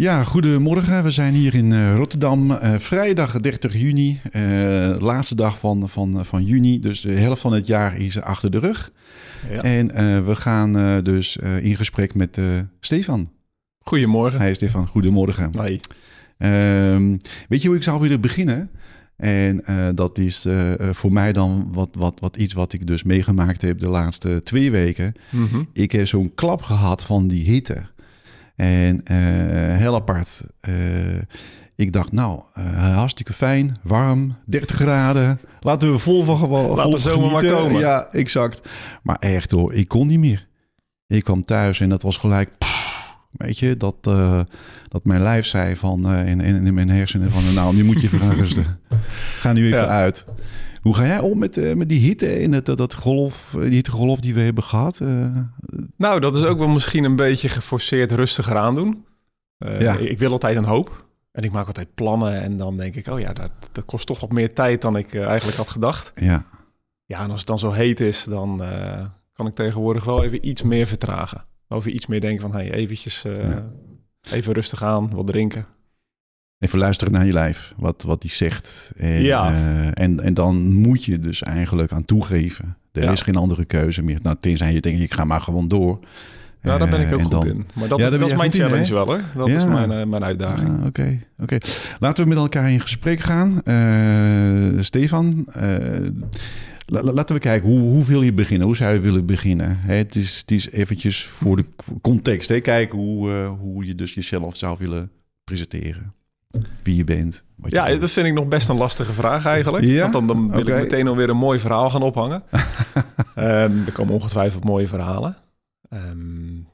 Ja, goedemorgen. We zijn hier in uh, Rotterdam. Uh, vrijdag 30 juni, uh, laatste dag van, van, van juni. Dus de helft van het jaar is achter de rug. Ja. En we gaan dus in gesprek met Stefan. Goedemorgen. Hij is Stefan, goedemorgen. Hoi. Ehm, weet je hoe ik zou willen beginnen? En dat is voor mij dan wat, wat, wat iets wat ik dus meegemaakt heb de laatste twee weken. Mm -hmm. Ik heb zo'n klap gehad van die hitte. En uh, heel apart. Uh, ik dacht, nou, uh, hartstikke fijn, warm, 30 graden. Laten we vol van gewoon. Laat de zomer maar komen. Ja, exact. Maar echt hoor, ik kon niet meer. Ik kwam thuis en dat was gelijk. Pff, weet je, dat, uh, dat mijn lijf zei van in, in, in, mijn hersenen van nou, nu moet je even gaan rusten. Ga nu even ja. uit. Hoe ga jij om met, uh, met die hitte en het, dat golf, die hittegolf die we hebben gehad? Uh, nou, dat is ook wel misschien een beetje geforceerd rustiger aandoen. Uh, ja. Ik wil altijd een hoop. En ik maak altijd plannen en dan denk ik, oh ja, dat, dat kost toch wat meer tijd dan ik eigenlijk had gedacht. Ja. Ja, en als het dan zo heet is, dan kan ik tegenwoordig wel even iets meer vertragen. Over iets meer denken van, hey, eventjes ja. even rustig aan, wat drinken. Even luisteren naar je lijf, wat, wat die zegt. En, ja. uh, en, en dan moet je dus eigenlijk aan toegeven. Er ja. is geen andere keuze meer. Nou, tenzij je denkt, ik ga maar gewoon door. Nou, daar ben ik ook goed dan... in. Maar dat, ja, dat is mijn challenge in, wel, hoor. Dat ja. is mijn, uh, mijn uitdaging. Oké, uh, oké. Okay. Okay. Laten we met elkaar in gesprek gaan. Uh, Stefan, laten we kijken, hoe, hoe wil je beginnen? Hoe zou je willen beginnen? Hè, het, is, het is eventjes voor de context. Hè? Kijken hoe, hoe je dus jezelf zou willen presenteren wie je bent. Wat ja, je dat vind ik nog best een lastige vraag eigenlijk. Ja? Want dan, dan wil okay. ik meteen alweer een mooi verhaal gaan ophangen. um, er komen ongetwijfeld mooie verhalen. Um,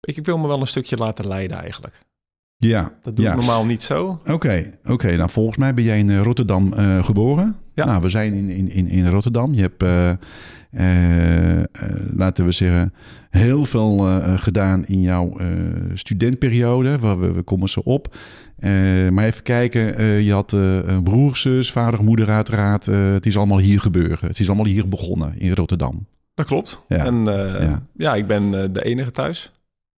ik, ik, wil me wel een stukje laten leiden eigenlijk. Ja. Dat doe ja. ik normaal niet zo. Oké, okay, oké. Okay. Nou, volgens mij ben jij in Rotterdam uh, geboren. Ja. Nou, we zijn in, in, in Rotterdam. Je hebt, uh, uh, laten we zeggen, heel veel gedaan in jouw studentperiode. We, we, we, komen zo op. maar even kijken, je had een broer, zus, vader, moeder uiteraard. het is allemaal hier gebeuren. Het is allemaal hier begonnen in Rotterdam. Dat klopt. Ja. En ja. ja. ik ben de enige thuis.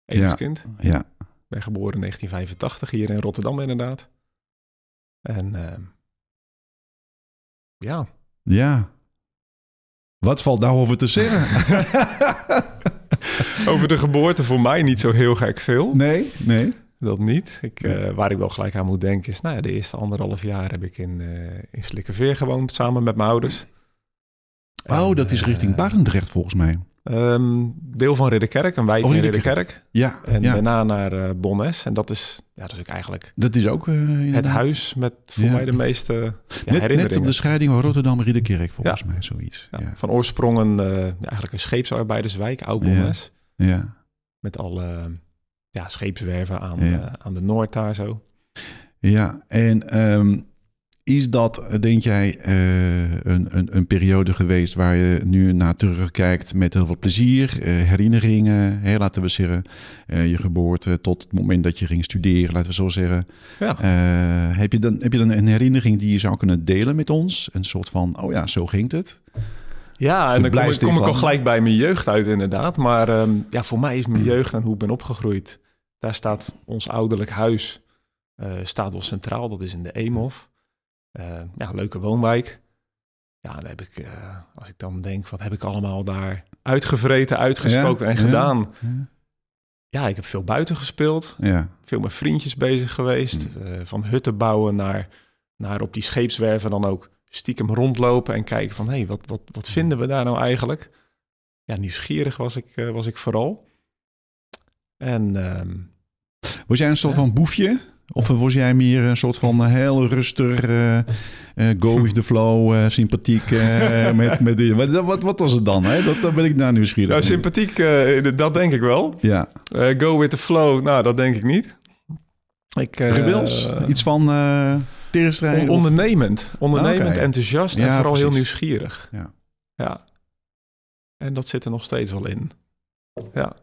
Enigszins kind. Ja. Ik ben geboren in 1985 hier in Rotterdam inderdaad. En uh, ja. Ja. Wat valt daarover te zeggen? over de geboorte voor mij niet zo heel gek veel. Nee, nee. Dat niet. Ik, uh, waar ik wel gelijk aan moet denken is... Nou ja, de eerste anderhalf jaar heb ik in, uh, in Slikkerveer gewoond... samen met mijn ouders. Oh, en, dat is richting Barendrecht volgens mij. Um, deel van Ridderkerk, een wijk oh, in Ridderkerk. Ja. En ja. daarna naar uh, Bonnes. En dat is, ja, dat is ook eigenlijk... Dat is ook uh, Het huis met voor ja. mij de meeste ja, net, herinneringen. Net op de scheiding van Rotterdam en Ridderkerk, volgens mij, zoiets. Van oorsprong een, uh, eigenlijk een scheepsarbeiderswijk, oud Bonnes. Ja. Met alle ja, scheepswerven aan, aan de Noord daar zo. Ja, en... Um, is dat, denk jij, uh, een, een, een, periode geweest waar je nu naar terugkijkt met heel veel plezier, uh, herinneringen, hè, laten we zeggen, uh, je geboorte tot het moment dat je ging studeren, laten we zo zeggen. Ja. heb, je dan, heb je dan een herinnering die je zou kunnen delen met ons? Een soort van, oh ja, zo ging het. Ja, en dan kom, ik, kom ik al gelijk bij mijn jeugd uit inderdaad. Maar um, ja, voor mij is mijn jeugd en hoe ik ben opgegroeid, daar staat ons ouderlijk huis, staat wel centraal, dat is in de Eemhof. Uh, ja, leuke woonwijk. Ja, dan heb ik, uh, als ik dan denk, wat heb ik allemaal daar uitgevreten, uitgespookt ja, en gedaan. Ja, ik heb veel buiten gespeeld. Veel met vriendjes bezig geweest. Uh, van hutten bouwen naar, naar op die scheepswerven dan ook stiekem rondlopen en kijken van... hé, hey, wat, wat, wat vinden we daar nou eigenlijk? Ja, nieuwsgierig was ik, was ik vooral. En... Um, was jij een soort van boefje? Of was jij meer een soort van heel rustig, uh, uh, go with the flow, uh, sympathiek met, met die, wat, wat, wat, was het dan? Hè? Dat, dat ben ik naar nieuwsgierig. Nou, sympathiek, dat denk ik wel. Ja. go with the flow, nou, dat denk ik niet. Ik, Rebels? Iets van? On ondernemend. Ondernemend, okay. enthousiast ja, en vooral precies. heel nieuwsgierig. Ja. ja. En dat zit er nog steeds wel in. Ja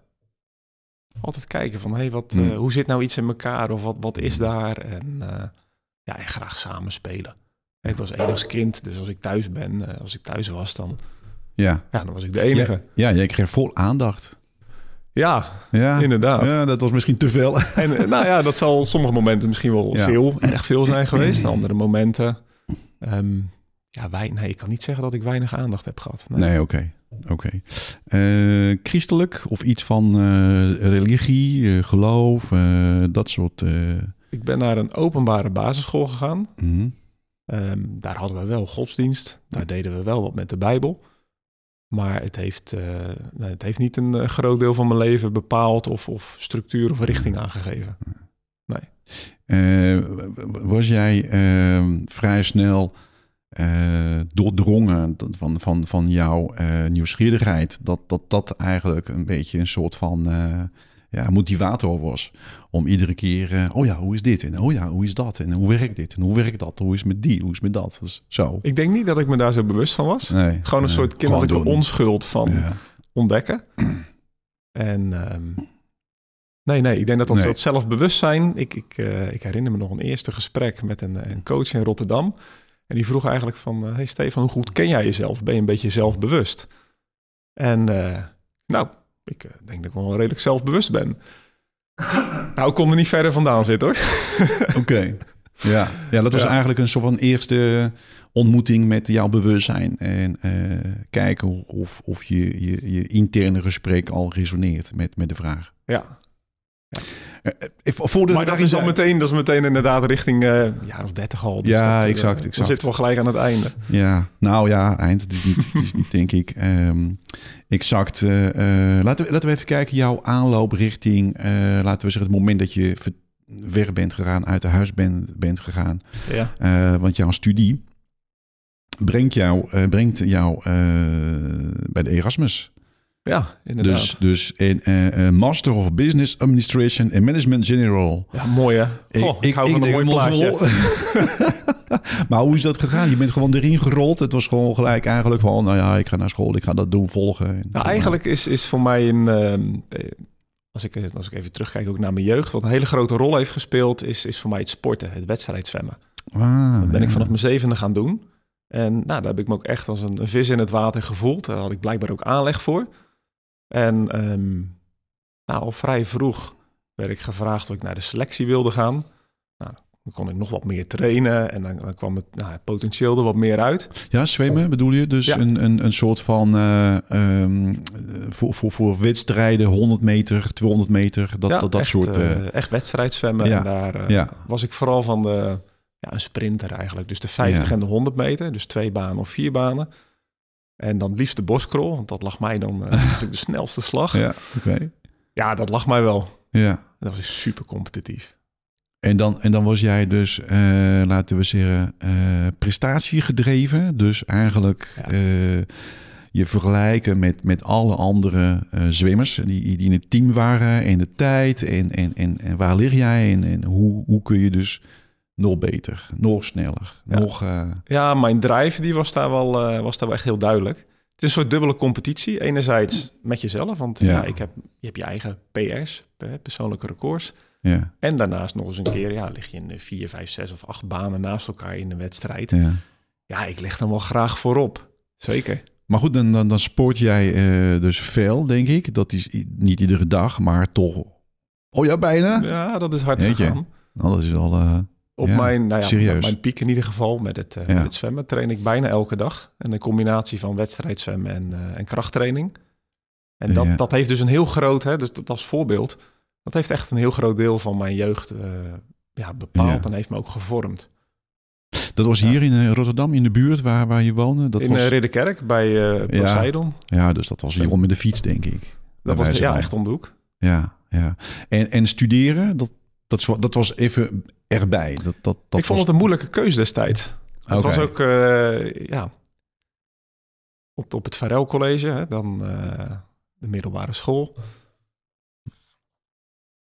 altijd kijken van, hey, wat, hmm. uh, hoe zit nou iets in elkaar of wat, wat is daar? En uh, ja, en graag samen spelen. Ik was enigst kind, dus als ik thuis ben, uh, als ik thuis was, dan, ja. ja, dan was ik de enige. Ja, ja jij kreeg vol aandacht. Ja, ja, inderdaad. Ja, dat was misschien te veel. En eh, nou ja, dat zal sommige momenten misschien wel veel, erg veel zijn geweest. Andere momenten, ehm, ja, wij, nee, ik kan niet zeggen dat ik weinig aandacht heb gehad. Nee, oké. Oké. Eh, christelijk of iets van uh, religie, geloof, dat soort... Ik ben naar een openbare basisschool gegaan. Mm daar hadden we wel godsdienst. Daar deden we wel wat met de Bijbel. Maar het heeft, het heeft niet een eh, groot deel van mijn leven bepaald of, of structuur of richting aangegeven. Nee. Was jij ehm, vrij snel doordrongen van, van, van jouw nieuwsgierigheid? Dat, dat dat eigenlijk een beetje een soort van ja, motivator was. Om iedere keer, uh, oh ja, hoe is dit? En oh ja, hoe is dat? En hoe werkt dit? En hoe werkt dat? Hoe is met die? Hoe is met dat? Dus zo. Ik denk niet dat ik me daar zo bewust van was. Nee, Gewoon een soort kinderlijke onschuld van ontdekken. En um, nee, nee, ik denk dat dat, nee. dat zelfbewustzijn... Ik, ik, uh, ik herinner me nog een eerste gesprek met een, een coach in Rotterdam. En die vroeg eigenlijk van... Uh, hey Stefan, hoe goed ken jij jezelf? Ben je een beetje zelfbewust? En nou, ik uh, denk dat ik wel redelijk zelfbewust ben. nou, ik kon er niet verder vandaan zitten hoor. Oké. Ja. ja, dat was eigenlijk een soort van eerste ontmoeting met jouw bewustzijn. En uh, kijken of, of je, je, je interne gesprek al resoneert met, met de vraag. Ja. Ja. Uh, maar dat is al meteen, dat is meteen inderdaad richting uh, jaar of dertig al. Dus ja, dat, exact, exact. Dan zitten we gelijk aan het einde. Ja, nou ja, eind. Het is niet, het is niet denk ik. Um, exact. laten, we, laten we even kijken, jouw aanloop richting, laten we zeggen, het moment dat je weg bent gegaan, uit de huis bent, bent gegaan. Ja. want jouw studie brengt jou, brengt jou bij de Erasmus. Ja, inderdaad. Dus, dus een uh, Master of Business Administration en Management General. Ja, mooi hè? ik, ik hou van een mooi plaatje. maar hoe is dat gegaan? Je bent gewoon erin gerold. Het was gewoon gelijk eigenlijk van... nou ja, ik ga naar school, ik ga dat doen, volgen. Nou, eigenlijk is, is voor mij een... Uh, als ik, als ik even terugkijk ook naar mijn jeugd... wat een hele grote rol heeft gespeeld... is, is voor mij het sporten, het wedstrijdzwemmen. Ah, dat ben ik vanaf mijn zevende gaan doen. En nou, daar heb ik me ook echt als een, een vis in het water gevoeld. Daar had ik blijkbaar ook aanleg voor... En um, nou, al vrij vroeg werd ik gevraagd of ik naar de selectie wilde gaan. Nou, dan kon ik nog wat meer trainen en dan, dan kwam het, nou, het potentieel er wat meer uit. Ja, zwemmen bedoel je? Dus een, een, een soort van uh, um, voor, voor, voor wedstrijden 100 meter, 200 meter, dat, dat, dat echt, soort... Uh, echt wedstrijdzwemmen. Ja. En daar uh, was ik vooral van de, ja, een sprinter eigenlijk. Dus de 50 en de 100 meter, dus twee banen of vier banen. En dan liefst de boskrol, want dat lag mij dan uh, de snelste slag. Ja. Ja, dat lag mij wel. Ja. Dat was super competitief. En dan, en dan was jij dus, uh, laten we zeggen, uh, prestatiegedreven. Dus eigenlijk je vergelijken met, met alle andere zwemmers die, die in het team waren. En de tijd en, en, en, en waar lig jij en, en hoe, hoe kun je dus nog beter, nog sneller, ja. nog... Uh... Ja, mijn drive die was, daar wel, uh, was daar wel echt heel duidelijk. Het is een soort dubbele competitie. Enerzijds met jezelf, want ja. ja ik heb, je hebt je eigen PR's, persoonlijke records. Ja. En daarnaast nog eens een keer, ja, lig je in vier, vijf, zes of acht banen naast elkaar in de wedstrijd. Ja, ja ik leg dan wel graag voorop. Zeker. Maar goed, dan, dan, dan sport jij uh, dus veel, denk ik. Dat is niet iedere dag, maar toch... Oh ja, bijna? Ja, dat is hard gegaan. Nou, dat is wel... Op mijn, nou ja, mijn piek in ieder geval met het, uh, met het zwemmen train ik bijna elke dag. En een combinatie van wedstrijdzwemmen en, uh, en krachttraining. En dat, dat heeft dus een heel groot, hè, dus dat als voorbeeld, dat heeft echt een heel groot deel van mijn jeugd uh, ja, bepaald en heeft me ook gevormd. Dat was hier in Rotterdam, in de buurt waar, waar je woonde? Dat in was... Ridderkerk, bij uh, Poseidon. Ja, dus dat was hier met de fiets, denk ik. Dat was ja, echt om de hoek. Ja, ja. En, en studeren, dat, dat, dat was even erbij. Dat, dat, dat ik vond het een moeilijke keuze destijds. Het was ook, uh, ja, op, op het Varel College, hè, dan uh, de middelbare school.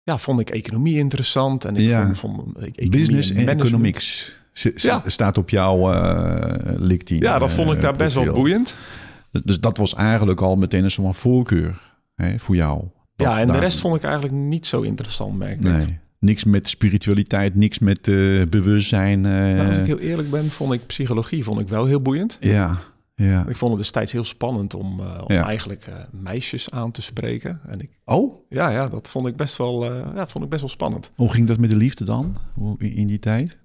Ja, vond ik economie interessant. En ik ja. vond, vond economie Business en, economics ja. staat op jouw uh, LinkedIn. Ja, dat vond ik daar best wel boeiend. Dus dat was eigenlijk al meteen een soort van voorkeur hè, voor jou. ja, en de rest vond ik eigenlijk niet zo interessant, merk ik. Nee. Niks met spiritualiteit, niks met uh, bewustzijn. Uh... Nou, als ik heel eerlijk ben, vond ik psychologie vond ik wel heel boeiend. Ja, Ja. Ik vond het destijds heel spannend om, om eigenlijk meisjes aan te spreken. En ik, oh? Ja, ja, dat vond ik best wel, ja, vond ik best wel spannend. Hoe ging dat met de liefde dan in die tijd?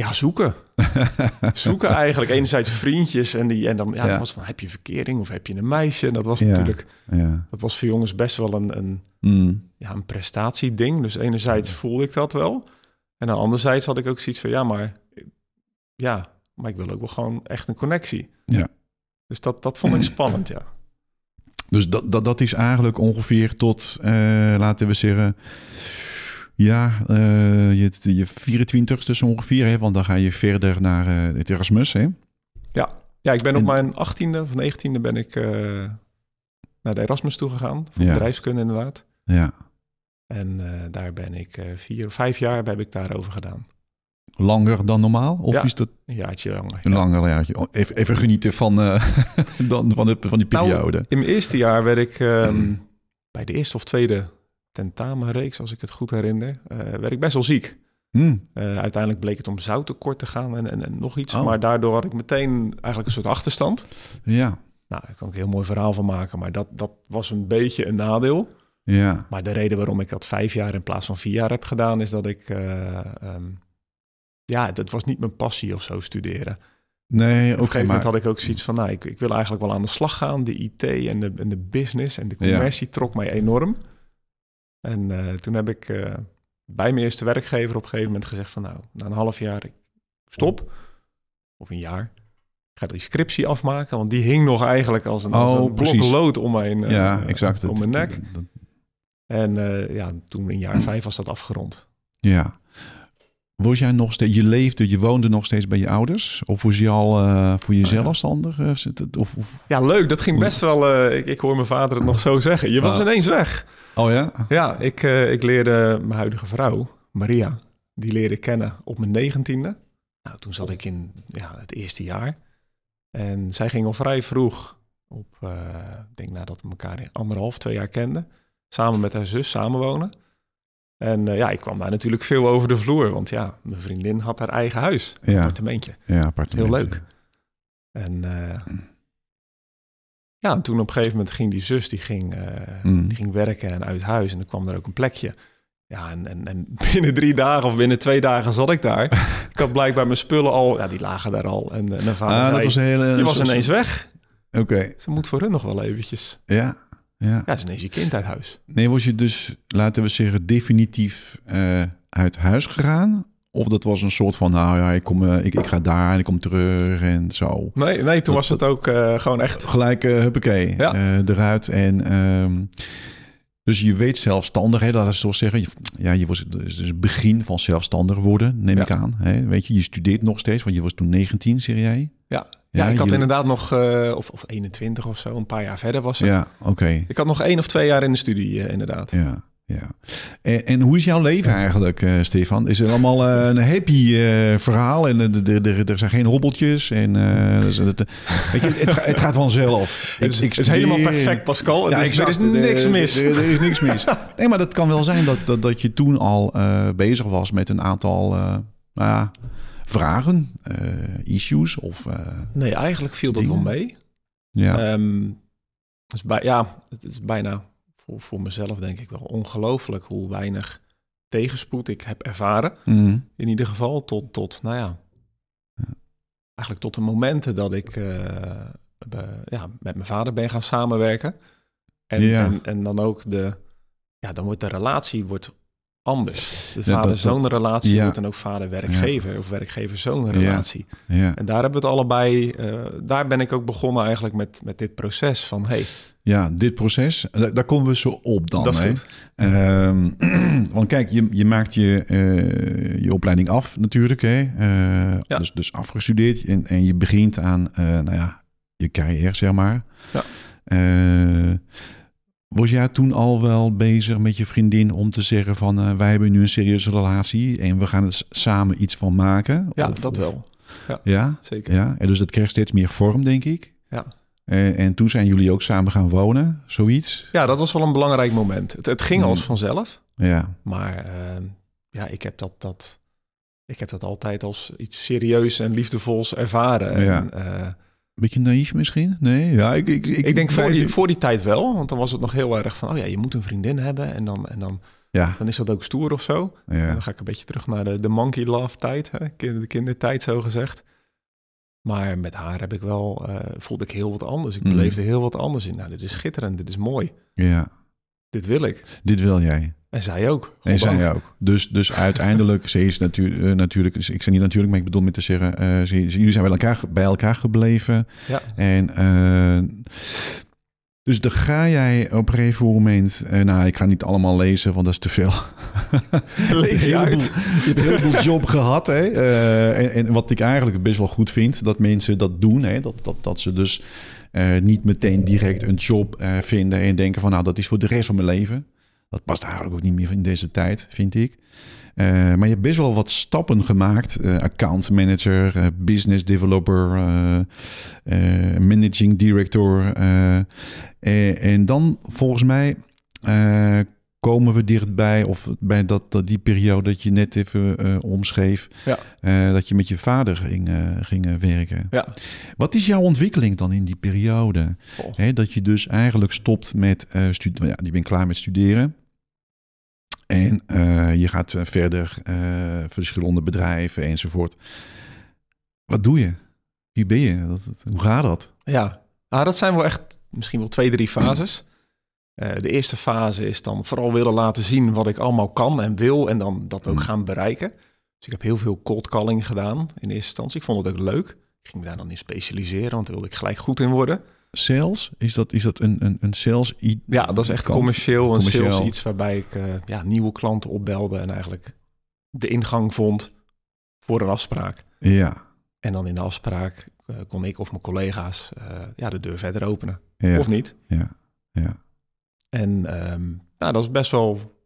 Ja, zoeken. zoeken eigenlijk. Enerzijds vriendjes en, die, en dan, ja, was van, heb je verkering of heb je een meisje? Dat was natuurlijk, ja. dat was voor jongens best wel een, een, mm. ja, een prestatieding. Dus enerzijds voelde ik dat wel. En dan anderzijds had ik ook zoiets van, ja, maar, ja, maar ik wil ook wel gewoon echt een connectie. Ja. Dus dat, dat vond ik spannend, ja. Dus dat, dat, dat is eigenlijk ongeveer tot, uh, laten we zeggen, ja, uh, je, je 24ste ongeveer, hè, want dan ga je verder naar uh, het Erasmus, hè? Ja. ja, ik ben op mijn 18e of 19e ben ik naar de Erasmus toegegaan, voor ja. bedrijfskunde inderdaad. Ja. En daar ben ik vier of vijf jaar heb ik daarover gedaan. Langer dan normaal? Of ja, is dat een jaartje langer? Een langer jaartje. Oh, even, even genieten van, dan, van, de, van die nou, periode. Nou, in mijn eerste jaar werd ik um, bij de eerste of tweede tentamenreeks, als ik het goed herinner, uh, werd ik best wel ziek. Hmm. Uh, uiteindelijk bleek het om zouttekort te gaan en, en, en nog iets. Oh. Maar daardoor had ik meteen eigenlijk een soort achterstand. Ja. Nou, daar kan ik een heel mooi verhaal van maken. Maar dat, dat was een beetje een nadeel. Ja. Maar de reden waarom ik dat vijf jaar in plaats van vier jaar heb gedaan... is dat ik... Uh, um, ja, dat was niet mijn passie of zo, studeren. Nee, Op een gegeven moment had ik ook zoiets van... nou, ik, ik wil eigenlijk wel aan de slag gaan. De IT en de, en de business en de commercie trok mij enorm. En uh, toen heb ik uh, bij mijn eerste werkgever op een gegeven moment gezegd van nou, na een half jaar ik stop, of een jaar, ik ga die scriptie afmaken, want die hing nog eigenlijk als een, als oh, een blok lood om mijn, uh, ja, exact, om mijn nek. Dat, en ja, toen in jaar vijf was dat afgerond. Ja. Was jij nog steeds, je leefde, je woonde nog steeds bij je ouders? Of was je al uh, voor jezelf oh, zelfstandig? Of, of, Ja, leuk. Dat ging best wel. Uh, ik, ik, hoor mijn vader het nog zo zeggen. Je was ah. ineens weg. Oh ja? Ja, ik, ik leerde mijn huidige vrouw, Maria, die leerde kennen op mijn negentiende. Nou, toen zat ik in ja, het eerste jaar. En zij ging al vrij vroeg, op, ik denk nadat we elkaar anderhalf, twee jaar kenden, samen met haar zus samenwonen. En uh, ja, ik kwam daar natuurlijk veel over de vloer, want ja, mijn vriendin had haar eigen huis, ja. appartementje. Ja, appartementje. Heel leuk. En ja, en toen op een gegeven moment ging die zus, die ging, uh, mm. die ging werken en uit huis. En dan kwam er ook een plekje. Ja, en, en, en binnen drie dagen of binnen twee dagen zat ik daar. ik had blijkbaar mijn spullen al, ja, die lagen daar al. En, en vader ah, zei, dat was een hele, je was ineens weg. Oké. Okay. Ze moet voor hun nog wel eventjes. Ja, ja. Ja, is ineens je kind uit huis. Nee, was je dus, laten we zeggen, definitief uh, uit huis gegaan? Of dat was een soort van, nou ja, ik, kom, uh, ik, ik ga daar en ik kom terug en zo. Nee, nee toen was het ook uh, gewoon echt... Gelijk, uh, huppakee, ja. eruit. En um, dus je weet zelfstandig, hè, dat is zo zeggen. Ja, je was dus het begin van zelfstandig worden, neem ja. ik aan. Hè. Weet je, je studeert nog steeds, want je was toen 19, zeg jij? Ja, ja, ik had inderdaad nog, uh, of, of 21 of zo, een paar jaar verder was het. Ja, oké. Ik had nog één of twee jaar in de studie, inderdaad. Ja. Ja. En, en, hoe is jouw leven eigenlijk, uh, Stefan? Is het allemaal een happy verhaal en er zijn geen hobbeltjes? En, dus het, weet je, het, het, gaat vanzelf. Het is, helemaal perfect, Pascal. Ja, er is niks mis. Er, er, is niks mis. Nee, maar dat kan wel zijn dat, dat, dat je toen al bezig was met een aantal nou vragen, issues of... nee, eigenlijk viel dat wel mee. Ja. Um, dus bij, ja, het is bijna voor, voor mezelf denk ik wel ongelooflijk hoe weinig tegenspoed ik heb ervaren. Mhm. In ieder geval tot, tot nou ja, eigenlijk tot de momenten dat ik uh, ja, met mijn vader ben gaan samenwerken. En, ja. en, en, dan ook de, ja, dan wordt de relatie wordt anders. De vader-zoon relatie ja. wordt dan ook vader-werkgever of werkgever-zoon relatie. Ja. En daar hebben we het allebei, uh, daar ben ik ook begonnen eigenlijk met, met dit proces van hey. Ja, dit proces, daar, komen we zo op dan. Dat hè? Um, want kijk, je, je maakt je, uh, je opleiding af natuurlijk. Hè? Uh, ja. dus, dus afgestudeerd en, en je begint aan nou ja, je carrière, zeg maar. Ja. Was jij toen al wel bezig met je vriendin om te zeggen van uh, wij hebben nu een serieuze relatie en we gaan er samen iets van maken? Ja, dat wel. Ja, ja, zeker. Ja, en dus dat kreeg steeds meer vorm, denk ik. Ja. En, en toen zijn jullie ook samen gaan wonen, zoiets? Ja, dat was wel een belangrijk moment. Het, het ging mm. als vanzelf. Ja. Maar uh, ja, ik heb dat, dat, ik heb dat altijd als iets serieus en liefdevols ervaren. Ja. En, uh, Beetje naïef misschien? Nee, ja, ik, ik, ik, ik denk voor die, voor die tijd wel. Want dan was het nog heel erg van... oh ja, je moet een vriendin hebben. En dan, en dan, ja. dan is dat ook stoer of zo. Ja. dan ga ik een beetje terug naar de, de monkey love tijd. Hè? De kindertijd, zo gezegd. Maar met haar heb ik wel... Uh, voelde ik heel wat anders. Ik mm. beleefde heel wat anders in. Nou, dit is schitterend. Dit is mooi. Ja. Dit wil ik. Dit wil jij. En zij ook. En zij ook. Dus, dus uiteindelijk, ze is natuurlijk, uh, natuurlijk, ik zeg niet natuurlijk, maar ik bedoel met te zeggen, uh, ze, jullie zijn bij elkaar, bij elkaar gebleven. Ja. En uh, dus dan ga jij op een gegeven moment, nou, ik ga niet allemaal lezen, want dat is te veel. Leef je uit. je hebt een heleboel job gehad, hè. En, en, wat ik eigenlijk best wel goed vind, dat mensen dat doen, hè. Dat, dat, dat ze dus niet meteen direct een job vinden en denken van, nou, dat is voor de rest van mijn leven. Dat past eigenlijk ook niet meer in deze tijd, vind ik. Uh, maar je hebt best wel wat stappen gemaakt. Uh, account manager, uh, business developer, managing director. en dan volgens mij komen we dichtbij, of bij dat, dat die periode dat je net even omschreef, ja. dat je met je vader ging, ging werken. Ja. Wat is jouw ontwikkeling dan in die periode? Oh. dat je dus eigenlijk stopt met studeren. Ja, je bent klaar met studeren. En uh, je gaat eh, verder, uh, verschillende bedrijven enzovoort. Wat doe je? Wie ben je? Dat, hoe gaat dat? Ja, ah, dat zijn wel echt misschien wel twee, drie fases. Uh, de eerste fase is dan vooral willen laten zien wat ik allemaal kan en wil en dan dat ook hmm. gaan bereiken. Dus ik heb heel veel cold calling gedaan in eerste instantie. Ik vond het ook leuk. Ik ging daar dan in specialiseren, want daar wilde ik gelijk goed in worden sales? Is dat, is dat een, een, een sales? Ja, dat is echt commercieel. Een sales iets waarbij ik uh, ja, nieuwe klanten opbelde en eigenlijk de ingang vond voor een afspraak. Ja. En dan in de afspraak uh, kon ik of mijn collega's uh, ja, de deur verder openen. Ja. Of niet. Ja, ja. En um, nou, dat is best wel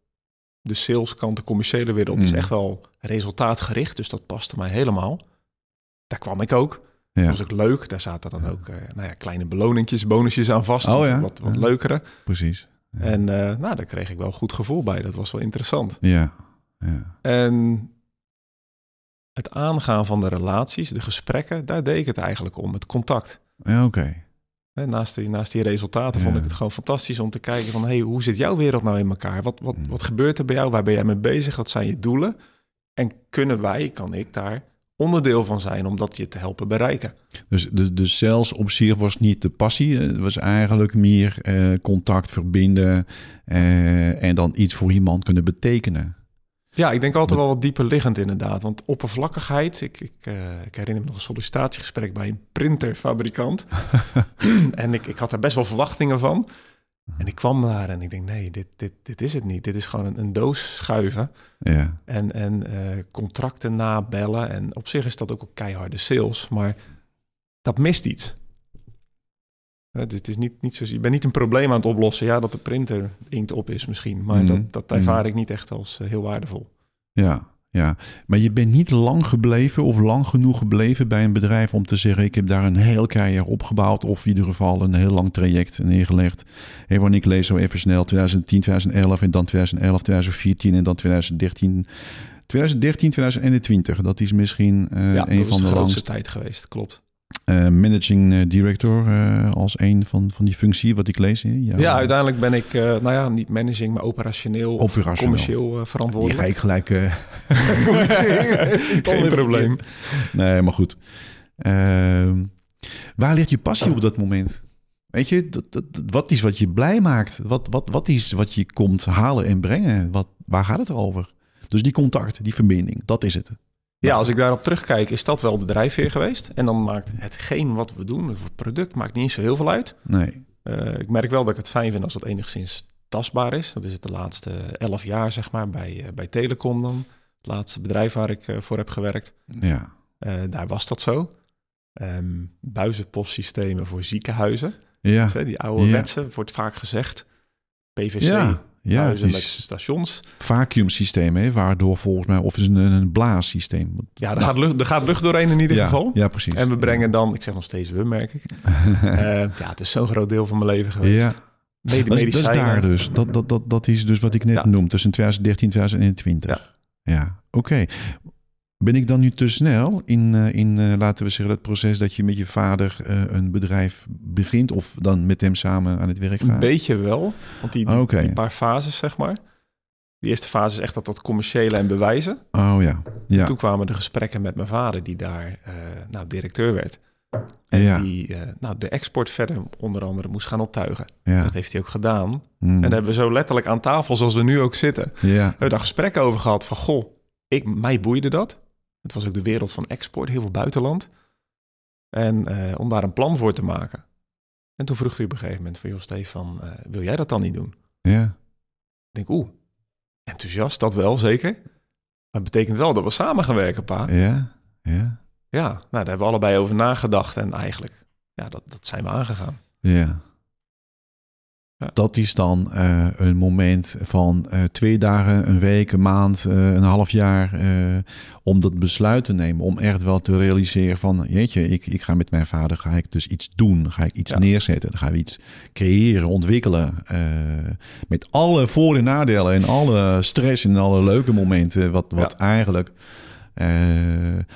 de saleskant, de commerciële wereld, mm. is echt wel resultaatgericht. Dus dat paste mij helemaal. Daar kwam ik ook. Ja. Dat was ook leuk. Daar zaten dan ook uh, nou ja, kleine beloningjes, bonusjes aan vast. Oh, ja. Wat, wat leukere. Precies. En uh, nou, daar kreeg ik wel goed gevoel bij. Dat was wel interessant. Ja. ja. En het aangaan van de relaties, de gesprekken, daar deed ik het eigenlijk om. Het contact. Ja, oké. Okay. Naast die, naast die resultaten vond ik het gewoon fantastisch om te kijken van... hey, hoe zit jouw wereld nou in elkaar? Wat, wat, mm. wat gebeurt er bij jou? Waar ben jij mee bezig? Wat zijn je doelen? En kunnen wij, kan ik daar onderdeel van zijn om dat je te helpen bereiken. Dus de, de sales op zich was niet de passie, het was eigenlijk meer eh, contact verbinden eh, en dan iets voor iemand kunnen betekenen. Ja, ik denk altijd wel wat dieper liggend inderdaad. Want oppervlakkigheid, ik, ik, uh, ik herinner me nog een sollicitatiegesprek bij een printerfabrikant. en ik, ik had daar best wel verwachtingen van. En ik kwam daar en ik denk, nee, dit, dit, dit is het niet. Dit is gewoon een, een doos schuiven. Ja. En, en uh, contracten nabellen. En op zich is dat ook een keiharde sales. Maar dat mist iets. Het is, het is niet, niet zo, je bent niet een probleem aan het oplossen. Ja, dat de printer inkt op is misschien. Maar mm. dat, dat ervaar mm. ik niet echt als uh, heel waardevol. Ja, ja, maar je bent niet lang gebleven of lang genoeg gebleven bij een bedrijf om te zeggen: ik heb daar een heel carrière opgebouwd, of in ieder geval een heel lang traject neergelegd. Hey, wanneer ik lees zo even snel: 2010, 2011 en dan 2011, 2014 en dan 2013. 2013, 2021, dat is misschien uh, ja, een van de, de langste tijd geweest, klopt. Uh, managing eh, director uh, als een van, van die functie, wat ik lees. Ja, ja uiteindelijk ben ik, nou ja, niet managing, maar operationeel, operationeel. commercieel verantwoordelijk. Die ga ik gelijk... Geen probleem. Nee, maar goed. Ehm, waar ligt je passie op dat moment? Weet je, dat, dat, wat is wat je blij maakt? Wat, wat, wat is wat je komt halen en brengen? Wat, waar gaat het over? Dus die contact, die verbinding, dat is het. Ja, als ik daarop terugkijk, is dat wel de drijfveer geweest. En dan maakt hetgeen wat we doen, het product, maakt niet zo heel veel uit. Nee. Uh, ik merk wel dat ik het fijn vind als dat enigszins tastbaar is. Dat is het de laatste elf jaar, zeg maar, bij, uh, bij Telecom dan. Het laatste bedrijf waar ik uh, voor heb gewerkt. Ja. daar was dat zo. Um, buizenpostsystemen voor ziekenhuizen. Ja. die oude wetsen, wordt vaak gezegd. PVC. Ja. Ja, het is stations. Vacuum systeem, hè, waardoor volgens mij, of is een, een blaassysteem. Ja, er, gaat lucht, er gaat lucht doorheen in ieder geval. Ja, precies. En we brengen dan, ik zeg nog steeds we, merk ik. uh, ja, het is zo'n groot deel van mijn leven geweest. Ja. Medi dat, is, dat is daar dus. Dat, dat, dat, dat is dus wat ik net ja. noem, tussen 2013 en 2021. Ja, ja oké. Ben ik dan nu te snel in, in laten we zeggen, het proces dat je met je vader een bedrijf begint of dan met hem samen aan het werk gaat? Een beetje wel, want die, die paar fases, zeg maar. De eerste fase is echt dat, dat commerciële en bewijzen. Oh ja. ja. toen kwamen de gesprekken met mijn vader, die daar nou, directeur werd. En die uh, nou, de export verder onder andere moest gaan optuigen. Ja. Dat heeft hij ook gedaan. Mm. En daar hebben we zo letterlijk aan tafel, zoals we nu ook zitten, ja. daar gesprekken over gehad van, goh, ik, mij boeide dat. Het was ook de wereld van export, heel veel buitenland. En uh, om daar een plan voor te maken. En toen vroeg hij op een gegeven moment van, joh Stefan, uh, wil jij dat dan niet doen? Ja. Ik denk, oeh, enthousiast, dat wel, zeker. Maar het betekent wel dat we samen gaan werken, pa. Ja, ja. Ja, nou, daar hebben we allebei over nagedacht en eigenlijk, ja, dat, dat zijn we aangegaan. Ja. Ja. Dat is dan uh, een moment van uh, twee dagen, een week, een maand, uh, een half jaar om dat besluit te nemen. Om echt wel te realiseren van, jeetje, ik, ik ga met mijn vader, ga ik dus iets doen. Ga ik iets ja. neerzetten. Dan gaan we iets creëren, ontwikkelen. met alle voor- en nadelen en alle stress en alle leuke momenten. Wat, wat ja. eigenlijk uh,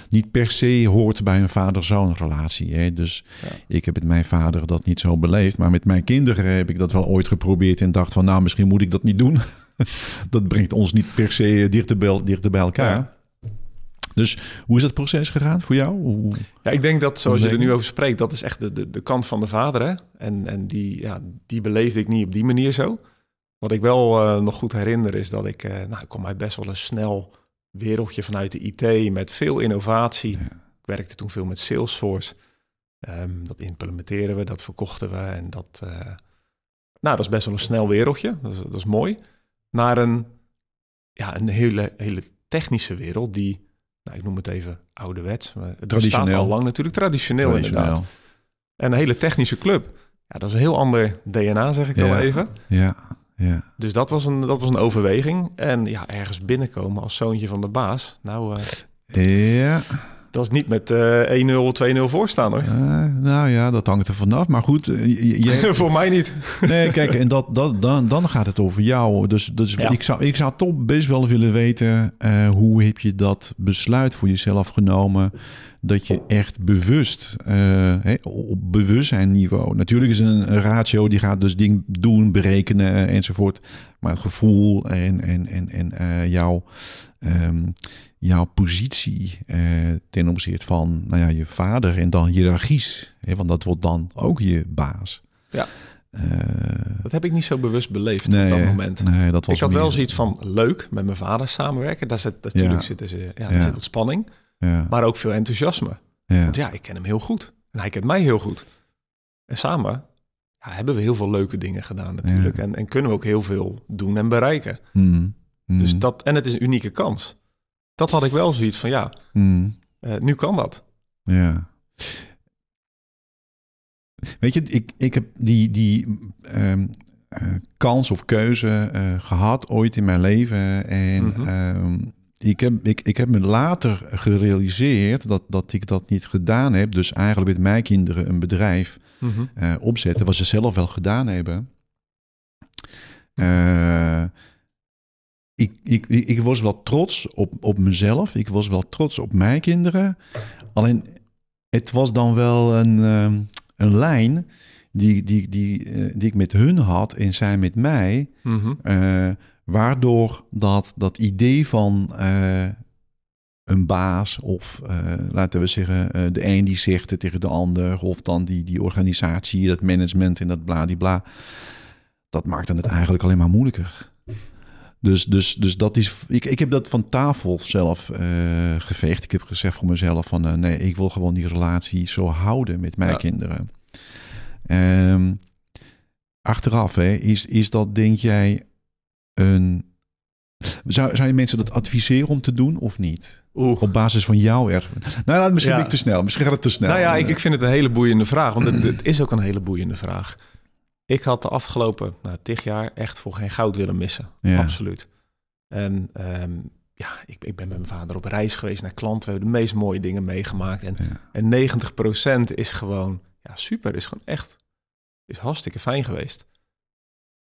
niet per se hoort bij een vader-zoon relatie. Hè? Dus ik heb met mijn vader dat niet zo beleefd. Maar met mijn kinderen heb ik dat wel ooit geprobeerd en dacht van nou, misschien moet ik dat niet doen. dat brengt ons niet per se dichter bij, dichter bij elkaar. Dus hoe is dat proces gegaan voor jou? Hoe, ja, ik denk dat zoals je er nu over spreekt, dat is echt de, de, de kant van de vader. Hè? En, en die, ja, die beleefde ik niet op die manier zo. Wat ik wel uh, nog goed herinner is dat ik, uh, nou, ik kon mij best wel eens snel wereldje vanuit de IT met veel innovatie. Ik werkte toen veel met Salesforce. Um, dat implementeren we, dat verkochten we en dat... Uh, nou, dat is best wel een snel wereldje, dat is, dat is mooi. Naar een, ja, een hele, hele technische wereld die, nou, ik noem het even ouderwets. Maar het bestaat al lang natuurlijk, traditioneel, inderdaad. En een hele technische club. Ja, dat is een heel ander DNA, zeg ik ja, wel even. Ja. Ja. Dus dat was, een, dat was een overweging. En ja, ergens binnenkomen als zoontje van de baas. Nou, uh, ja. Dat is niet met uh, 1-0, 2-0 voorstaan hoor. Uh, nou ja, dat hangt er vanaf. Maar goed, jij... voor mij niet. nee, kijk, en dat, dat, dan, dan gaat het over jou. Dus, dus ik, zou, ik zou toch best wel willen weten... Hoe heb je dat besluit voor jezelf genomen dat je echt bewust, uh, op bewustzijnniveau. Natuurlijk is een, ratio die gaat dus ding doen, berekenen enzovoort. Maar het gevoel en, en, en, en uh, jouw, um, jouw positie uh, ten opzichte van nou ja, je vader en dan hiërarchies. Hè, want dat wordt dan ook je baas. Ja. dat heb ik niet zo bewust beleefd nee, op dat moment. Nee, dat was ik had wel zoiets van leuk met mijn vader samenwerken. Daar zit natuurlijk ja. zit, er, ja, ja. zit spanning. Ja. Maar ook veel enthousiasme. Ja. Want ja, ik ken hem heel goed. En hij kent mij heel goed. En samen ja, hebben we heel veel leuke dingen gedaan natuurlijk. En, en, kunnen we ook heel veel doen en bereiken. Mm. Mm. Dus dat, en het is een unieke kans. Dat had ik wel zoiets van, ja, mm. uh, nu kan dat. Ja. Weet je, ik, ik heb die, die um, uh, kans of keuze uh, gehad ooit in mijn leven. En mm -hmm. um, ik heb, ik, ik heb me later gerealiseerd dat, dat ik dat niet gedaan heb. Dus eigenlijk met mijn kinderen een bedrijf mm -hmm. uh, opzetten, wat ze zelf wel gedaan hebben. Uh, ik, ik, ik, was wel trots op, op mezelf. Ik was wel trots op mijn kinderen. Alleen het was dan wel een, uh, een lijn die, die, die, die ik met hun had en zij met mij. Mm -hmm. Waardoor dat, dat idee van uh, een baas of uh, laten we zeggen uh, de een die zegt tegen de ander of dan die, die organisatie, dat management en dat bladibla, dat maakt het eigenlijk alleen maar moeilijker. Dus, dus, dus dat is, ik, ik heb dat van tafel zelf geveegd. Ik heb gezegd voor mezelf van nee, ik wil gewoon die relatie zo houden met mijn ja. kinderen. Um, achteraf hè, is, is dat denk jij een. Zou, zou je mensen dat adviseren om te doen of niet? Oeh. Op basis van jouw ervaring. Nou, misschien ja. ik te snel. Misschien gaat het te snel. Nou ja, ik, ik vind het een hele boeiende vraag. Want het, het, is ook een hele boeiende vraag. Ik had de afgelopen nou, tig jaar echt voor geen goud willen missen. Ja. Absoluut. En um, ja, ik, ik, ben met mijn vader op reis geweest naar klanten. We hebben de meest mooie dingen meegemaakt. En, ja. en 90% is gewoon ja, super. Is gewoon echt is hartstikke fijn geweest.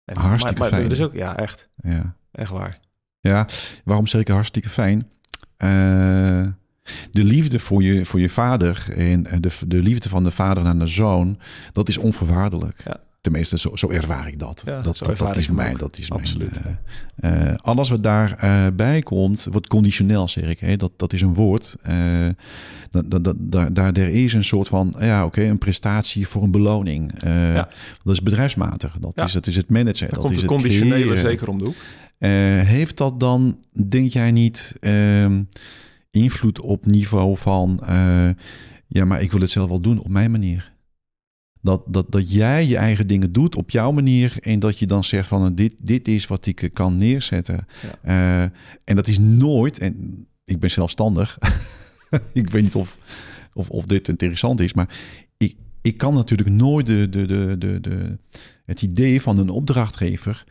En, hartstikke maar, maar, fijn. Dus ook, ja, echt. Ja. Echt waar. Ja, waarom zeg ik hartstikke fijn? Uh, De liefde voor je, voor je vader en de, de liefde van de vader naar de zoon, dat is onvoorwaardelijk. Ja. Tenminste, zo, zo ervaar ik dat. dat, dat, dat, is mijn. Dat is Absoluut. Mijn, uh, alles wat daarbij uh, bij komt, wordt conditioneel, zeg ik. Hè? Dat, dat is een woord. Uh, dat, dat, dat, daar, daar er is een soort van, ja, oké, een prestatie voor een beloning. Ja. Dat is bedrijfsmatig. Dat, is, dat is het manager. Daar dat komt is het conditionele zeker om de hoek. heeft dat dan, denk jij niet, ehm, invloed op niveau van, ja, maar ik wil het zelf wel doen op mijn manier? Dat, dat, dat jij je eigen dingen doet op jouw manier. En dat je dan zegt van dit, dit is wat ik kan neerzetten. Uh, en dat is nooit. En ik ben zelfstandig. ik weet niet of, of, of dit interessant is. Maar ik, ik kan natuurlijk nooit de, de, de, de, de, het idee van een opdrachtgever.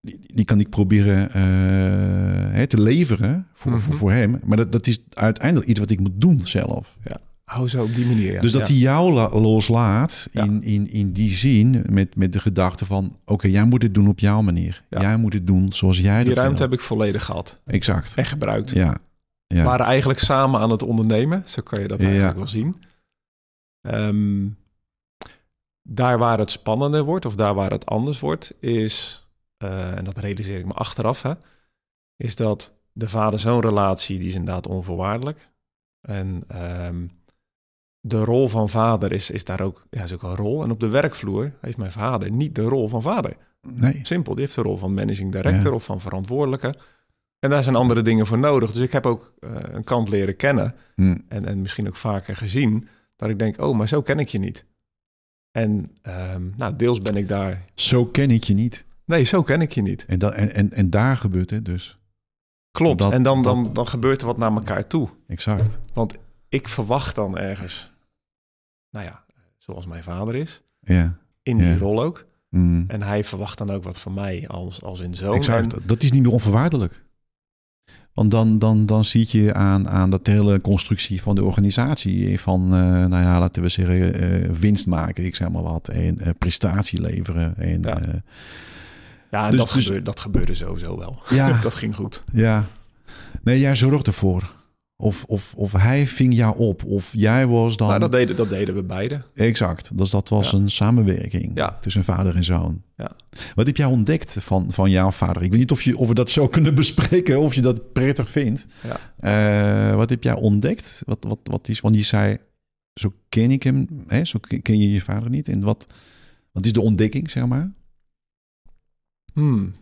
Die, die kan ik proberen uh, te leveren voor, mm -hmm. voor, voor, hem. Maar dat, dat is uiteindelijk iets wat ik moet doen zelf. Ja. Hou zo op die manier. Ja. Dus dat hij jou loslaat in, in, in die zin met, met de gedachte van... oké, jij moet het doen op jouw manier. Jij moet het doen zoals jij die dat ruimte wilt. heb ik volledig gehad. Exact. En gebruikt. Ja. ja. We waren eigenlijk samen aan het ondernemen. Zo kan je dat eigenlijk wel zien. Um, daar waar het spannender wordt of daar waar het anders wordt... is, uh, en dat realiseer ik me achteraf... Hè, is dat de vader-zoon relatie, die is inderdaad onvoorwaardelijk... En um, de rol van vader is, is daar ook, ja, is ook een rol. En op de werkvloer heeft mijn vader niet de rol van vader. Nee. Simpel, die heeft de rol van managing director ja. of van verantwoordelijke. En daar zijn andere dingen voor nodig. Dus ik heb ook uh, een kant leren kennen hmm. en, en misschien ook vaker gezien, dat ik denk, oh, maar zo ken ik je niet. En um, nou, deels ben ik daar... Zo ken ik je niet. Nee, zo ken ik je niet. En, dat, en, en, en daar gebeurt het dus. Klopt, dat, en dan, dan, dan gebeurt er wat naar elkaar toe. Exact. Want ik verwacht dan ergens nou ja, zoals mijn vader is. Ja. In die ja. rol ook. Mm. En hij verwacht dan ook wat van mij als, als in zoon. Exact. En, dat is niet meer onvoorwaardelijk. Want dan, dan, dan zie je aan, aan dat hele constructie van de organisatie van, uh, nou ja, laten we zeggen, uh, winst maken, ik zeg maar wat, en uh, prestatie leveren. En, ja, ja en dus, dat, dus, gebeurde, dat gebeurde sowieso wel. Ja. dat ging goed. Ja. Nee, jij zorgt ervoor. Of, of, of hij ving jou op, of jij was dan... Nou, dat, deden, dat deden we beide. Exact, dus dat was ja. een samenwerking ja. tussen vader en zoon. Ja. Wat heb jij ontdekt van, van jouw vader? Ik weet niet of, je, of we dat zo kunnen bespreken, of je dat prettig vindt. Ja. Uh, wat heb jij ontdekt? Wat, wat, wat is, want je zei, zo ken ik hem, hè? zo ken je je vader niet. En wat, wat is de ontdekking, zeg maar? Hmm.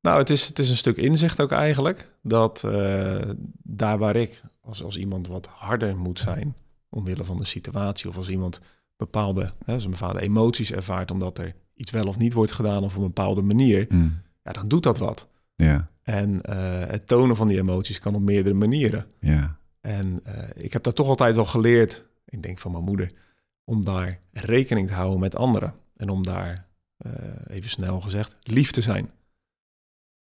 Nou, het is, het is een stuk inzicht ook eigenlijk. Dat uh, daar waar ik als, als iemand wat harder moet zijn, omwille van de situatie, of als iemand bepaalde, hè, als mijn vader emoties ervaart omdat er iets wel of niet wordt gedaan of op een bepaalde manier, mm. ja, dan doet dat wat. Ja. En uh, het tonen van die emoties kan op meerdere manieren. Ja. En uh, ik heb dat toch altijd wel geleerd, ik denk van mijn moeder, om daar rekening te houden met anderen. En om daar, even snel gezegd, lief te zijn.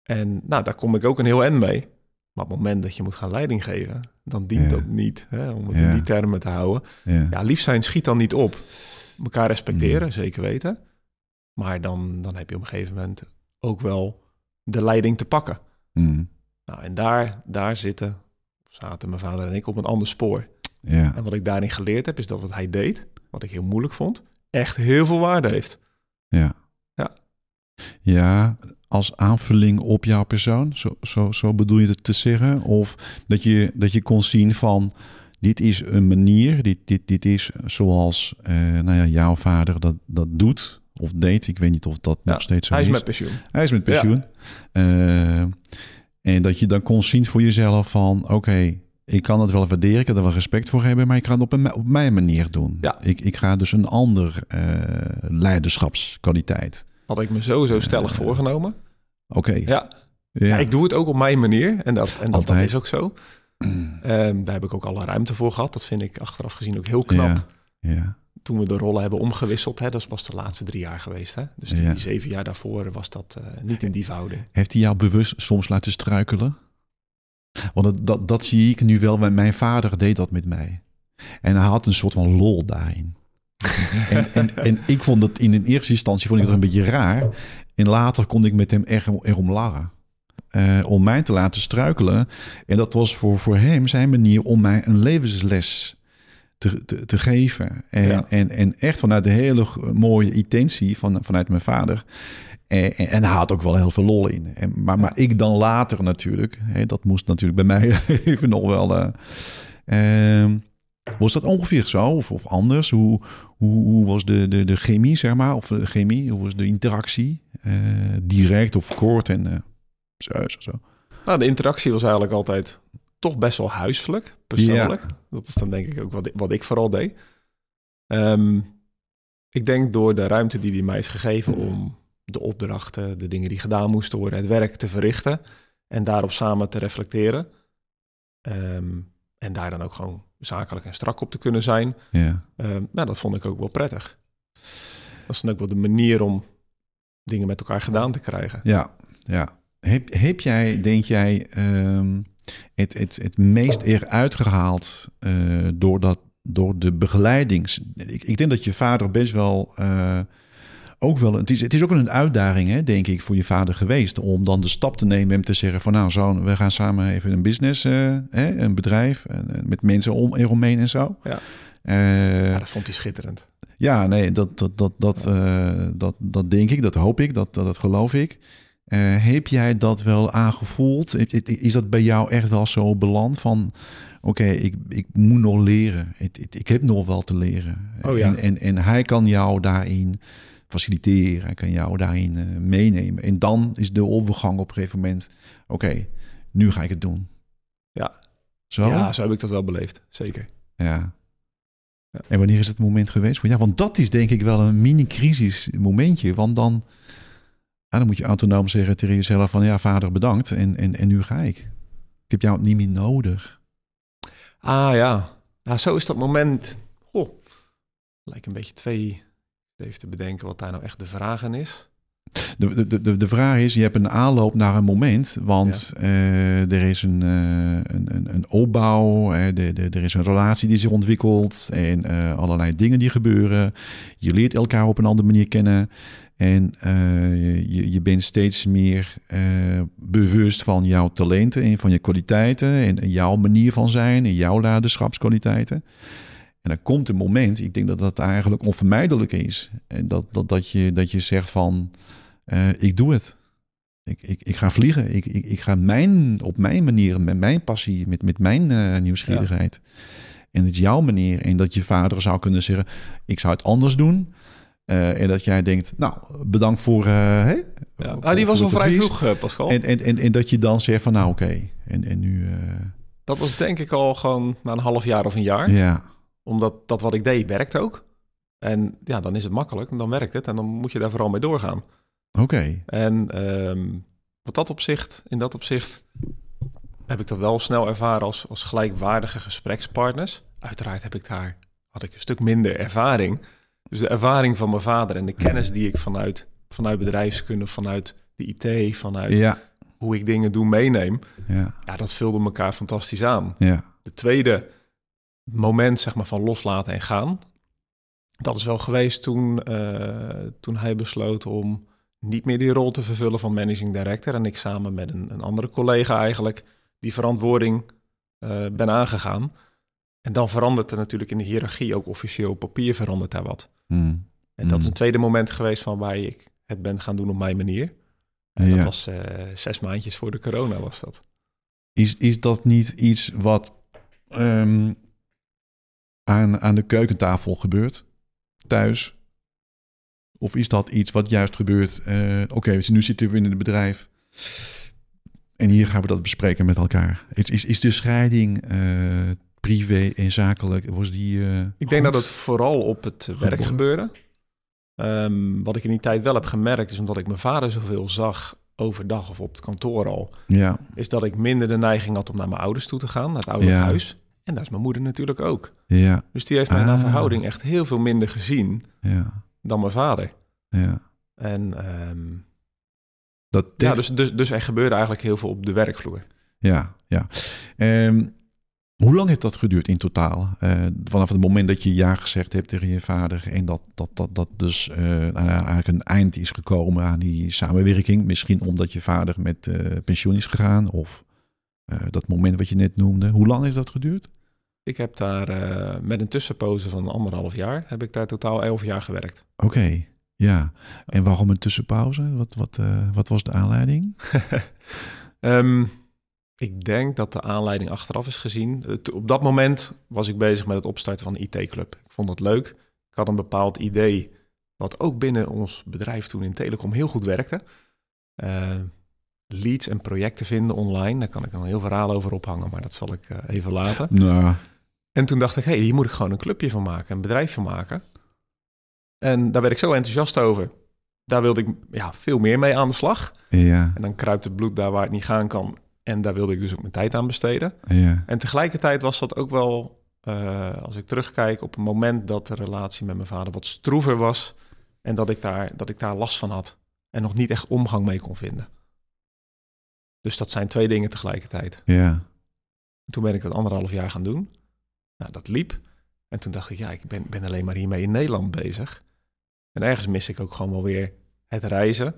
En nou, daar kom ik ook een heel end mee. Maar op het moment dat je moet gaan leiding geven, dan dient ja. dat niet. Hè, om het ja. in die termen te houden. Ja. ja, lief zijn schiet dan niet op. Elkaar respecteren, mm. zeker weten. Maar dan, dan heb je op een gegeven moment ook wel de leiding te pakken. Mm. Nou, en daar, daar zitten, zaten mijn vader en ik op een ander spoor. Ja. En wat ik daarin geleerd heb, is dat wat hij deed, wat ik heel moeilijk vond, echt heel veel waarde heeft. Ja. Ja. Ja, als aanvulling op jouw persoon? Zo, zo, zo bedoel je het te zeggen? Of dat je, dat je kon zien van... dit is een manier, dit, dit, dit is zoals uh, nou ja, jouw vader dat, dat doet of deed. Ik weet niet of dat ja, nog steeds zo hij is. Hij is met pensioen. Hij is met pensioen. Ja. Uh, en dat je dan kon zien voor jezelf van... oké, okay, ik kan het wel waarderen, ik kan er wel respect voor hebben... maar ik ga het op, een, op mijn manier doen. Ja. Ik, ik ga dus een ander uh, leiderschapskwaliteit... Had ik me sowieso stellig voorgenomen. Oké. Okay. Ja. Ja. ja. ik doe het ook op mijn manier. En dat, en dat, dat is ook zo. Um, daar heb ik ook alle ruimte voor gehad. Dat vind ik achteraf gezien ook heel knap. Ja. ja. Toen we de rollen hebben omgewisseld, hè, dat is pas de laatste drie jaar geweest. Hè? Dus die, ja. die zeven jaar daarvoor was dat uh, niet in die verhouding. Heeft hij jou bewust soms laten struikelen? Want dat, dat, dat zie ik nu wel. Mijn vader deed dat met mij. En hij had een soort van lol daarin. en, en, en, ik vond het in een eerste instantie vond ik het een beetje raar. En later kon ik met hem er, erom lachen. om mij te laten struikelen. En dat was voor, voor hem zijn manier om mij een levensles te, te, te geven. En, en, en echt vanuit de hele mooie intentie van, vanuit mijn vader. En, en, hij had ook wel heel veel lol in. En, maar, maar ik dan later natuurlijk. Hè, dat moest natuurlijk bij mij even nog wel. Uh, was dat ongeveer zo of, of anders? Hoe, hoe, hoe, was de, de, de chemie, zeg maar? Of de chemie, hoe was de interactie? Uh, direct of kort en uh, zo, zo, zo. Nou, de interactie was eigenlijk altijd toch best wel huiselijk, persoonlijk. Dat is dan denk ik ook wat ik, wat ik vooral deed. Um, ik denk door de ruimte die hij mij is gegeven om de opdrachten, de dingen die gedaan moesten worden, het werk te verrichten en daarop samen te reflecteren. Um, en daar dan ook gewoon zakelijk en strak op te kunnen zijn. Ja. Um, nou, dat vond ik ook wel prettig. Dat is dan ook wel de manier om dingen met elkaar gedaan te krijgen. Ja, ja. Heb, heb jij, denk jij, um, het, het, het meest eruit gehaald uh, door, dat, door de begeleidings... Ik, ik denk dat je vader best wel... Uh, ook wel, het is, het is ook een uitdaging, hè, denk ik, voor je vader geweest. Om dan de stap te nemen en te zeggen van nou, zo, we gaan samen even een business, uh, hè, een bedrijf, met mensen om eromheen en zo. Ja. Uh, ja, dat vond hij schitterend. Ja, nee, dat, dat, dat, dat, dat, dat denk ik, dat hoop ik, dat, dat, dat geloof ik. Heb jij dat wel aangevoeld? Is dat bij jou echt wel zo beland van... oké, ik, ik moet nog leren. Ik, ik, heb nog wel te leren. Oh, ja. en, en, en hij kan jou daarin faciliteren. Kan jou daarin uh, meenemen. En dan is de overgang op een gegeven moment... oké, nu ga ik het doen. Ja. Zo? Ja, zo heb ik dat wel beleefd. Zeker. Ja. ja. En wanneer is het moment geweest? Ja, want dat is denk ik wel een mini-crisis momentje. Want dan dan moet je autonoom zeggen tegen jezelf van ja, vader bedankt en, en, en nu ga ik. Ik heb jou niet meer nodig. Ah ja, nou zo is dat moment. Oh, lijkt een beetje twee. Even te bedenken wat daar nou echt de vraag in is. De, de, de, de vraag is, je hebt een aanloop naar een moment, want uh, er is een, uh, een, een, een opbouw, uh, de, de, er is een relatie die zich ontwikkelt en allerlei dingen die gebeuren. Je leert elkaar op een andere manier kennen. En je, je bent steeds meer bewust van jouw talenten en van je kwaliteiten en, jouw manier van zijn en jouw leiderschapskwaliteiten. En dan komt een moment, ik denk dat dat eigenlijk onvermijdelijk is. En dat, dat, dat, je, dat je zegt van, uh, ik doe het. Ik, ik, ik ga vliegen. Ik, ik, ik ga mijn, op mijn manier, met mijn passie, met, met mijn nieuwsgierigheid. En het is jouw manier. En dat je vader zou kunnen zeggen, ik zou het anders doen. Uh, en dat jij denkt, nou, bedankt voor... Hè, ja. Voor, ah, die was al vrij vroeg, Pascal. En, en, en, en, dat je dan zegt van, nou oké, okay. en, en nu... Dat was denk ik al gewoon na een half jaar of een jaar. Ja. Omdat dat wat ik deed werkt ook. En ja, dan is het makkelijk en dan werkt het. En dan moet je daar vooral mee doorgaan. Oké. Okay. En um, wat dat opzicht, in dat opzicht heb ik dat wel snel ervaren als, als gelijkwaardige gesprekspartners. Uiteraard heb ik daar, had ik een stuk minder ervaring... Dus de ervaring van mijn vader en de kennis die ik vanuit, vanuit bedrijfskunde, vanuit de IT, vanuit ja. hoe ik dingen doe, meeneem. Ja. ja, dat vulde elkaar fantastisch aan. Ja. De tweede moment zeg maar, van loslaten en gaan, dat is wel geweest toen, uh, toen hij besloot om niet meer die rol te vervullen van managing director. En ik samen met een, een andere collega eigenlijk die verantwoording uh, ben aangegaan. En dan verandert er natuurlijk in de hiërarchie ook officieel papier verandert daar wat. Hmm. En dat is een hmm. tweede moment geweest van waar ik het ben gaan doen op mijn manier. En dat was uh, zes maandjes voor de corona was dat. Is, is dat niet iets wat um, aan, aan de keukentafel gebeurt? Thuis? Of is dat iets wat juist gebeurt? Uh, Oké, okay, nu zitten we in het bedrijf. En hier gaan we dat bespreken met elkaar. Is, is, is de scheiding uh, privé en zakelijk? Was die, uh, ik denk dat het vooral op het werk gebeurde. Um, wat ik in die tijd wel heb gemerkt, is omdat ik mijn vader zoveel zag overdag of op het kantoor al, ja. is dat ik minder de neiging had om naar mijn ouders toe te gaan, naar het oude ja. huis. En daar is mijn moeder natuurlijk ook. Ja. Dus die heeft mij ah. naar verhouding echt heel veel minder gezien ja. dan mijn vader. Ja. En um, dat ja, dus, dus, dus er gebeurde eigenlijk heel veel op de werkvloer. Ja, ja. Um, Hoe lang heeft dat geduurd in totaal? Uh, vanaf het moment dat je ja gezegd hebt tegen je vader en dat dat, dat, dat dus uh, eigenlijk een eind is gekomen aan die samenwerking. Misschien omdat je vader met uh, pensioen is gegaan of dat moment wat je net noemde. Hoe lang heeft dat geduurd? Ik heb daar met een tussenpoze van anderhalf jaar, heb ik daar totaal elf jaar gewerkt. Oké, ja. En waarom een tussenpauze? Wat, wat, wat was de aanleiding? um, Ik denk dat de aanleiding achteraf is gezien. op dat moment was ik bezig met het opstarten van de IT-club. Ik vond het leuk. Ik had een bepaald idee, wat ook binnen ons bedrijf toen in telecom heel goed werkte. Uh, leads en projecten vinden online. Daar kan ik een heel verhaal over ophangen, maar dat zal ik uh, even laten. Nou. En toen dacht ik, hé, hey, hier moet ik gewoon een clubje van maken, een bedrijf van maken. En daar werd ik zo enthousiast over. Daar wilde ik ja, veel meer mee aan de slag. Ja. En dan kruipt het bloed daar waar het niet gaan kan. En daar wilde ik dus ook mijn tijd aan besteden. Ja. En tegelijkertijd was dat ook wel, uh, als ik terugkijk, op het moment dat de relatie met mijn vader wat stroever was. En dat ik daar, dat ik daar last van had. En nog niet echt omgang mee kon vinden. Dus dat zijn twee dingen tegelijkertijd. Ja. toen ben ik dat anderhalf jaar gaan doen. Nou, dat liep. En toen dacht ik, ja, ik ben, ben alleen maar hiermee in Nederland bezig. En ergens mis ik ook gewoon wel weer het reizen.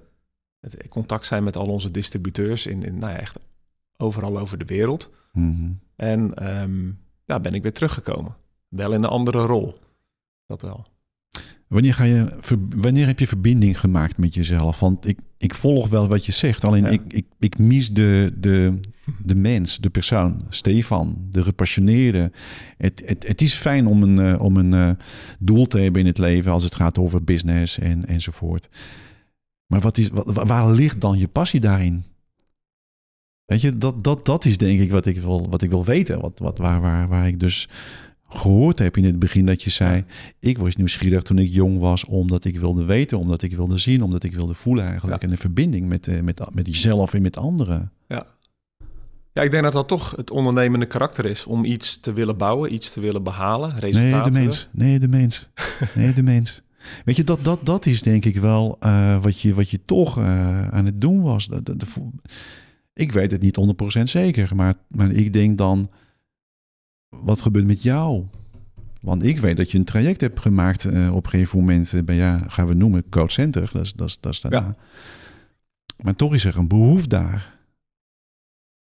Het contact zijn met al onze distributeurs in, in nou ja, echt overal over de wereld. Mhm. En um, ja, ben ik weer teruggekomen. Wel in een andere rol. Dat wel. Wanneer, ga je, wanneer heb je verbinding gemaakt met jezelf? Want ik, ik volg wel wat je zegt, alleen ik, ik, ik mis de, de, de mens, de persoon, Stefan, de gepassioneerde. Het, het, het is fijn om een, uh, om een uh, doel te hebben in het leven als het gaat over business en, enzovoort. Maar wat is, wat, waar ligt dan je passie daarin? Weet je, dat, dat, dat is denk ik wat ik wil, wat ik wil weten. Wat, wat, waar, waar, waar ik dus gehoord heb in het begin dat je zei... ik was nieuwsgierig toen ik jong was omdat ik wilde weten... omdat ik wilde zien, omdat ik wilde voelen eigenlijk... en een verbinding met, uh, met, met jezelf en met anderen. Ja. ja, ik denk dat dat toch het ondernemende karakter is... om iets te willen bouwen, iets te willen behalen, resultaten. Nee, de mens. Nee, de mens. Nee, de mens. Weet je, dat, dat, dat is denk ik wel uh, wat, je, wat je toch uh, aan het doen was. Ik weet het niet 100% zeker, maar, maar ik denk dan, wat gebeurt met jou? Want ik weet dat je een traject hebt gemaakt uh, op een gegeven moment uh, bij, ja, gaan we noemen, Code Center. Dat is, dat is, dat is ja. Maar toch is er een behoefte daar.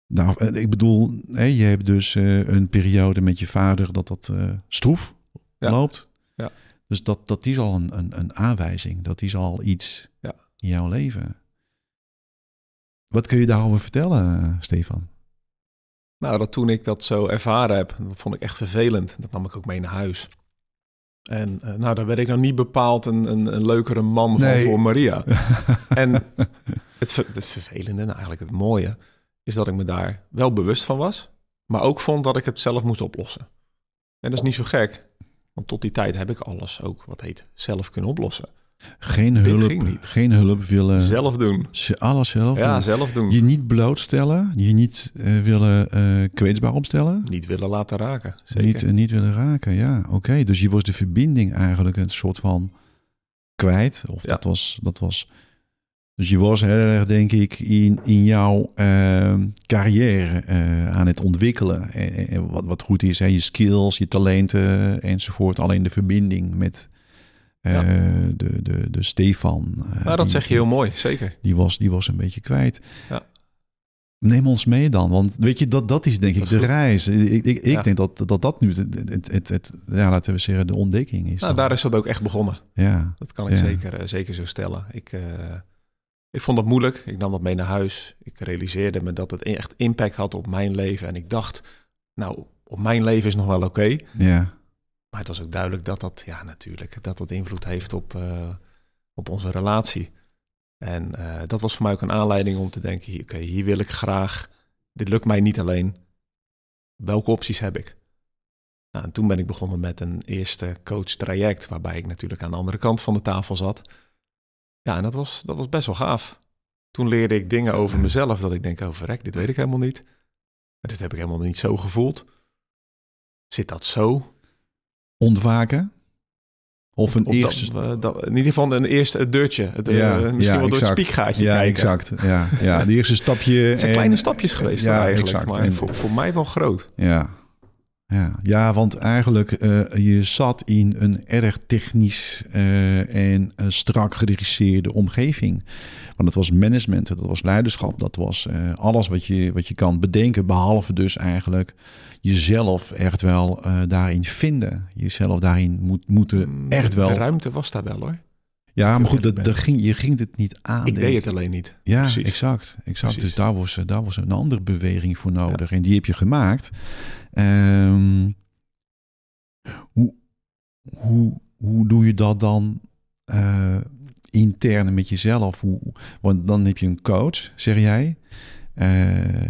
Nou, eh, ik bedoel, hè, je hebt dus uh, een periode met je vader dat dat stroef ja. loopt. Ja. Dus dat, dat is al een, een, een aanwijzing. Dat is al iets ja. in jouw leven. Wat kun je daarover vertellen, Stefan? Nou, dat toen ik dat zo ervaren heb, dat vond ik echt vervelend. Dat nam ik ook mee naar huis. En uh, nou, daar werd ik nou niet bepaald een, een, een leukere man van voor Maria. en het, het vervelende, nou eigenlijk het mooie, is dat ik me daar wel bewust van was. Maar ook vond dat ik het zelf moest oplossen. En dat is niet zo gek. Want tot die tijd heb ik alles ook, wat heet, zelf kunnen oplossen. Geen hulp, geen hulp willen. Zelf doen. Alles zelf ja, doen. zelf doen. Je niet blootstellen, je niet uh, willen uh, kwetsbaar opstellen. Niet willen laten raken, zeker. Niet, uh, niet willen raken, ja. Oké, okay. dus je was de verbinding eigenlijk een soort van kwijt. Of ja. dat, was, dat was... Dus je was heel erg, denk ik, in, in jouw ehm, carrière aan het ontwikkelen. En, en wat, wat goed is, hè, je skills, je talenten enzovoort. Alleen de verbinding met ja. Uh, de, de, de Stefan. Uh, nou, dat zeg je heel mooi, zeker. Die was, die was een beetje kwijt. Ja. Neem ons mee dan, want weet je, dat, dat is denk dat ik is de goed. reis. Ik, ik, ik ja. denk dat, dat dat nu, het, het, het, het, ja, laten we zeggen, de ontdekking is. Nou, daar is dat ook echt begonnen. Ja. Dat kan ik zeker, uh, zeker zo stellen. Ik, ik vond dat moeilijk. Ik nam dat mee naar huis. Ik realiseerde me dat het echt impact had op mijn leven. En ik dacht, nou, op mijn leven is nog wel oké. Okay. Ja. Maar het was ook duidelijk dat dat, ja natuurlijk, dat dat invloed heeft op, uh, op onze relatie. En uh, dat was voor mij ook een aanleiding om te denken, oké, okay, hier wil ik graag, dit lukt mij niet alleen. Welke opties heb ik? Nou, en toen ben ik begonnen met een eerste coach traject, waarbij ik natuurlijk aan de andere kant van de tafel zat. Ja, en dat was, dat was best wel gaaf. Toen leerde ik dingen over mezelf dat ik denk, oh verrek, dit weet ik helemaal niet. Dit heb ik helemaal niet zo gevoeld. Zit dat zo? Ontwaken? Of een eerste... Dat, dat, in ieder geval een eerste deurtje. Het, ja, uh, misschien ja, wel door exact. het spiekgaatje ja, kijken. Exact. Ja, ja, de eerste stapje. Het zijn en, kleine stapjes geweest ja, eigenlijk, exact. maar en voor, voor mij wel groot. Ja. Ja, ja want eigenlijk uh, je zat in een erg technisch uh, en uh, strak gedirigeerde omgeving. Want het was management, dat was leiderschap, dat was alles wat je, wat je kan bedenken, behalve dus eigenlijk jezelf echt wel daarin vinden. Jezelf daarin moet, moeten mm, echt wel. De ruimte was daar wel hoor. Ja, maar goed, dat, dat ging, je ging het niet aan. Ik deed het alleen niet. Ja, exact. exact. Dus daar was, daar was een andere beweging voor nodig. En die heb je gemaakt. Um, hoe, hoe, hoe doe je dat dan uh, intern met jezelf? Hoe, want dan heb je een coach, zeg jij. Uh,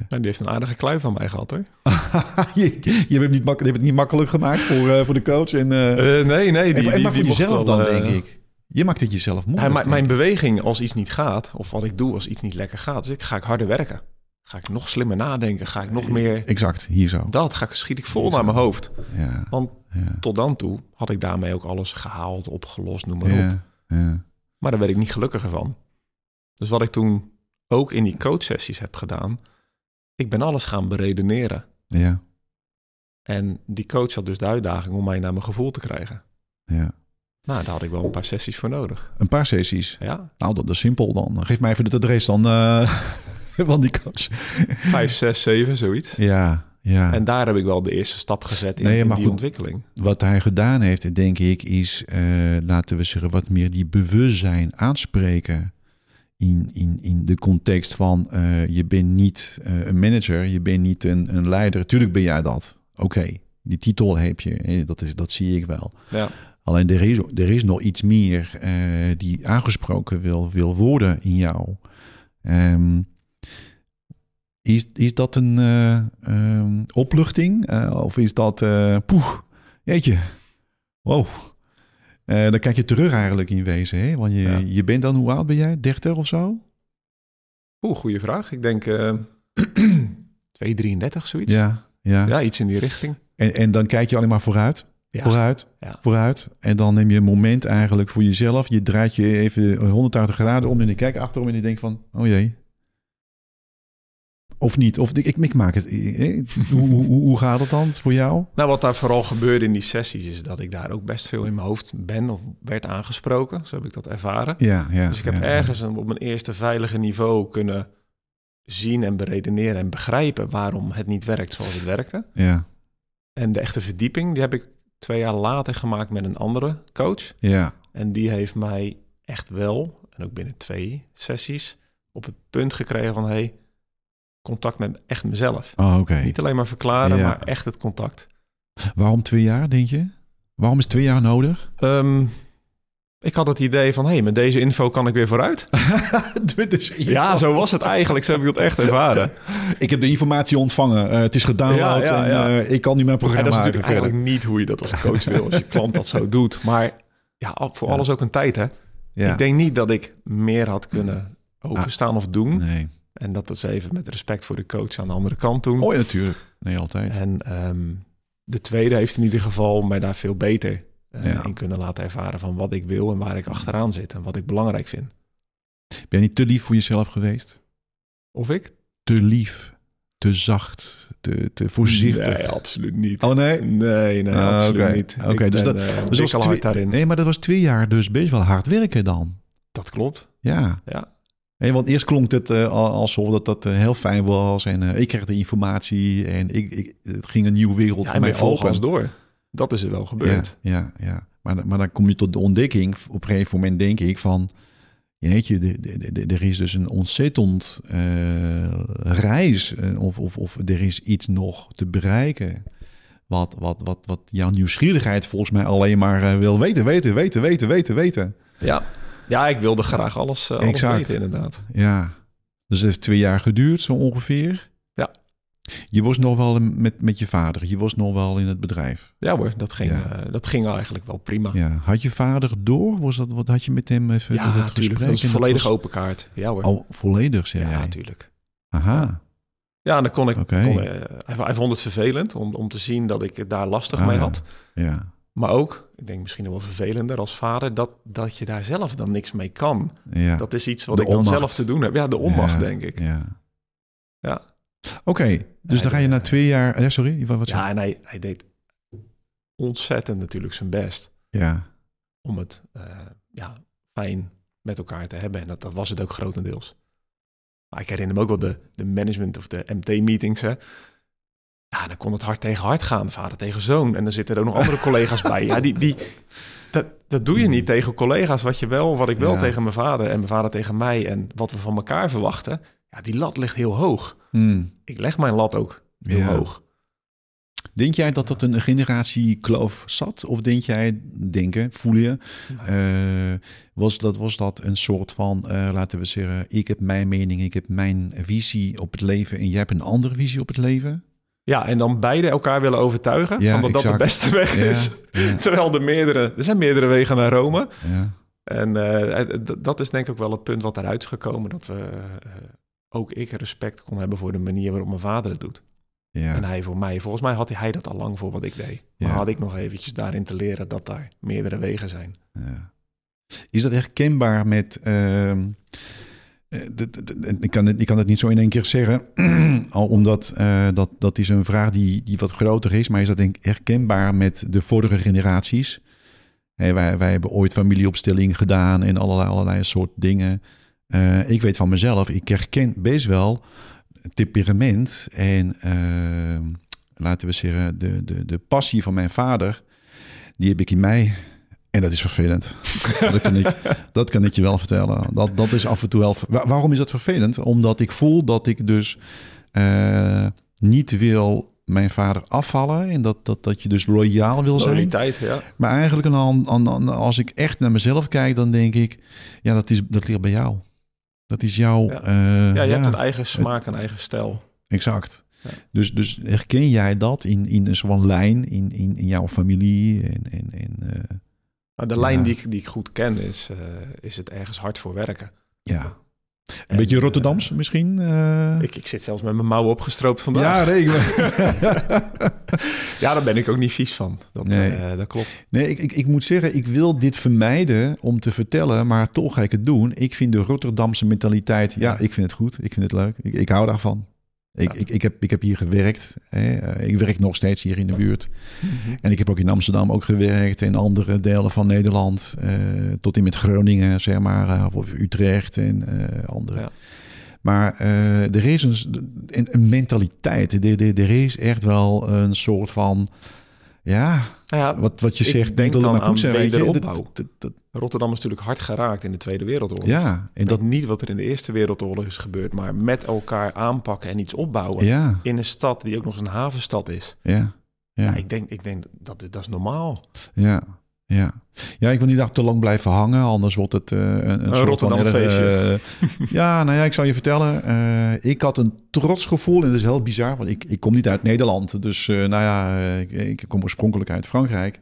die heeft een aardige kluif van mij gehad, hoor. je, je, hebt het niet, mak het niet makkelijk gemaakt voor, uh, voor de coach. En, nee, nee. Die, en, maar voor jezelf dan, denk ik. Je maakt het jezelf moeilijk. mijn beweging als iets niet gaat, of wat ik doe als iets niet lekker gaat, dus ik ga ik harder werken. Ga ik nog slimmer nadenken? Ga ik nog meer... Exact, hier zo. Dat ga ik, schiet ik vol naar mijn hoofd. Ja. Want tot dan toe had ik daarmee ook alles gehaald, opgelost, noem maar op. Ja. Maar daar werd ik niet gelukkiger van. Dus wat ik toen ook in die coachsessies heb gedaan, ik ben alles gaan beredeneren. Ja. En die coach had dus de uitdaging om mij naar mijn gevoel te krijgen. Ja. Nou, daar had ik wel een paar sessies voor nodig. Een paar sessies? Ja. Nou, dat is simpel dan. Geef mij even het adres dan uh, van die coach. Vijf, zes, zeven, zoiets. Ja, ja. En daar heb ik wel de eerste stap gezet in, nee, in die ontwikkeling. Wat hij gedaan heeft, denk ik, is, uh, laten we zeggen, wat meer die bewustzijn aanspreken. In, in, in de context van, uh, je bent niet een manager, je bent niet een, een leider. Tuurlijk ben jij dat. Oké, die titel heb je, dat, is, dat zie ik wel. Ja. Alleen er is, er is nog iets meer die aangesproken wil, wil worden in jou. Um, is, is dat een uh, um, opluchting? Uh, of is dat, poeh, jeetje, wow. dan kijk je terug eigenlijk in wezen, hè? Want je, ja. je bent dan, hoe oud ben jij? 30 of zo? Oeh, goede vraag. Ik denk 233, zoiets. Ja, ja. ja, iets in die richting. En, en dan kijk je alleen maar vooruit? Ja. Vooruit, ja. vooruit. En dan neem je een moment eigenlijk voor jezelf. Je draait je even 180 graden om en je kijkt achterom en je denkt van, oh jee. Of niet? Of ik, ik maak het. Hoe, hoe, hoe, gaat het dan voor jou? Nou, wat daar vooral gebeurde in die sessies is dat ik daar ook best veel in mijn hoofd ben of werd aangesproken. Zo heb ik dat ervaren. Ja, ja, dus ik heb ergens op mijn eerste veilige niveau kunnen zien en beredeneren en begrijpen waarom het niet werkt zoals het werkte. Ja. En de echte verdieping, die heb ik twee jaar later gemaakt met een andere coach. Ja. En die heeft mij echt wel, en ook binnen twee sessies, op het punt gekregen van hey, contact met echt mezelf. Oh, oké. Niet alleen maar verklaren, maar echt het contact. Waarom twee jaar, denk je? Waarom is twee jaar nodig? Um, ik had het idee van, hé, hey, met deze info kan ik weer vooruit. ja, zo was het eigenlijk. Zo heb ik dat echt ervaren. ik heb de informatie ontvangen. Uh, het is gedownload ja, ja, en uh, ik kan nu mijn programma en dat is natuurlijk eigenlijk niet hoe je dat als coach wil, als je klant dat zo doet. Maar ja, voor alles ook een tijd, hè. Ik denk niet dat ik meer had kunnen openstaan of doen. Nee. En dat is even met respect voor de coach aan de andere kant doen. Oh natuurlijk. Nee, altijd. En um, de tweede heeft in ieder geval mij daar veel beter uh, in kunnen laten ervaren van wat ik wil en waar ik achteraan zit en wat ik belangrijk vind. Ben je niet te lief voor jezelf geweest? Of ik? Te lief, te zacht, te, te voorzichtig? Nee, absoluut niet. Oh nee? Nee, nee, ah, absoluut niet. Oké, dus dat uh, dus was al hard daarin. Nee, maar dat was twee jaar dus best wel hard werken dan. Dat klopt. Ja. Ja. Nee, want eerst klonk het uh, alsof dat, dat uh, heel fijn was en uh, ik kreeg de informatie en ik, ik, het ging een nieuwe wereld ja, voor mij open. door. Dat is er wel gebeurd. Ja, ja, ja. Maar, maar dan kom je tot de ontdekking. Op een gegeven moment denk ik van... Jeetje, er is dus een ontzettend reis. Eh, of, of, of er is iets nog te bereiken. Wat, wat, wat, wat jouw nieuwsgierigheid volgens mij alleen maar wil weten, weten, weten, weten, weten, weten. Ja, ja ik wilde graag alles, alles exact. weten inderdaad. Ja, dus het heeft twee jaar geduurd zo ongeveer. Je was nog wel met, met je vader, je was nog wel in het bedrijf. Ja hoor, dat ging, uh, dat ging eigenlijk wel prima. Ja. Had je vader door? Was dat, wat had je met hem even ja, dat gesprek? dat is volledig open kaart. Ja hoor. Oh, volledig zei ja, natuurlijk. Aha. Ja, en dan kon ik... Okay. Kon, uh, hij, vond het vervelend om, om te zien dat ik het daar lastig ah, mee had. Ja. Maar ook, ik denk misschien nog wel vervelender als vader, dat, dat je daar zelf dan niks mee kan. Ja. Dat is iets wat ik dan zelf te doen heb. Ja, de onmacht, denk ik. Ja. Ja. Oké, dus dan ga je na twee jaar... Ja, sorry, wat, Ja, en hij, hij deed ontzettend natuurlijk zijn best. Ja. Om het ja, fijn met elkaar te hebben. En dat, dat was het ook grotendeels. Maar ik herinner me ook wel de, de management of de MT-meetings. Ja, dan kon het hard tegen hard gaan, vader tegen zoon. En dan zitten er ook nog andere collega's bij. Ja, die, die, dat, dat doe je niet tegen collega's. Wat je wel, wat ik wel tegen mijn vader en mijn vader tegen mij en wat we van elkaar verwachten. Ja, die lat ligt heel hoog. Hmm. Ik leg mijn lat ook heel hoog. Denk jij dat dat een generatiekloof zat? Of denk jij, denken, voel je, uh, was, dat, was dat een soort van, uh, laten we zeggen, ik heb mijn mening, ik heb mijn visie op het leven en jij hebt een andere visie op het leven? Ja, en dan beide elkaar willen overtuigen van dat dat de beste weg is. Terwijl er meerdere, er zijn meerdere wegen naar Rome. Ja. En uh, dat is denk ik ook wel het punt wat eruit is gekomen. Dat we, ook ik respect kon hebben voor de manier waarop mijn vader het doet. Ja. En hij voor mij. Volgens mij had hij dat al lang voor wat ik deed. Maar had ik nog eventjes daarin te leren dat daar meerdere wegen zijn. Ja. Is dat herkenbaar met... Uh, ik, kan het, ik kan het niet zo in één keer zeggen, al omdat uh, dat, dat is een vraag die, die wat groter is. Maar is dat denk ik herkenbaar met de vorige generaties? Wij, wij hebben ooit familieopstelling gedaan en allerlei, allerlei soort dingen. Uh, ik weet van mezelf, ik herken best wel temperament en laten we zeggen de, de, de passie van mijn vader, die heb ik in mij. En dat is vervelend. dat, kan ik, dat kan ik je wel vertellen. Dat, dat is af en toe wel. Waarom is dat vervelend? Omdat ik voel dat ik dus uh, niet wil mijn vader afvallen. En dat, dat, dat je dus loyaal wil zijn. Loyaliteit, ja. Maar eigenlijk aan, aan, als ik echt naar mezelf kijk, dan denk ik, ja, dat, is, dat ligt bij jou. Dat is jouw... Ja, uh, ja je hebt een eigen smaak, een eigen stijl. Exact. Ja. Dus, dus herken jij dat in, in een soort lijn in, in, in jouw familie? En, en, en, uh, de lijn die ik, die ik goed ken is, uh, is het ergens hard voor werken. Ja. Een beetje eh, Rotterdams misschien? Uh... Ik, ik zit zelfs met mijn mouwen opgestroopt vandaag. Ja, nee. ja, daar ben ik ook niet vies van. Dat, nee. Uh, dat klopt. Nee, ik, ik, ik moet zeggen, ik wil dit vermijden om te vertellen, maar toch ga ik het doen. Ik vind de Rotterdamse mentaliteit, ja, ik vind het goed. Ik vind het leuk. Ik, ik hou daarvan. Ik, ik, ik, heb, ik heb hier gewerkt. Hè. Eh, ik werk nog steeds hier in de buurt. Mhm. En ik heb ook in Amsterdam ook gewerkt. In andere delen van Nederland. Uh, tot in met Groningen, zeg maar. Uh, of Utrecht en andere. Ja. Maar er is een, een, mentaliteit. Er, er, er is echt wel een soort van ja, ja, wat, wat je zegt, denk dan aan poetsen, wederopbouw. Rotterdam is natuurlijk hard geraakt in de Tweede Wereldoorlog. Ja, en dat niet wat er in de Eerste Wereldoorlog is gebeurd, maar met elkaar aanpakken en iets opbouwen ja. in een stad die ook nog eens een havenstad is. Ja, ja. ja ik denk, ik denk dat dat is normaal. Ja, ja. ja, ik wil niet daar te lang blijven hangen, anders wordt het uh, een, een, soort Rotterdam van feestje. Uh, ja, nou ja, ik zal je vertellen. Uh, ik had een trots gevoel en dat is heel bizar, want ik, ik kom niet uit Nederland. Dus nou ja, ik, ik, kom oorspronkelijk uit Frankrijk.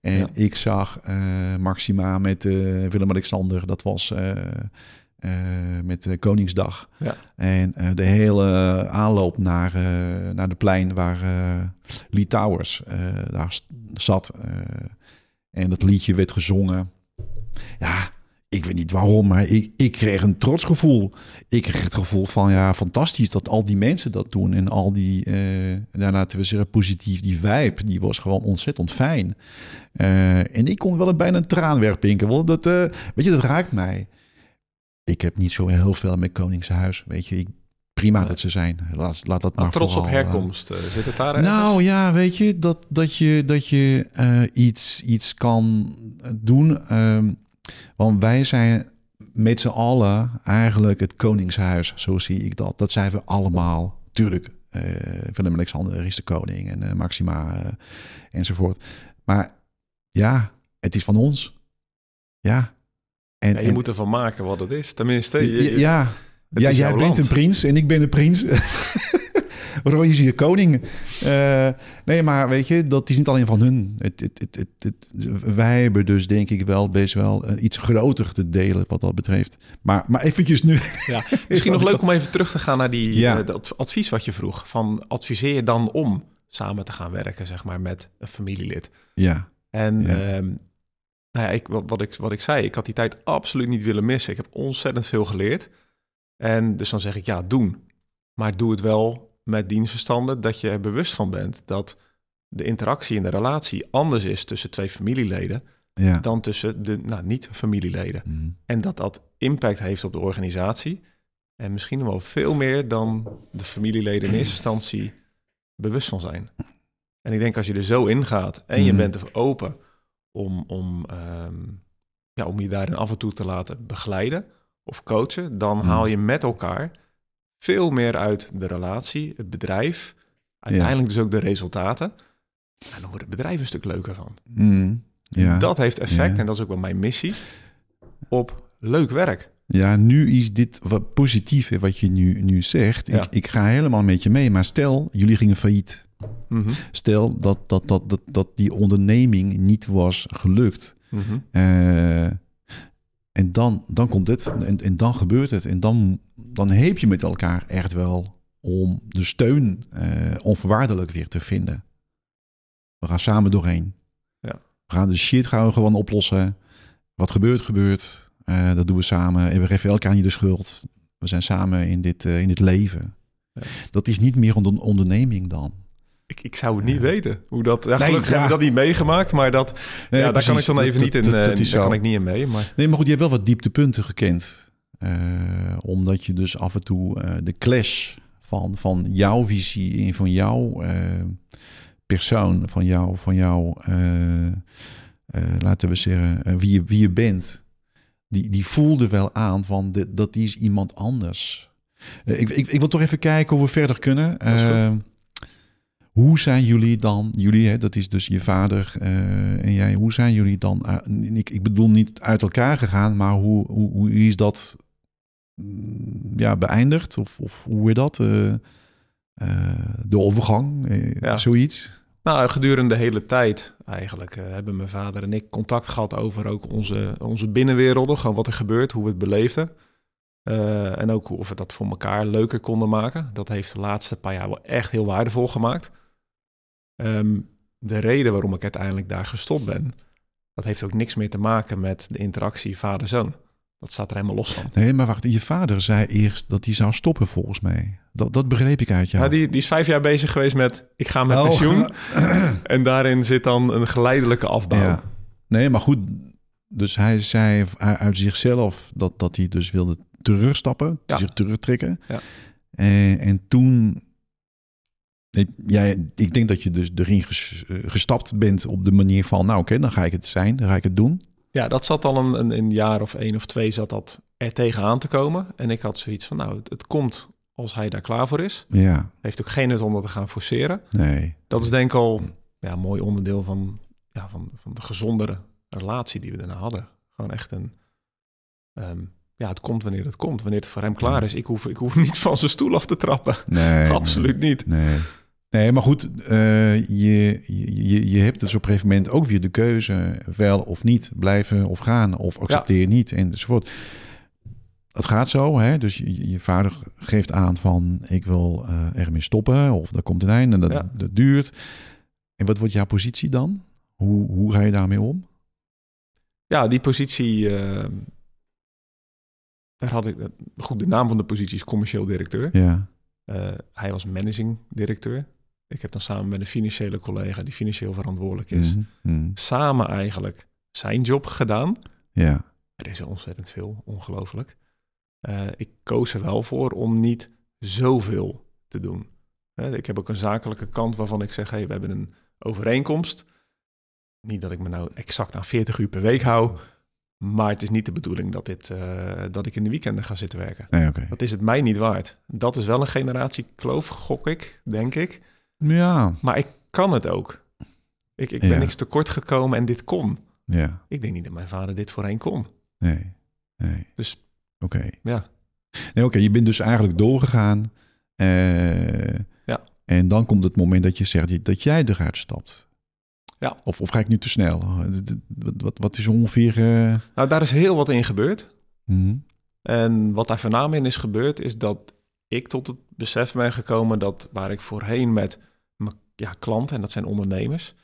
En ja. ik zag Maxima met Willem-Alexander, dat was met Koningsdag. Ja. En de hele aanloop naar, naar de plein waar Lee Towers daar zat... En dat liedje werd gezongen. Ja, ik weet niet waarom, maar ik, ik kreeg een trotsgevoel. Ik kreeg het gevoel van, ja, fantastisch dat al die mensen dat doen. En al die, daarna te zeggen, positief, die vibe, die was gewoon ontzettend fijn. Uh, en ik kon wel een, bijna een traan wegpinken. Want dat, uh, weet je, dat raakt mij. Ik heb niet zo heel veel met Koningshuis. Weet je, ik prima dat ze zijn. Laat, laat dat maar Trots op herkomst, uh, zit het daar Nou ja, weet je, dat, dat je, dat je uh, iets, iets kan doen. Um, want wij zijn met z'n allen eigenlijk het koningshuis, zo zie ik dat. Dat zijn we allemaal. Tuurlijk, uh, Willem-Alexander is de koning en Maxima enzovoort. Maar ja, het is van ons. Ja. En, en je moet ervan maken wat het is. Tenminste, ja ja, jij bent een prins en ik ben een prins. Roy is je koning. Uh, nee, maar weet je, dat is niet alleen van hun. Het, het, het, wij hebben dus denk ik wel best wel uh, iets groter te delen wat dat betreft. Maar, maar eventjes nu. Ja, misschien nog leuk om even terug te gaan naar die, ja. uh, dat advies wat je vroeg. Van adviseer je dan om samen te gaan werken, zeg maar, met een familielid. Ja. En ja. Um, nou ja, ik, wat, wat, ik, wat ik zei, ik had die tijd absoluut niet willen missen. Ik heb ontzettend veel geleerd. En dus dan zeg ik ja, doen. Maar doe het wel met dienstverstanden dat je er bewust van bent dat de interactie in de relatie anders is tussen twee familieleden ja. dan tussen de nou, niet-familieleden. Mhm. En dat dat impact heeft op de organisatie. En misschien wel veel meer dan de familieleden in eerste instantie bewust van zijn. En ik denk als je er zo in gaat en je mhm. bent er open om, om, ehm, ja, om je daarin af en toe te laten begeleiden of coachen, dan mhm. haal je met elkaar veel meer uit de relatie, het bedrijf, uiteindelijk dus ook de resultaten. En dan wordt het bedrijf een stuk leuker van. Mm, ja. Dat heeft effect, en dat is ook wel mijn missie, op leuk werk. Ja, nu is dit wat positief wat je nu, nu zegt. Ik, ik ga helemaal met je mee. Maar stel, jullie gingen failliet. Mhm. Stel dat, dat, dat, dat, dat die onderneming niet was gelukt. Eh, en dan, dan komt het en, en dan gebeurt het. En dan, dan heb je met elkaar echt wel om de steun uh, onvoorwaardelijk weer te vinden. We gaan samen doorheen. Ja. We gaan de shit gaan gewoon oplossen. Wat gebeurt, gebeurt. Uh, dat doen we samen. En we geven elkaar niet de schuld. We zijn samen in dit, uh, in dit leven. Ja. Dat is niet meer een onderneming dan. Ik, ik zou het niet weten hoe dat. Ja, gelukkig hebben we dat niet meegemaakt, maar dat. ja, daar kan ik dan even niet in. Dat, dat, daar kan ik niet in mee. Maar... Nee, maar goed, je hebt wel wat dieptepunten gekend. omdat je dus af en toe de clash van, van jouw visie en van jouw persoon, van jou, van jou, laten we zeggen, wie, je, wie je bent, die, die voelde wel aan van de, dat die is iemand anders. ik, ik, ik wil toch even kijken hoe we verder kunnen. Hoe zijn jullie dan, jullie, hè, dat is dus je vader en jij, hoe zijn jullie dan, ik, ik bedoel niet uit elkaar gegaan, maar hoe, hoe, hoe is dat mm, ja, beëindigd? Of, of hoe is dat? de overgang, ja. zoiets? Nou, gedurende de hele tijd eigenlijk uh, hebben mijn vader en ik contact gehad over ook onze, onze binnenwerelden. Gewoon wat er gebeurt, hoe we het beleefden. Uh, en ook of we dat voor elkaar leuker konden maken. Dat heeft de laatste paar jaar wel echt heel waardevol gemaakt. Um, de reden waarom ik uiteindelijk daar gestopt ben, dat heeft ook niks meer te maken met de interactie vader-zoon. Dat staat er helemaal los van. Nee, maar wacht, je vader zei eerst dat hij zou stoppen volgens mij. Dat, dat begreep ik uit jou. Ja, die, die is vijf jaar bezig geweest met ik ga met oh. pensioen. en daarin zit dan een geleidelijke afbouw. Ja. Nee, maar goed. Dus hij zei uit zichzelf dat, dat hij dus wilde terugstappen, ja. zich terugtrekken. Ja. En, en toen Jij, ik denk dat je dus erin gestapt bent op de manier van, nou oké, dan ga ik het zijn, dan ga ik het doen. Ja, dat zat al een, een, een, jaar of één of twee zat dat er tegenaan te komen. En ik had zoiets van, nou, het, komt als hij daar klaar voor is. Ja. Heeft ook geen nut om dat te gaan forceren. Nee. Dat is denk ik al ja, een mooi onderdeel van, ja, van, van de gezondere relatie die we daarna hadden. Gewoon echt een... Ehm, ja, het komt wanneer het komt. Wanneer het voor hem klaar is. Ik hoef, ik hoef niet van zijn stoel af te trappen. Nee. Absoluut niet. Nee. Nee, maar goed, uh, je, je, je hebt dus op een gegeven moment ook weer de keuze wel of niet blijven of gaan of accepteer je niet enzovoort. Het gaat zo, hè? dus je, je vader geeft aan van ik wil uh, ermee stoppen of er komt een einde en dat, dat duurt. En wat wordt jouw positie dan? Hoe, hoe ga je daarmee om? Ja, die positie, uh, daar had ik, goed, de naam van de positie is commercieel directeur. Ja. hij was managing directeur. Ik heb dan samen met een financiële collega die financieel verantwoordelijk is, mhm, mhm. samen eigenlijk zijn job gedaan. Ja. Er is ontzettend veel, ongelooflijk. Uh, ik koos er wel voor om niet zoveel te doen. ik heb ook een zakelijke kant waarvan ik zeg, hey, we hebben een overeenkomst. Niet dat ik me nou exact aan 40 uur per week hou, maar het is niet de bedoeling dat, dit, uh, dat ik in de weekenden ga zitten werken. Nee, okay. Dat is het mij niet waard. Dat is wel een generatiekloof, gok ik, denk ik. Ja. Maar ik kan het ook. Ik, ik ben niks tekort gekomen en dit kon. Ja. Ik denk niet dat mijn vader dit voorheen kon. Nee. nee. Dus. Oké. Ja. Nee, oké. Je bent dus eigenlijk doorgegaan. Uh, ja. En dan komt het moment dat je zegt dat jij eruit stapt. Ja. Of, of ga ik nu te snel? Wat, wat, wat is ongeveer... Uh... Nou, daar is heel wat in gebeurd. Mm En wat daar voornamelijk in is gebeurd, is dat ik tot het besef ben gekomen dat waar ik voorheen met ja, klanten, en dat zijn ondernemers,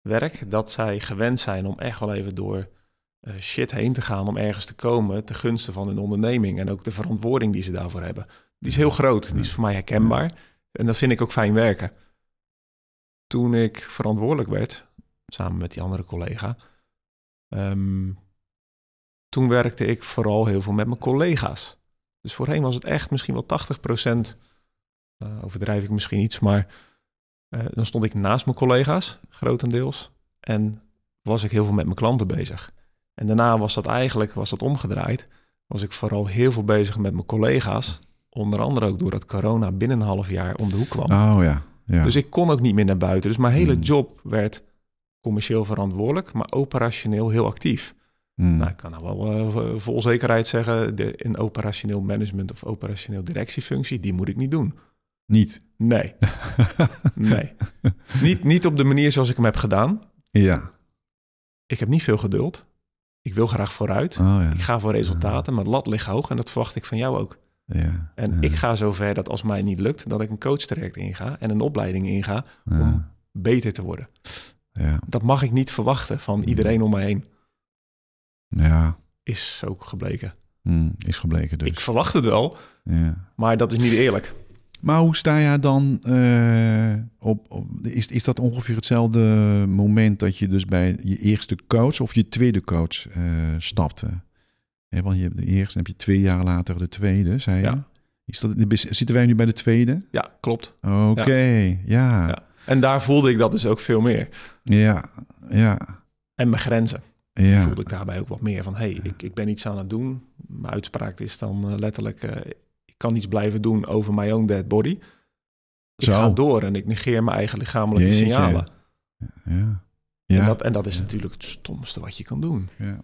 werk, dat zij gewend zijn om echt wel even door uh, shit heen te gaan om ergens te komen ten gunste van hun onderneming en ook de verantwoording die ze daarvoor hebben. Die is heel groot, die is voor mij herkenbaar. En dat vind ik ook fijn werken. Toen ik verantwoordelijk werd, samen met die andere collega, um, toen werkte ik vooral heel veel met mijn collega's. Dus voorheen was het echt misschien wel 80 procent, uh, overdrijf ik misschien iets, maar uh, dan stond ik naast mijn collega's, grotendeels. En was ik heel veel met mijn klanten bezig. En daarna was dat eigenlijk was dat omgedraaid. Was ik vooral heel veel bezig met mijn collega's. Onder andere ook doordat corona binnen een half jaar om de hoek kwam. Oh ja. ja. Dus ik kon ook niet meer naar buiten. Dus mijn hele hmm. job werd commercieel verantwoordelijk, maar operationeel heel actief. Hmm. Nou, ik kan nou wel uh, vol zekerheid zeggen, de, een operationeel management of operationeel directiefunctie, die moet ik niet doen. Niet? Nee. nee. Niet, niet op de manier zoals ik hem heb gedaan. Ja. Ik heb niet veel geduld. Ik wil graag vooruit. Oh, ja. Ik ga voor resultaten. Mijn lat ligt hoog en dat verwacht ik van jou ook. Ja. En ik ga zover dat als mij niet lukt, dat ik een coachtraject inga en een opleiding inga om beter te worden. Dat mag ik niet verwachten van iedereen om me heen. Ja. Is ook gebleken. Mm, is gebleken dus. Ik verwacht het wel, maar dat is niet eerlijk. Maar hoe sta jij dan uh, op, op, Is, is dat ongeveer hetzelfde moment dat je dus bij je eerste coach of je tweede coach uh, stapte? want je hebt de eerste, heb je twee jaar later de tweede, zei je. Ja. Is dat, zitten wij nu bij de tweede? Ja, klopt. Oké, ja. ja. En daar voelde ik dat dus ook veel meer. Ja, ja. En mijn grenzen. Ja. Voelde ik daarbij ook wat meer van, hey, ik, ik ben iets aan het doen. Mijn uitspraak is dan uh, letterlijk, kan iets blijven doen over my own dead body. Ik Zo. ga door en ik negeer mijn eigen lichamelijke signalen. Ja. Ja. En, dat, en dat is natuurlijk het stomste wat je kan doen. Ja.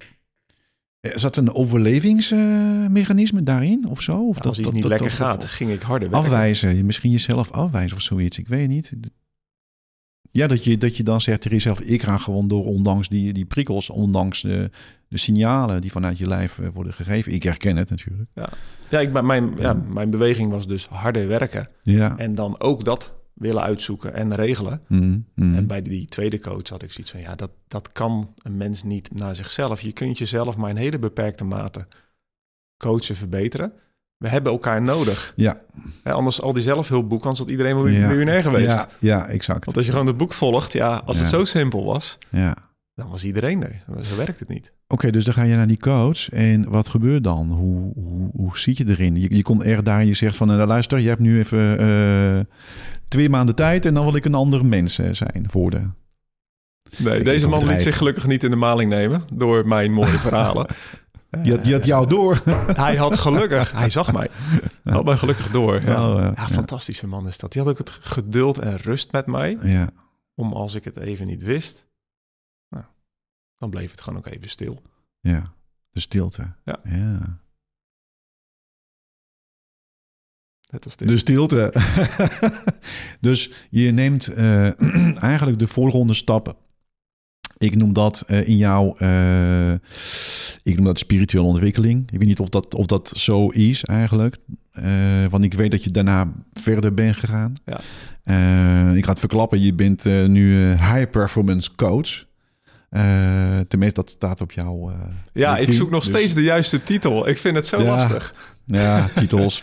Is dat een overlevingsmechanisme daarin of zo? Of dat, als iets niet lekker gaat, ging ik harder werken. Afwijzen, misschien jezelf afwijzen of zoiets. Ik weet niet. Ja, dat je, dat je dan zegt tegen jezelf, ik ga gewoon door, ondanks die, die prikkels, ondanks de, de signalen die vanuit je lijf eh, worden gegeven. Ik herken het natuurlijk. Ja, ja, ik, mijn, ja. mijn beweging was dus harder werken. Ja. En dan ook dat willen uitzoeken en regelen. Mm, mm. En bij die tweede coach had ik zoiets van, ja, dat, dat kan een mens niet naar zichzelf. Je kunt jezelf maar in hele beperkte mate coachen, verbeteren. We hebben elkaar nodig. Ja. anders al die zelfhulpboek, anders had iedereen wel ja. miljonair geweest. Ja, ja, exact. Want als je gewoon het boek volgt, ja, als het zo simpel was, ja. dan was iedereen er. Zo werkt het niet. Oké, dus dan ga je naar die coach en wat gebeurt dan? Hoe, hoe, hoe zit je erin? Je, je komt echt daar en je zegt van, nou, luister, je hebt nu even uh, twee maanden tijd en dan wil ik een andere mens eh, zijn worden. Nee, deze man liet zich gelukkig niet in de maling nemen door mijn mooie verhalen. Die had, die had jou door. hij had gelukkig, hij zag mij. Had mij gelukkig door. Ja, oh, ja, fantastische man is dat. Die had ook het geduld en rust met mij. Ja. Om als ik het even niet wist, nou, dan bleef het gewoon ook even stil. Ja, de stilte. Ja. ja. Als De stilte. dus je neemt uh, eigenlijk de volgende stappen ik noem dat uh, in jouw, uh, ik noem dat spirituele ontwikkeling. Ik weet niet of dat, of dat zo is eigenlijk. Uh, want ik weet dat je daarna verder bent gegaan. Ja. ik ga het verklappen, je bent nu high performance coach. Tenminste, dat staat op jouw. ja, ik zoek nog dus- steeds de juiste titel. Ik vind het zo lastig. Ja, titels.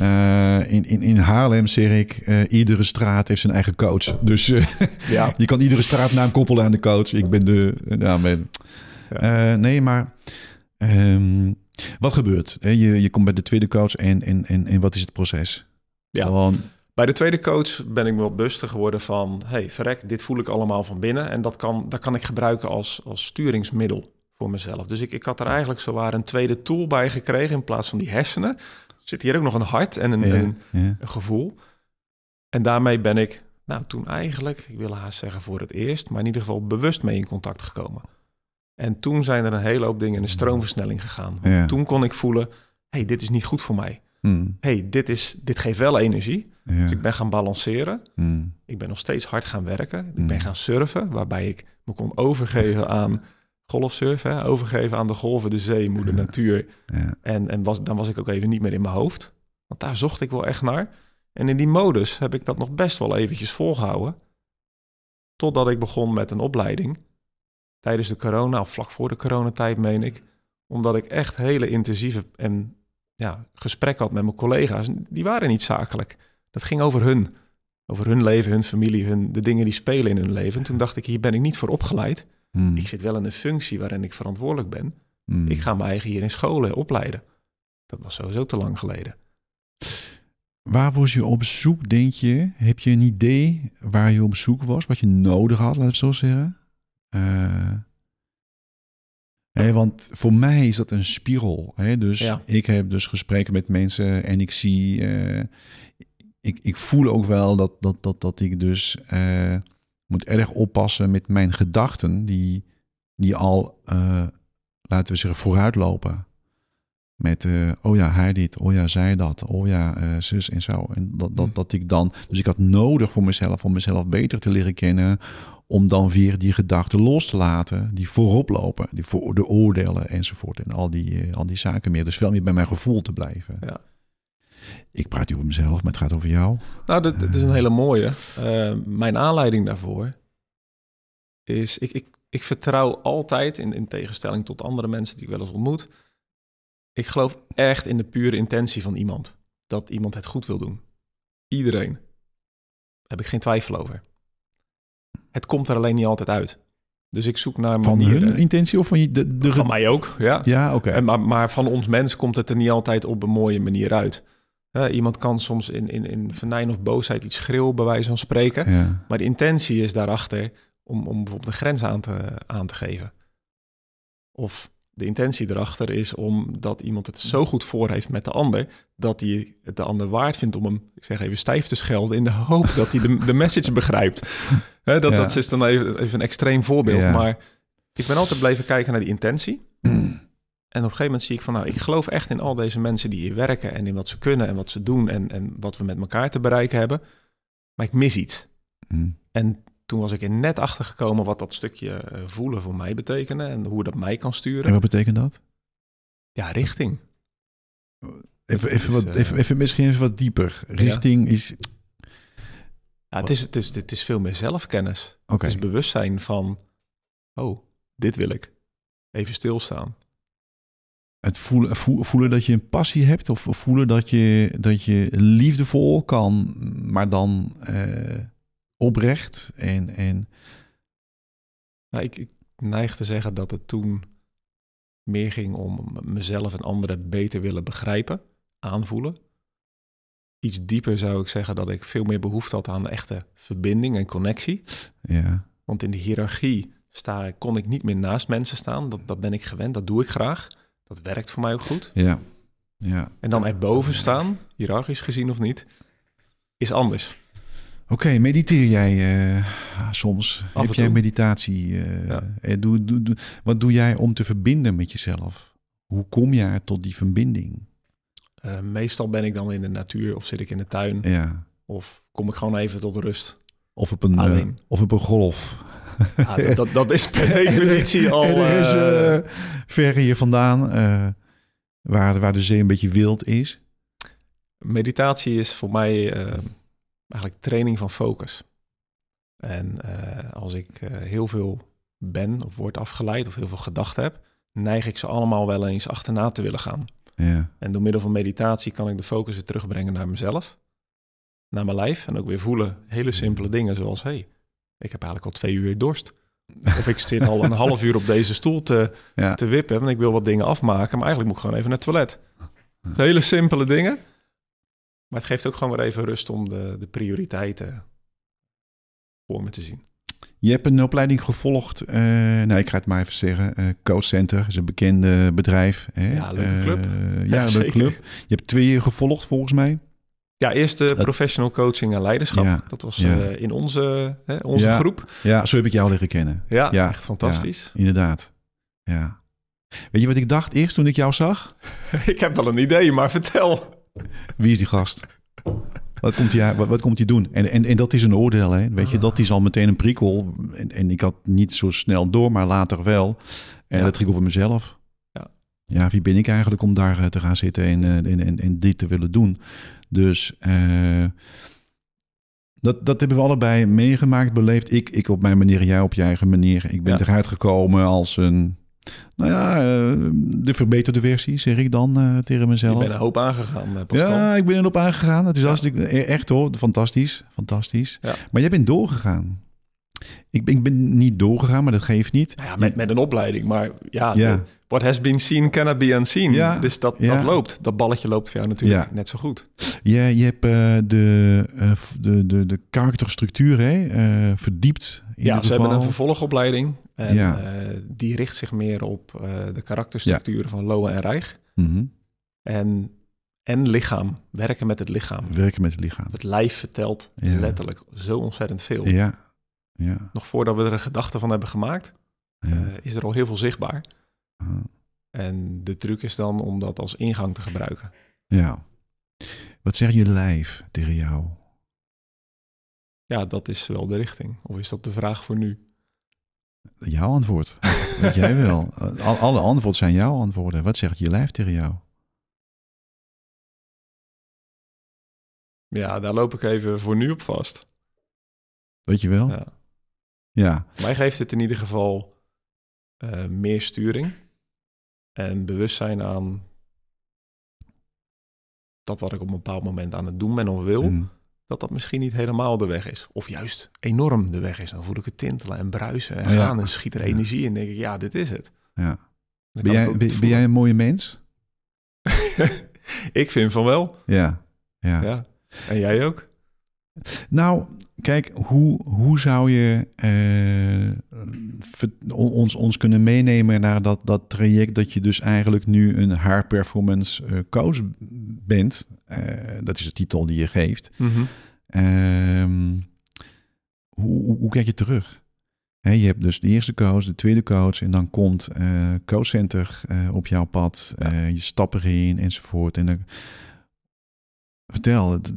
Uh, in, in, in Haarlem zeg ik, iedere straat heeft zijn eigen coach. Dus ja. je kan iedere straatnaam koppelen aan de coach. Ik ben de... Nou, ben, ja. nee, maar um, wat gebeurt? Je, je komt bij de tweede coach en, en, en, en wat is het proces? Ja. Want, bij de tweede coach ben ik me wat bewuster geworden van... hey, verrek, dit voel ik allemaal van binnen... en dat kan, dat kan ik gebruiken als, als sturingsmiddel voor mezelf. Dus ik, ik had er eigenlijk zowaar een tweede tool bij gekregen in plaats van die hersenen. Zit hier ook nog een hart en een, een, een, gevoel. En daarmee ben ik, nou toen eigenlijk, ik wil haast zeggen voor het eerst, maar in ieder geval bewust mee in contact gekomen. En toen zijn er een hele hoop dingen in de stroomversnelling gegaan. Toen kon ik voelen, hey, dit is niet goed voor mij. Hmm. hey, dit, is, dit geeft wel energie. Dus ik ben gaan balanceren. Hmm. Ik ben nog steeds hard gaan werken. Ik ben hmm. gaan surfen, waarbij ik me kon overgeven aan golfsurfen, hè? overgeven aan de golven, de zee, moeder natuur. Ja. En, en was, dan was ik ook even niet meer in mijn hoofd. Want daar zocht ik wel echt naar. En in die modus heb ik dat nog best wel eventjes volgehouden. Totdat ik begon met een opleiding. Tijdens de corona, of vlak voor de coronatijd meen ik. Omdat ik echt hele intensieve en, ja, gesprekken had met mijn collega's. Die waren niet zakelijk. Dat ging over hun. Over hun leven, hun familie, hun, de dingen die spelen in hun leven. En toen dacht ik, hier ben ik niet voor opgeleid. Hmm. Ik zit wel in een functie waarin ik verantwoordelijk ben. Hmm. Ik ga mijn eigen hier in scholen opleiden. Dat was sowieso te lang geleden. Waar was je op zoek, denk je? Heb je een idee waar je op zoek was? Wat je nodig had, laat het zo zeggen? Uh, want voor mij is dat een spiegel. Dus ik heb dus gesprekken met mensen en ik zie... Uh, ik, ik voel ook wel dat, dat, dat, dat ik dus uh, moet erg oppassen met mijn gedachten... die, die al, laten we zeggen, vooruitlopen. Met, uh, oh ja, hij dit, oh ja, zij dat, oh ja, uh, zus en zo. En dat, dat, hm. dat ik dan, dus ik had nodig voor mezelf, om mezelf beter te leren kennen, om dan weer die gedachten los te laten, die voorop lopen, die voor de oordelen enzovoort. En al die, uh, al die zaken meer. Dus veel meer bij mijn gevoel te blijven. Ja. Ik praat niet over mezelf, maar het gaat over jou. Nou, dat, dat is een hele mooie. mijn aanleiding daarvoor is, ik, ik, ik vertrouw altijd, in, in tegenstelling tot andere mensen die ik wel eens ontmoet ik geloof echt in de pure intentie van iemand. Dat iemand het goed wil doen. Iedereen. Daar heb ik geen twijfel over. Het komt er alleen niet altijd uit. Dus ik zoek naar manieren. Van hun intentie of van je, de, de... Van mij ook, ja. Ja, oké. Maar, maar van ons mens komt het er niet altijd op een mooie manier uit. iemand kan soms in, in, in venijn of boosheid iets schreeuwen, bij wijze van spreken. Ja. Maar de intentie is daarachter om, om bijvoorbeeld een grens aan te, aan te geven. Of de intentie erachter is omdat iemand het zo goed voor heeft met de ander, dat hij het de ander waard vindt om hem, ik zeg even, stijf te schelden in de hoop dat hij de, de message begrijpt. dat, dat is dan even, even een extreem voorbeeld, maar ik ben altijd blijven kijken naar die intentie. En op een gegeven moment zie ik van, nou, ik geloof echt in al deze mensen die hier werken en in wat ze kunnen en wat ze doen en, en wat we met elkaar te bereiken hebben. Maar ik mis iets. Mm. En toen was ik er net achter gekomen wat dat stukje eh, voelen voor mij betekende en hoe dat mij kan sturen. En wat betekent dat? Ja, richting. Even, even, wat, even, even misschien even wat dieper. Richting is. Ja, het is, het, is, het is veel meer zelfkennis. Okay. Het is bewustzijn van, oh, dit wil ik. Even stilstaan. Het voelen, voelen dat je een passie hebt of voelen dat je, dat je liefdevol kan, maar dan uh, oprecht en... en... Nou, ik, ik neig te zeggen dat het toen meer ging om mezelf en anderen beter willen begrijpen, aanvoelen. Iets dieper zou ik zeggen dat ik veel meer behoefte had aan echte verbinding en connectie. Ja. Want in de hiërarchie sta, kon ik niet meer naast mensen staan. Dat, dat ben ik gewend, dat doe ik graag. Dat werkt voor mij ook goed. Ja. Ja. En dan erboven staan, hiërarchisch gezien of niet, is anders. Oké, mediteer jij uh, soms? Af Heb jij meditatie? Uh, ja. Eh, doe, doe, doe, wat doe jij om te verbinden met jezelf? Hoe kom jij tot die verbinding? Uh, meestal ben ik dan in de natuur of zit ik in de tuin. Ja. Of kom ik gewoon even tot rust. Of op een, of op een golf. Ja, dat, dat, is per definitie al... er is ver hier vandaan, waar, waar de zee een beetje wild is. Meditatie is voor mij eigenlijk training van focus. En eh, als ik uh, heel veel ben of word afgeleid of heel veel gedachten heb, neig ik ze allemaal wel eens achterna te willen gaan. Ja. En door middel van meditatie kan ik de focus weer terugbrengen naar mezelf, naar mijn lijf en ook weer voelen hele simpele dingen zoals, hey, ik heb eigenlijk al twee uur dorst. Of ik zit al een half uur op deze stoel te, te wippen en ik wil wat dingen afmaken, maar eigenlijk moet ik gewoon even naar het toilet. hele simpele dingen. Maar het geeft ook gewoon weer even rust om de, de prioriteiten voor me te zien. Je hebt een opleiding gevolgd, uh, nou ik ga het maar even zeggen, uh, Coach Center is een bekende bedrijf. Hè? Ja, leuke club. Uh, ja, ja leuke club. Je hebt twee gevolgd volgens mij. Ja, eerst de professional coaching en leiderschap. dat was in onze, hè, onze groep. Ja, zo heb ik jou leren kennen. Ja, echt fantastisch. inderdaad. Ja. Weet je wat ik dacht eerst toen ik jou zag? ik heb wel een idee, maar vertel. Wie is die gast? Wat komt hij, wat, wat komt hij doen? En, en, en dat is een oordeel, hè? Weet je, dat is al meteen een prikkel. En, en ik had niet zo snel door, maar later wel. En dat ging over mezelf. Ja. ja, wie ben ik eigenlijk om daar eh, te gaan zitten en, eh, en, en, en dit te willen doen? Dus uh, dat, dat hebben we allebei meegemaakt, beleefd. Ik, ik op mijn manier, jij op je eigen manier. Ik ben eruit gekomen als een Nou ja, de verbeterde versie, zeg ik dan tegen mezelf. Ik ben een hoop aangegaan, Pascal. Ja, ik ben er op aangegaan. Het is ja. hartstikke, echt hoor, fantastisch, fantastisch. Ja. Maar jij bent doorgegaan. Ik, ik ben niet doorgegaan, maar dat geeft niet. Nou ja, met, met een opleiding, maar ja, ja. what has been seen cannot be unseen. Ja, dus dat, dat loopt. Dat balletje loopt voor jou natuurlijk net zo goed. Ja, je hebt uh, de, uh, de, de, de karakterstructuur hè, uh, verdiept. ja, ze hebben een vervolgopleiding. En die richt zich meer op de karakterstructuren van Loa en Reich. Mm En en lichaam. Werken met het lichaam. Werken met het lichaam. Het lijf vertelt letterlijk zo ontzettend veel. Ja, ja. Nog voordat we er een gedachte van hebben gemaakt, ja. uh, is er al heel veel zichtbaar. En de truc is dan om dat als ingang te gebruiken. Ja. Wat zegt je lijf tegen jou? Ja, dat is wel de richting. Of is dat de vraag voor nu? Jouw antwoord. Weet jij wel. Alle antwoorden zijn jouw antwoorden. Wat zegt je lijf tegen jou? Ja, daar loop ik even voor nu op vast. Weet je wel? Ja. Ja. Mij geeft het in ieder geval uh, meer sturing en bewustzijn aan dat wat ik op een bepaald moment aan het doen ben of wil, mm. Dat dat misschien niet helemaal de weg is. Of juist enorm de weg is. Dan voel ik het tintelen en bruisen en gaan en schiet er energie in. denk ik, ja, dit is het. Ja. Ben jij, ben, jij een mooie mens? ik vind van wel. Ja. ja. ja. En jij ook? Nou, kijk, hoe, hoe zou je uh, ons, ons kunnen meenemen naar dat, dat traject dat je dus eigenlijk nu een haar performance uh, coach bent? Uh, dat is de titel die je geeft. Mm -hmm. hoe, hoe, hoe, kijk je terug? He, je hebt dus de eerste coach, de tweede coach en dan komt coachcenter op jouw pad. Ja. je stappen erin enzovoort. En dan, vertel, het,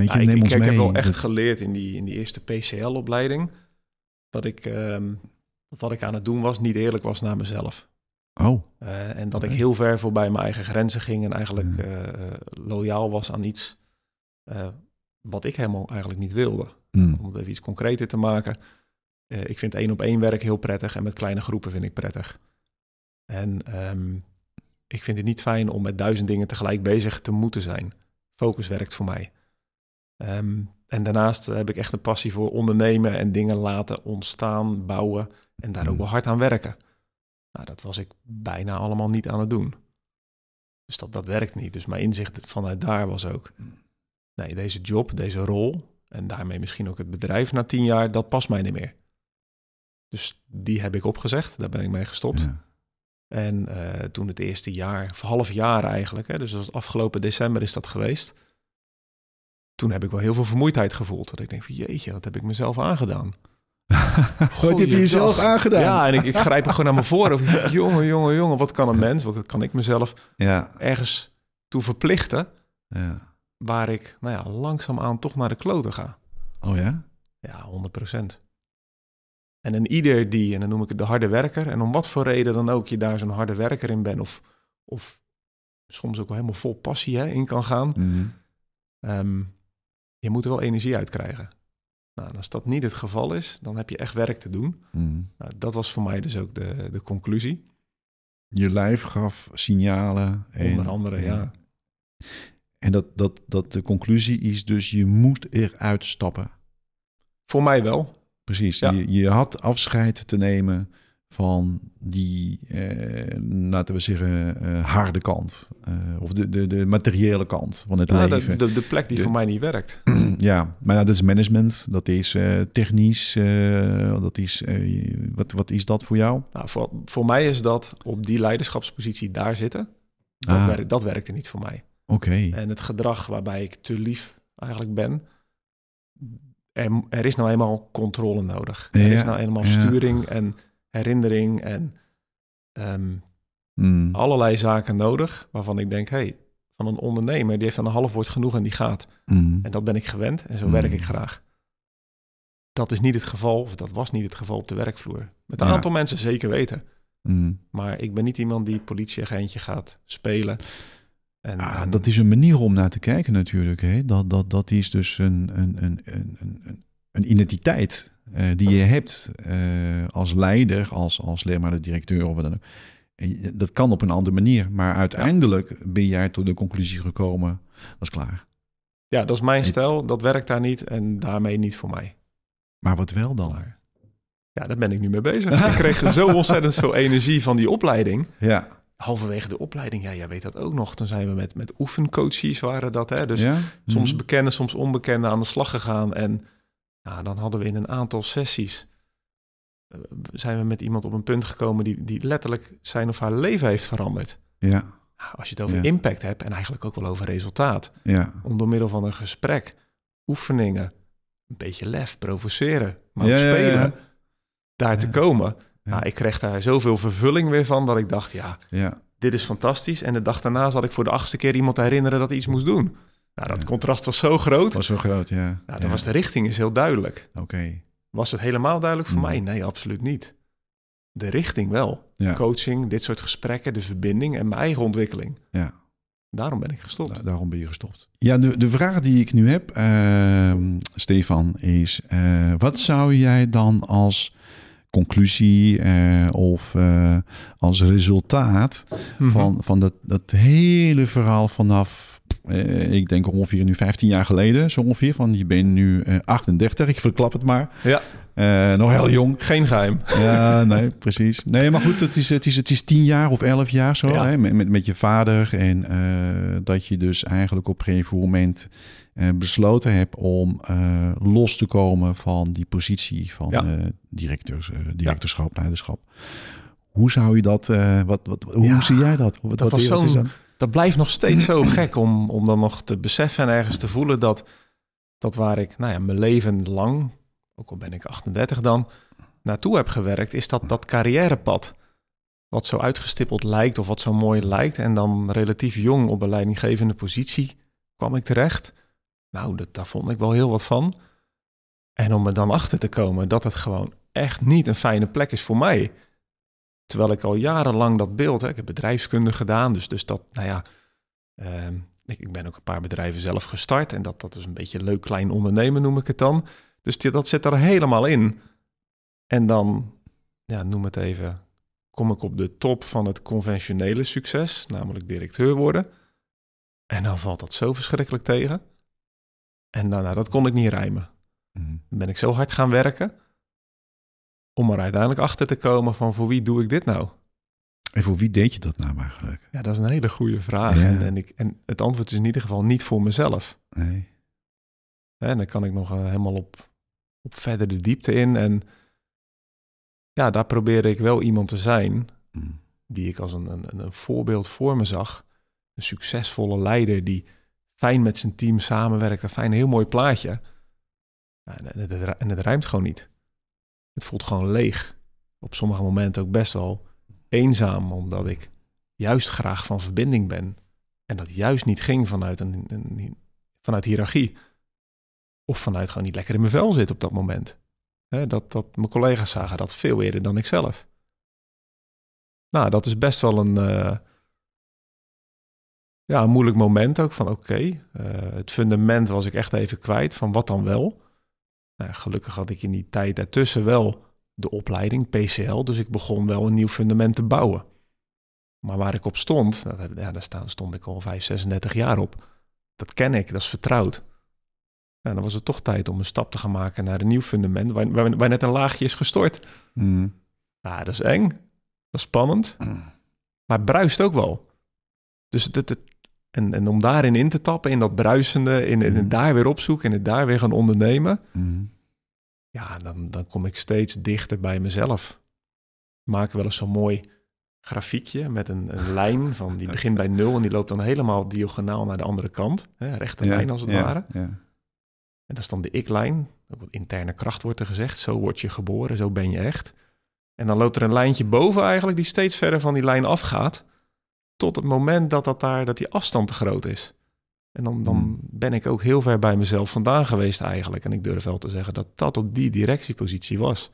Weet je, nou, ik, ik, heb wel echt geleerd in die, in die eerste PCL-opleiding dat ik um, dat wat ik aan het doen was niet eerlijk was naar mezelf. Oh. Uh, en dat ik heel ver voorbij mijn eigen grenzen ging en eigenlijk uh, loyaal was aan iets uh, wat ik helemaal eigenlijk niet wilde. Mm. Om het even iets concreter te maken. ik vind één op één werk heel prettig en met kleine groepen vind ik prettig. En um, ik vind het niet fijn om met duizend dingen tegelijk bezig te moeten zijn. Focus werkt voor mij. Um, en daarnaast heb ik echt een passie voor ondernemen en dingen laten ontstaan, bouwen en daar ook wel hard aan werken. Nou, dat was ik bijna allemaal niet aan het doen. Dus dat, dat werkt niet. Dus mijn inzicht vanuit daar was ook, nee, deze job, deze rol en daarmee misschien ook het bedrijf na tien jaar, dat past mij niet meer. Dus die heb ik opgezegd, daar ben ik mee gestopt. En uh, toen het eerste jaar, of half jaar eigenlijk, hè, dus als afgelopen december is dat geweest toen heb ik wel heel veel vermoeidheid gevoeld. Dat ik denk van jeetje, wat heb ik mezelf aangedaan? wat heb je jezelf aangedaan? Ja, en ik, ik grijp er gewoon naar me voor. Of, jongen, jongen, jongen, wat kan een mens? Wat kan ik mezelf ja. ergens toe verplichten? Ja. Waar ik, nou ja, langzaamaan toch naar de kloten ga. Oh ja? Ja, 100 procent. En een ieder die, en dan noem ik het de harde werker, en om wat voor reden dan ook je daar zo'n harde werker in bent, of, of soms ook wel helemaal vol passie hè, in kan gaan, mm je moet er wel energie uit krijgen. Nou, als dat niet het geval is, dan heb je echt werk te doen. Mm. Nou, dat was voor mij dus ook de, de conclusie. Je lijf gaf signalen. En, Onder andere, ja. En dat, dat, dat de conclusie is dus, je moet eruit stappen. Voor mij wel. Precies. Je, je had afscheid te nemen van die, eh, laten we zeggen, uh, harde kant. Uh, of de, de, de materiële kant van het leven. De, de, plek die voor mij niet werkt. ja, maar ja, dat is management, dat is uh, technisch. dat is, wat, wat is dat voor jou? Nou, voor, voor mij is dat op die leiderschapspositie daar zitten. Dat, ah. werkt, dat werkte niet voor mij. Oké. En het gedrag waarbij ik te lief eigenlijk ben. Er, er is nou eenmaal controle nodig. Er is nou eenmaal sturing en herinnering en ehm, hmm. allerlei zaken nodig waarvan ik denk, hey, van een ondernemer die heeft aan een half woord genoeg en die gaat. Hmm. En dat ben ik gewend en zo hmm. werk ik graag. Dat is niet het geval, of dat was niet het geval op de werkvloer. Met een aantal mensen zeker weten. Maar ik ben niet iemand die politieagentje gaat spelen. En, ah, dat is een manier om naar te kijken natuurlijk. Hè? Dat, dat, dat is dus een, een, een, een, een, een identiteit die je hebt als leider, als, als de directeur of wat dan ook. Dat kan op een andere manier, maar uiteindelijk ben jij tot de conclusie gekomen, dat is klaar. Ja, dat is mijn stijl, dat werkt daar niet en daarmee niet voor mij. Maar wat wel dan? Ja, daar ben ik nu mee bezig. ik kreeg zo ontzettend veel energie van die opleiding. Ja. Halverwege de opleiding, ja, jij weet dat ook nog. Toen zijn we met, met oefencoaches waren dat, hè. Dus soms mhm. bekende, soms onbekende aan de slag gegaan. En ja, dan hadden we in een aantal sessies... Uh, zijn we met iemand op een punt gekomen... die, die letterlijk zijn of haar leven heeft veranderd. Ja. Als je het over impact hebt en eigenlijk ook wel over resultaat. Ja. Om door middel van een gesprek, oefeningen, een beetje lef, provoceren, maar ook spelen daar te komen. Nou, ik kreeg daar zoveel vervulling weer van dat ik dacht, ja, ja, dit is fantastisch. En de dag daarna zat ik voor de achtste keer iemand herinneren dat hij iets moest doen. Nou, dat contrast was zo groot. Was zo groot, ja. Nou, dan was de richting is heel duidelijk. Oké. Was het helemaal duidelijk voor mm. mij? Nee, absoluut niet. De richting wel. Coaching, dit soort gesprekken, de verbinding en mijn eigen ontwikkeling. Ja. Daarom ben ik gestopt. Daarom ben je gestopt. Ja, de, de vraag die ik nu heb, uh, Stefan, is: uh, wat zou jij dan als conclusie uh, of uh, als resultaat mm-hmm. van, van dat, dat hele verhaal vanaf, uh, ik denk ongeveer nu 15 jaar geleden, zo ongeveer, van je bent nu 38, ik verklap het maar. Ja. Uh, nog heel jong. Geen geheim. Ja, nee, precies. Nee, maar goed, het is, het is, het is tien jaar of elf jaar zo, hè, met, met, je vader. En uh, dat je dus eigenlijk op een gegeven moment uh, besloten hebt om los te komen van die positie van ja. directeurs, directeurschap, leiderschap. Hoe zou je dat, wat, wat, hoe zie jij dat? Wat, dat, was zo, dat, blijft nog steeds zo gek om, om dan nog te beseffen en ergens te voelen dat, dat waar ik nou ja, mijn leven lang ook al ben ik 38 dan, naartoe heb gewerkt, is dat dat carrièrepad. Wat zo uitgestippeld lijkt of wat zo mooi lijkt. En dan relatief jong op een leidinggevende positie kwam ik terecht. Nou, dat, daar vond ik wel heel wat van. En om er dan achter te komen dat het gewoon echt niet een fijne plek is voor mij. Terwijl ik al jarenlang dat beeld, hè, ik heb bedrijfskunde gedaan, dus, dus dat, nou ja, ehm, ik, ik, ben ook een paar bedrijven zelf gestart en dat, dat is een beetje een leuk klein ondernemen noem ik het dan. Dus dat zit er helemaal in. En dan, ja, noem het even, kom ik op de top van het conventionele succes, namelijk directeur worden. En dan valt dat zo verschrikkelijk tegen. En dan, nou, dat kon ik niet rijmen. Mhm. Dan ben ik zo hard gaan werken om er uiteindelijk achter te komen van voor wie doe ik dit nou? En voor wie deed je dat nou eigenlijk? Ja, dat is een hele goede vraag. En, en, ik, en het antwoord is in ieder geval niet voor mezelf. Nee. En dan kan ik nog uh, helemaal op op verder de diepte in. En ja, daar probeerde ik wel iemand te zijn mm. die ik als een, een, een voorbeeld voor me zag. Een succesvolle leider die fijn met zijn team samenwerkt. Een fijn, heel mooi plaatje. En het, en het ruimt gewoon niet. Het voelt gewoon leeg. Op sommige momenten ook best wel eenzaam, omdat ik juist graag van verbinding ben. En dat juist niet ging vanuit, een, een vanuit hiërarchie. Of vanuit gewoon niet lekker in mijn vel zit op dat moment. dat, dat mijn collega's zagen dat veel eerder dan ik zelf. Nou, dat is best wel een, uh, ja, een moeilijk moment ook. Van oké, uh, het fundament was ik echt even kwijt. Van wat dan wel? Nou, gelukkig had ik in die tijd daartussen wel de opleiding PCL. Dus ik begon wel een nieuw fundament te bouwen. Maar waar ik op stond, ja, daar stond ik al 5, 36 jaar op. Dat ken ik, dat is vertrouwd. Nou, dan was het toch tijd om een stap te gaan maken naar een nieuw fundament, waar, waar, net een laagje is gestort. Mm. Ja, dat is eng, dat is spannend, mm. maar het bruist ook wel. Dus het, en, en om daarin in te tappen, in dat bruisende, in, in het mm. daar weer opzoeken en het daar weer gaan ondernemen, mm. ja, dan, dan kom ik steeds dichter bij mezelf. We maken wel eens zo'n mooi grafiekje met een, een lijn van die begint bij nul en die loopt dan helemaal diagonaal naar de andere kant, hè, rechte lijn als het ja, ware. Ja. En dat is dan de ik-lijn. Interne kracht wordt er gezegd. Zo word je geboren, zo ben je echt. En dan loopt er een lijntje boven eigenlijk die steeds verder van die lijn afgaat. Tot het moment dat, dat, daar, dat die afstand te groot is. En dan, dan hmm. ben ik ook heel ver bij mezelf vandaan geweest eigenlijk. En ik durf wel te zeggen dat dat op die directiepositie was.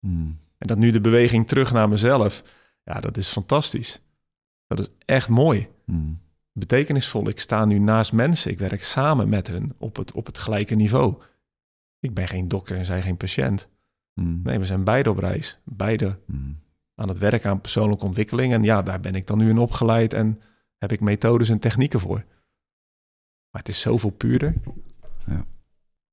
Hmm. En dat nu de beweging terug naar mezelf, ja, dat is fantastisch. Dat is echt mooi. Hmm betekenisvol. Ik sta nu naast mensen. Ik werk samen met hun op het, op het gelijke niveau. Ik ben geen dokter en zij geen patiënt. Hmm. Nee, we zijn beide op reis. Beide. Aan het werken aan persoonlijke ontwikkeling. En ja, daar ben ik dan nu in opgeleid en heb ik methodes en technieken voor. Maar het is zoveel puurder. Ja.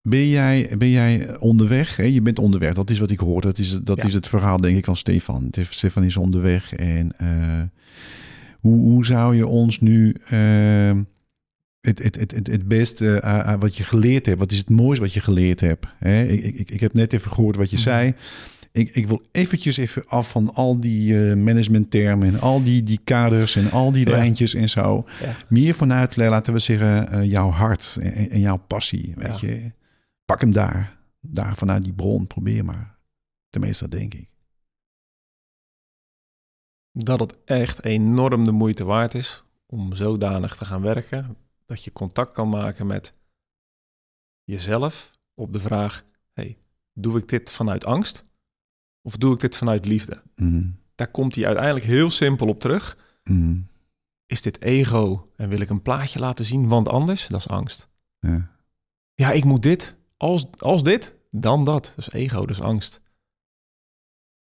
Ben jij, ben jij onderweg? Hè? Je bent onderweg, dat is wat ik hoor. Dat is, dat is het verhaal, denk ik, van Stefan. Stefan is onderweg. En uh, hoe, hoe zou je ons nu uh, het, het, het, het, het beste uh, wat je geleerd hebt? Wat is het mooiste wat je geleerd hebt? Hè? Ik, ik, ik heb net even gehoord wat je mhm. zei. Ik, ik wil eventjes even af van al die uh, managementtermen en al die, die kaders en al die lijntjes en zo. Meer vanuit, laten we zeggen, jouw hart en, en, jouw passie. Weet je? Pak hem daar. Daar vanuit die bron. Probeer maar. Tenminste, dat denk ik. Dat het echt enorm de moeite waard is om zodanig te gaan werken dat je contact kan maken met jezelf op de vraag: hey, doe ik dit vanuit angst of doe ik dit vanuit liefde? Mhm. Daar komt hij uiteindelijk heel simpel op terug. Mhm. Is dit ego en wil ik een plaatje laten zien, want anders? Dat is angst. Ja, ja ik moet dit. Als, als dit, dan dat. Dat is ego, dat is angst.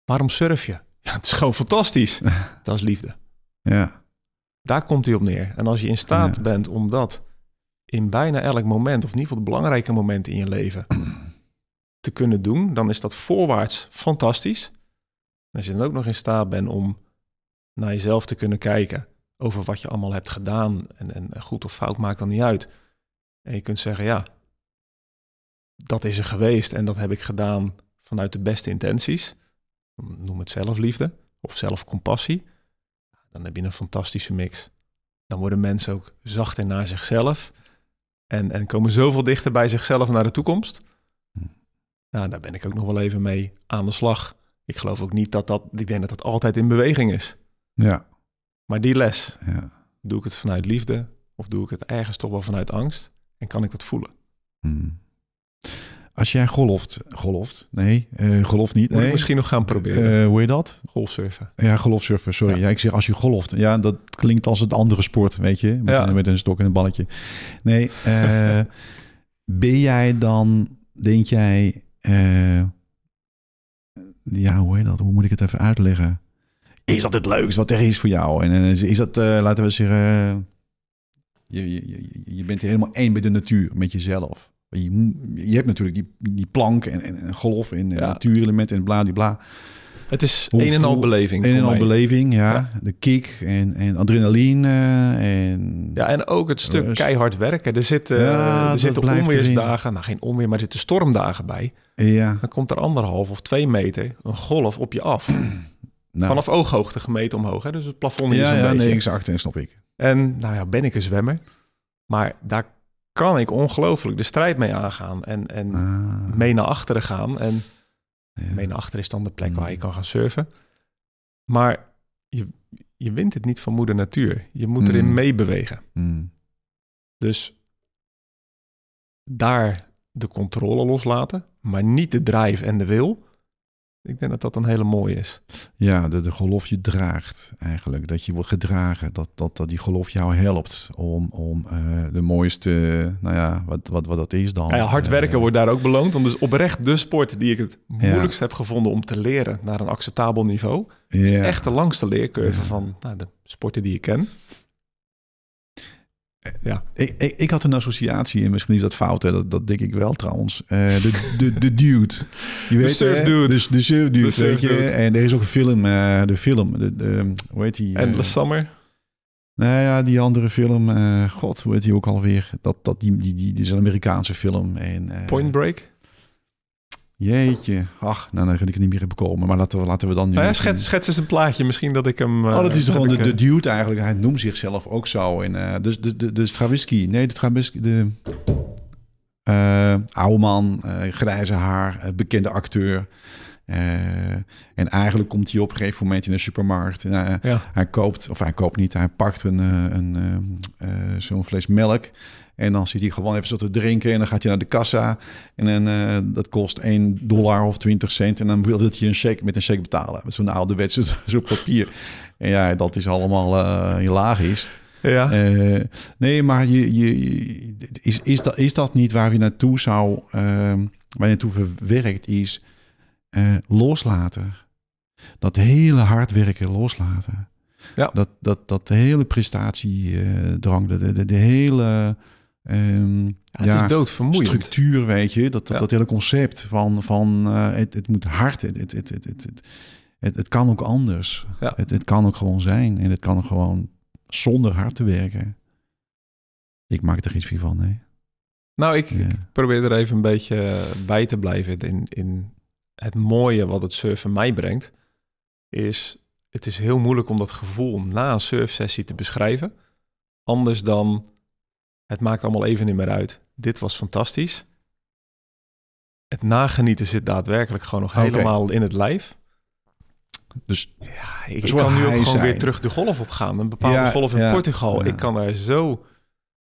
Waarom surf je? Ja, het is gewoon fantastisch. dat is liefde. Ja. Daar komt hij op neer. En als je in staat bent om dat in bijna elk moment, of in ieder geval de belangrijke momenten in je leven, te kunnen doen, dan is dat voorwaarts fantastisch. Als je dan ook nog in staat bent om naar jezelf te kunnen kijken over wat je allemaal hebt gedaan en, en goed of fout maakt dan niet uit. En je kunt zeggen, ja, dat is er geweest en dat heb ik gedaan vanuit de beste intenties. Noem het zelfliefde of zelfcompassie. Dan heb je een fantastische mix. Dan worden mensen ook zachter naar zichzelf en, en komen zoveel dichter bij zichzelf naar de toekomst. Nou, daar ben ik ook nog wel even mee aan de slag. Ik geloof ook niet dat dat, ik denk dat dat altijd in beweging is. Ja. Maar die les, ja. doe ik het vanuit liefde of doe ik het ergens toch wel vanuit angst? En kan ik dat voelen? Hmm. Als jij golft, golft, nee, uh, golft niet. Nee. misschien nog gaan proberen. Uh, hoe je dat? Golfsurfen. Ja, golfsurfen, sorry. Ja. ik zeg als je golft. Ja, dat klinkt als het andere sport, weet je. Met, ja. een, met een stok en een balletje. Nee, uh, ben jij dan, denk jij, ja, hoe heet dat? Hoe moet ik het even uitleggen? Is dat het leukste wat er is voor jou? En is dat, laten we zeggen, je, je, je bent helemaal één met de natuur, met jezelf. Je, je hebt natuurlijk die, die plank en, en, en golf en ja. natuurelementen en bla. Het is een en al beleving. Een en al beleving, ja. De kick en, en adrenaline. En ja, en ook het stuk keihard werken. Er zitten, ja, er zitten onweersdagen, nou geen onweer, maar er zitten stormdagen bij. Ja. Dan komt er anderhalf of twee meter een golf op je af. Nou. Vanaf ooghoogte gemeten omhoog. Hè? Dus het plafond is ja, ja, nee, exact, en snap ik. En nou ja, ben ik een zwemmer. Maar daar kan ik ongelooflijk de strijd mee aangaan. En, en ah. mee naar achteren gaan. En mee naar achteren is dan de plek waar je mm. kan gaan surfen. Maar je, je wint het niet van moeder natuur. Je moet erin mm. meebewegen. Mm. Dus daar de controle loslaten, maar niet de drive en de wil. Ik denk dat dat een hele mooie is. Ja, de, de golf je draagt eigenlijk. Dat je wordt gedragen. Dat, dat, dat die golf jou helpt om, om uh, de mooiste, nou ja, wat, wat, wat dat is dan. Ja, hard werken uh, wordt daar ook beloond. Want dus oprecht de sport die ik het moeilijkst heb gevonden om te leren naar een acceptabel niveau. Is echt de langste leercurve van nou, de sporten die ik ken. Ja. Ik, ik, ik, had een associatie, en misschien is dat fout, hè? Dat, dat denk ik wel trouwens. Uh, de, de, de dude. Je weet, de surf dude. Dus de surf dude, de weet je. En er is ook een film, uh, de film, de, de, hoe heet die? En uh, Summer? Nou ja, die andere film, god, hoe heet die ook alweer? Dat, dat, die, die, die, die is een Amerikaanse film. En, Point Break? Jeetje, ach, nou dan ga ik er niet meer bekomen. Maar laten we, laten we dan nu... Nou ja, schets, schets eens een plaatje, misschien dat ik hem... oh, dat is gewoon de, de dude eigenlijk. Hij noemt zichzelf ook zo. En, uh, dus de, de, de Stravinsky, nee, de Stravinsky, de... Uh, oude man, uh, grijze haar, bekende acteur. en eigenlijk komt hij op een gegeven moment in een supermarkt. En, ja. Hij koopt, of hij koopt niet, hij pakt een, een, zo'n fles melk. En dan zit hij gewoon even zo te drinken en dan gaat hij naar de kassa. En dan, uh, dat kost 1 dollar of 20 cent. En dan wil hij een cheque met een cheque betalen. Met zo'n ouderwetse zo papier. En ja, dat is allemaal uh, hilagisch. Ja. Uh, nee, maar je, je, is, is, dat, is dat niet waar je naartoe zou... Uh, waar je naartoe verwerkt is... loslaten. Dat hele hard werken loslaten. Ja. Dat, dat, dat hele prestatiedrang, de, de, de hele um, ja, ja, het is structuur, weet je. Dat, dat, dat hele concept van, van uh, het, het moet hard, het, het, het, het, het, het, het kan ook anders. Ja. Het, het kan ook gewoon zijn en het kan gewoon zonder hard te werken. Ik maak er iets van, nee. Nou, ik, ik, probeer er even een beetje bij te blijven in, in het mooie wat het surfen mij brengt. Is, het is heel moeilijk om dat gevoel na een surfsessie te beschrijven. Anders dan, het maakt allemaal even niet meer uit. Dit was fantastisch. Het nagenieten zit daadwerkelijk gewoon nog helemaal in het lijf. Dus ja, ik, kan nu ook gewoon weer terug de golf op gaan. Een bepaalde golf in Portugal. Ik kan daar zo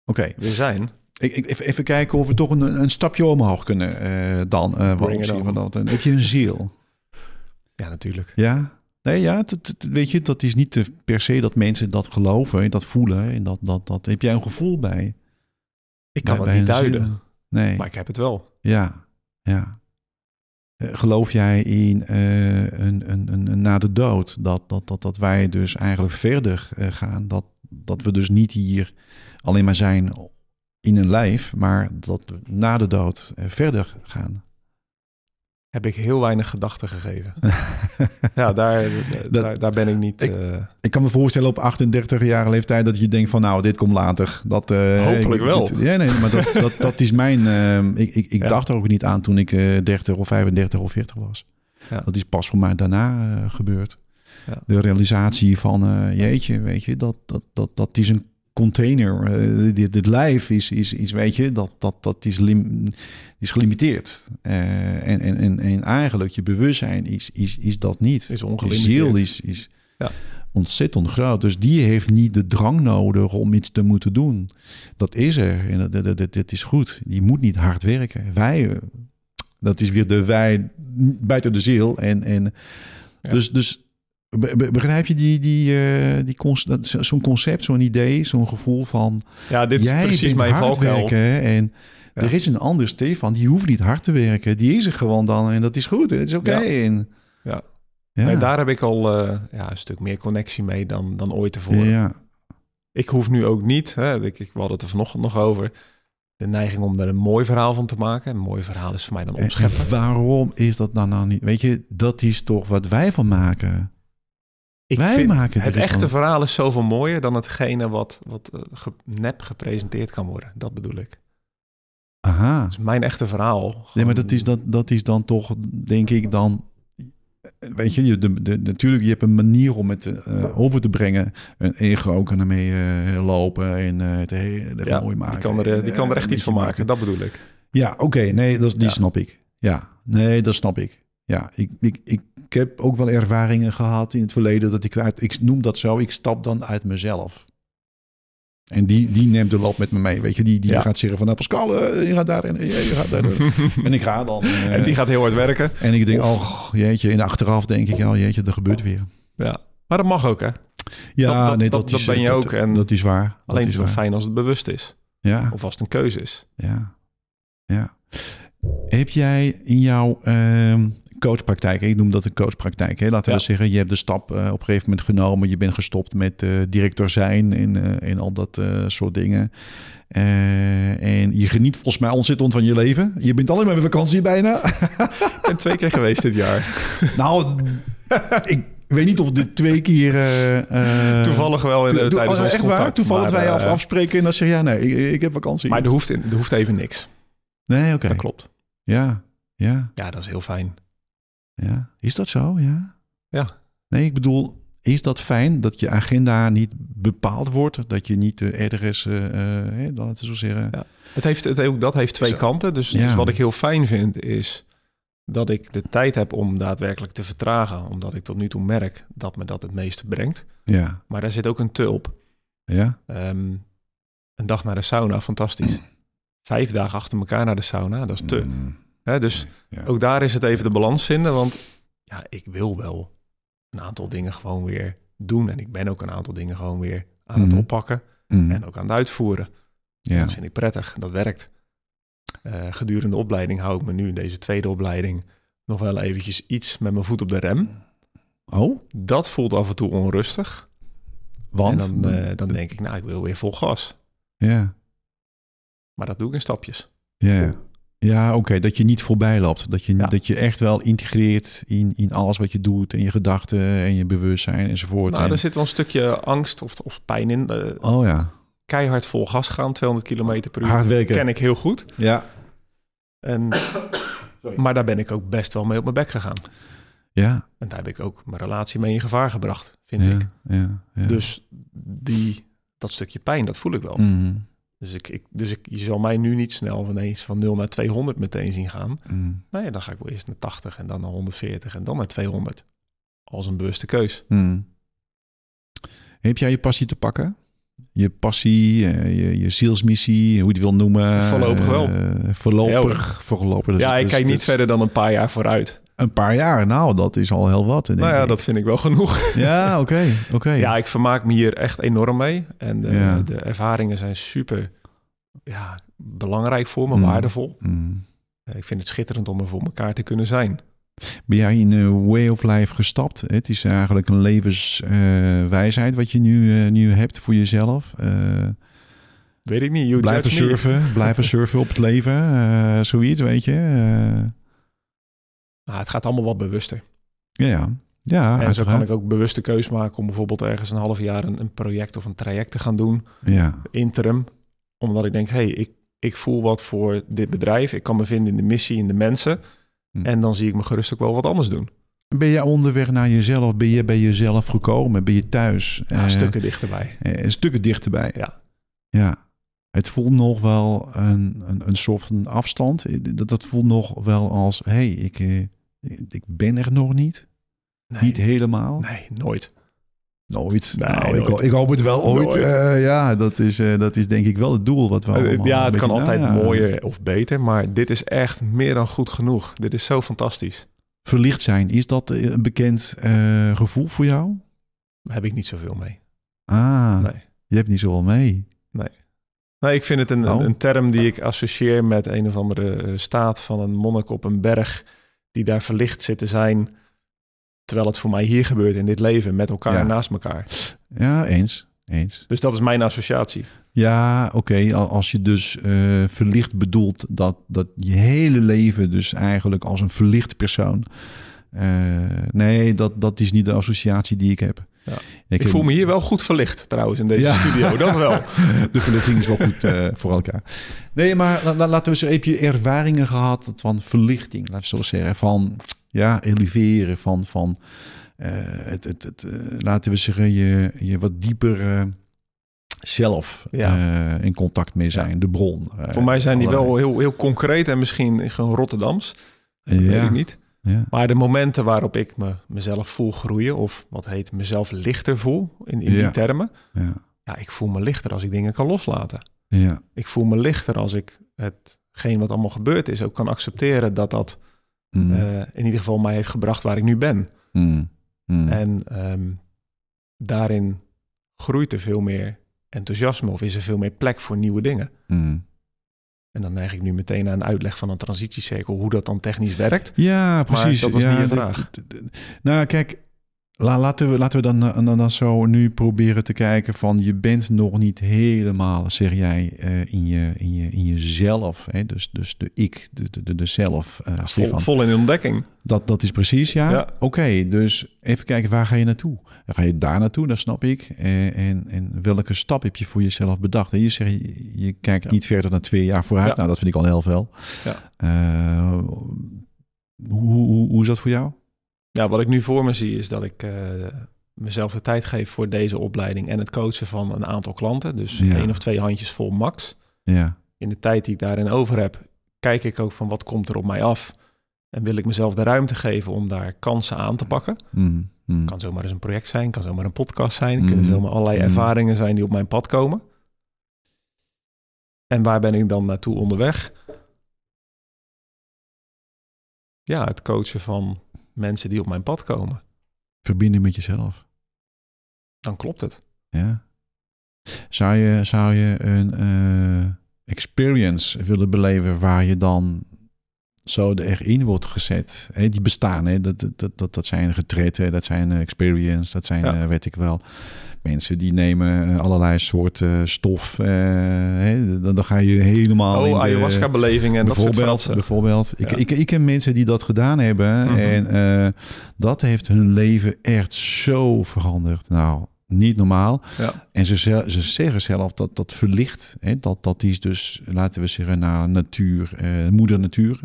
okay. weer zijn. Ik, ik, even kijken of we toch een, een stapje omhoog kunnen uh, dan. Uh, wat zien dat? Heb je een ziel? Ja, natuurlijk. Ja? Nee, ja, weet je, dat is niet per se dat mensen dat geloven, dat voelen. En dat, dat, dat heb jij een gevoel bij. Ik kan het niet duiden. Nee. Maar ik heb het wel. Ja, ja. Eh, geloof jij in uh, een, een, een, een, na de dood? Dat, dat, dat, dat wij dus eigenlijk verder uh, gaan. Dat, dat we dus niet hier alleen maar zijn in een lijf, maar dat we na de dood verder gaan heb ik heel weinig gedachten gegeven. ja, daar, daar, daar, ben ik niet... Ik, uh... ik, kan me voorstellen op 38-jarige leeftijd dat je denkt van nou, dit komt later. Dat, uh, Hopelijk wel. ja, nee, maar dat, dat, dat is mijn... Uh, ik ik, ik dacht er ook niet aan toen ik 30 of 35 of 40 was. Ja. Dat is pas voor mij daarna gebeurd. Ja. De realisatie van, jeetje, weet je, dat, dat, dat, dat is een container. Uh, dit, dit lijf is, is, is, weet je, dat, dat, dat is, lim, is gelimiteerd. Uh, en, en, en, en eigenlijk je bewustzijn is, is, is dat niet. Is Je ziel is, is ja. ontzettend groot. Dus die heeft niet de drang nodig om iets te moeten doen. Dat is er. En dat, dat, dat, dat is goed. Die moet niet hard werken. Wij, dat is weer de wij buiten de ziel. En, en ja. dus, dus begrijp je die, die, uh, die zo'n concept, zo'n idee, zo'n gevoel van... Ja, dit is precies mijn valkuil. En ja. er is een ander Stefan, die hoeft niet hard te werken. Die is er gewoon dan en dat is goed. Het is oké. Okay. Ja. En, ja. ja. Nee, daar heb ik al uh, ja, een stuk meer connectie mee dan, dan ooit tevoren. Ja. Ik hoef nu ook niet, hè, ik, ik, we hadden het er vanochtend nog over... de neiging om er een mooi verhaal van te maken. Een mooi verhaal is voor mij dan opscheppen. En waarom is dat dan nou niet? Weet je, dat is toch wat wij van maken... Ik Wij vind maken het echte verhaal is zoveel mooier dan hetgene wat, wat uh, ge, nep gepresenteerd kan worden. Dat bedoel ik. Aha. Is mijn echte verhaal. Gewoon... Nee, maar dat is, dat, dat is dan toch, denk ik, dan... Weet je, je de, de, natuurlijk, je hebt een manier om het uh, over te brengen. Een ego kan ermee uh, lopen en uh, het hele ja, mooi maken. Die kan er, die kan er echt iets van maken, dat bedoel ik. Ja, oké, okay, nee, dat, die ja. snap ik. Ja, nee, dat snap ik. Ja, ik, ik, ik ik heb ook wel ervaringen gehad in het verleden dat ik uit, ik noem dat zo, ik stap dan uit mezelf. En die, die neemt de loop met me mee. Weet je, die, die ja. gaat zeggen van nou Pascal, uh, je gaat daar en je gaat daar. en ik ga dan. Uh, en die gaat heel hard werken. En ik denk, oh jeetje, in de achteraf denk ik, oh jeetje, er gebeurt weer. Ja, maar dat mag ook hè? Ja, dat, dat, nee, dat, dat, is, dat ben je ook. En dat is waar. Alleen het is wel fijn als het bewust is. Ja. Of als het een keuze is. Ja. Ja. Heb jij in jouw uh, coachpraktijk. Ik noem dat een coachpraktijk. Hè? Laten we zeggen, je hebt de stap uh, op een gegeven moment genomen. Je bent gestopt met uh, directeur zijn en, uh, en al dat soort dingen. en je geniet volgens mij ontzettend van je leven. Je bent alleen maar met vakantie bijna. ik ben twee keer geweest dit jaar. nou, ik weet niet of dit twee keer... toevallig wel in de, tijdens ons Echt contact, waar? Toevallig wij af, afspreken en dan zeg je... ja, nee, ik, ik heb vakantie. Maar er hoeft, er hoeft even niks. Nee, oké. Okay. Dat klopt. Ja, ja. Ja, dat is heel fijn. Ja, is dat zo? Ja. Ja. Nee, ik bedoel, is dat fijn dat je agenda niet bepaald wordt? Dat je niet uh, ergens, uh, dan het zo zeggen. Ja. Het heeft, het, ook dat heeft twee kanten. Dus, ja. dus, wat ik heel fijn vind is dat ik de tijd heb om daadwerkelijk te vertragen. Omdat ik tot nu toe merk dat me dat het meeste brengt. Ja. Maar daar zit ook een te op. Ja. Um, een dag naar de sauna, fantastisch. Vijf dagen achter elkaar naar de sauna, dat is te. Mm. Hè, dus ja. ook daar is het even de balans vinden. Want ja, ik wil wel een aantal dingen gewoon weer doen. En ik ben ook een aantal dingen gewoon weer aan het oppakken. Mm. En ook aan het uitvoeren. Ja. Dat vind ik prettig. Dat werkt. Uh, gedurende de opleiding hou ik me nu in deze tweede opleiding nog wel eventjes iets met mijn voet op de rem. Oh? Dat voelt af en toe onrustig. Want? En dan, uh, dan denk ik, nou, ik wil weer vol gas. Ja. Maar dat doe ik in stapjes. Ja. Ja, oké. Dat je niet voorbij loopt. Dat je, dat je echt wel integreert in, in alles wat je doet. En je gedachten en je bewustzijn enzovoort. Nou, en... er zit wel een stukje angst of, of pijn in. Uh, oh ja. Keihard vol gas gaan, 200 km per uur. Hard werken. ken ik heel goed. Ja. En, maar daar ben ik ook best wel mee op mijn bek gegaan. Ja. En daar heb ik ook mijn relatie mee in gevaar gebracht, vind ja, ik. Ja, ja. Dus die, dat stukje pijn, dat voel ik wel. Mm. Dus, ik, ik, dus ik, je zal mij nu niet snel ineens van 0 naar 200 meteen zien gaan. Mm. Nee, dan ga ik wel eerst naar 80 en dan naar 140 en dan naar 200. Als een bewuste keus. Mm. Heb jij je passie te pakken? Je passie, je, je zielsmissie, hoe je het wil noemen. Voorlopig wel. Uh, voorlopig, voorlopig. Dus, ja, ik dus, kijk niet verder dan een paar jaar vooruit. Een paar jaar, nou, dat is al heel wat. Nou ja, ik. dat vind ik wel genoeg. Ja, oké. Okay, okay, Ja, ik vermaak me hier echt enorm mee. En de, ja. de ervaringen zijn super ja, belangrijk voor me, mm. waardevol. Mm. Ik vind het schitterend om er voor elkaar te kunnen zijn. Ben jij in een way of life gestapt? Het is eigenlijk een levenswijsheid uh, wat je nu, uh, nu hebt voor jezelf. Uh, weet ik niet. You blijven surfen, blijven surfen op het leven, zoiets, weet je. Nou, het gaat allemaal wat bewuster. Ja, ja. ja en zo kan ik ook bewuste keus maken om bijvoorbeeld ergens een half jaar een, een project of een traject te gaan doen. Ja. Interim. Omdat ik denk, hé, hey, ik, ik voel wat voor dit bedrijf. Ik kan me vinden in de missie, in de mensen. Hm. En dan zie ik me gerust ook wel wat anders doen. Ben je onderweg naar jezelf? Ben je bij jezelf gekomen? Ben je thuis? Ja, uh, stukken dichterbij. Uh, stukken dichterbij. Ja. Ja. Het voelt nog wel een, een, een soort van afstand. Dat, dat voelt nog wel als, hé, hey, ik, uh, ik ben er nog niet. Nee. Niet helemaal. Nee, nooit. Nooit. Nee, nou, nooit. Ik, ik, hoop het wel ooit. Uh, ja, dat is, uh, dat is denk ik wel het doel wat we allemaal... Ja, het kan altijd nou, ja. mooier of beter, maar dit is echt meer dan goed genoeg. Dit is zo fantastisch. Verlicht zijn, is dat een bekend uh, gevoel voor jou? Daar heb ik niet zoveel mee. Ah, nee. je hebt niet zoveel mee. Nee. Nee, ik vind het een, Oh. een, term die ik associeer met een of andere eh, staat van een monnik op een berg die daar verlicht zit te zijn, terwijl het voor mij hier gebeurt in dit leven, met elkaar Ja. naast elkaar. Ja, eens. Eens. Dus dat is mijn associatie. Ja, oké. Al- Als je dus eh, verlicht bedoelt dat, dat je hele leven dus eigenlijk als een verlicht persoon... eh, nee, dat, dat is niet de associatie die ik heb. Ja. Ik, Ik voel me hier wel goed verlicht trouwens in deze Ja. studio, dat wel. De verlichting is wel goed eh, voor elkaar. Nee, maar la- la- laten we eens... Je ervaringen gehad van verlichting? Laten we zo zeggen. Van, ja, eleveren. Van, van eh, het, het, het, laten we zeggen, je, je wat dieper zelf Ja. in contact mee zijn. De bron. Voor mij zijn die wel heel, heel concreet en misschien is gewoon Rotterdams, weet Ja, ik niet. Ja. Maar de momenten waarop ik me, mezelf voel groeien, of wat heet mezelf lichter voel, in, in Ja. die termen. Ja, Ja, ik voel me lichter als ik dingen kan loslaten. ja, Ik voel me lichter als ik hetgeen wat allemaal gebeurd is ook kan accepteren dat dat Mm, eh, in ieder geval mij heeft gebracht waar ik nu ben. mm, mm. En ehm, daarin groeit er veel meer enthousiasme of is er veel meer plek voor nieuwe dingen. Mm. En dan neig ik nu meteen naar een uitleg van een transitiecirkel, hoe dat dan technisch werkt. Ja, precies. dat was ja, niet je vraag. dit- dit- Nou, kijk, la- laten we, laten we dan, eh, dan, dan zo nu proberen te kijken van... je bent nog niet helemaal, zeg jij, eh, in, je, in, je, in jezelf. Hè? Dus, dus de ik, de, de, de, zelf, eh, Vol, in ontdekking. Dat, dat is precies, ja. Ja. Oké, dus even kijken, waar ga je naartoe? Dan ga je daar naartoe, dat snap ik. En, en welke stap heb je voor jezelf bedacht? En je zegt, je, je kijkt Ja. niet verder dan twee jaar vooruit. Ja. Nou, dat vind ik al heel veel. Ja. Hoe, hoe, hoe is dat voor jou? Ja, wat ik nu voor me zie is dat ik eh, mezelf de tijd geef voor deze opleiding en het coachen van een aantal klanten. Dus Ja. één of twee handjes vol max. Ja. In de tijd die ik daarin over heb, kijk ik ook van wat komt er op mij af. En wil ik mezelf de ruimte geven om daar kansen aan te pakken. Mm, mm. Kan zomaar eens een project zijn, kan zomaar een podcast zijn. Kunnen zomaar allerlei ervaringen zijn die op mijn pad komen. En waar ben ik dan naartoe onderweg? Ja, het coachen van mensen die op mijn pad komen. Verbinden met jezelf. Dan klopt het. Ja. Zou je, zou je een eh, experience willen beleven waar je dan zo erin wordt gezet. Hè, die bestaan, hè, dat, dat, dat, dat zijn getretten, dat zijn experience, dat zijn, ja. weet ik wel mensen die nemen eh, allerlei soorten stof. Uh, hè, dan, dan, ga je helemaal. Oh, ayahuasca-belevingen. Bijvoorbeeld. bijvoorbeeld. Ik, ik, ik ken mensen die dat gedaan hebben. Mhm. En uh, dat heeft hun leven echt zo veranderd. Nou, niet normaal. Ja. En ze, ze zeggen zelf dat dat verlicht. Hè, dat, dat is dus, laten we zeggen, naar natuur, moeder natuur.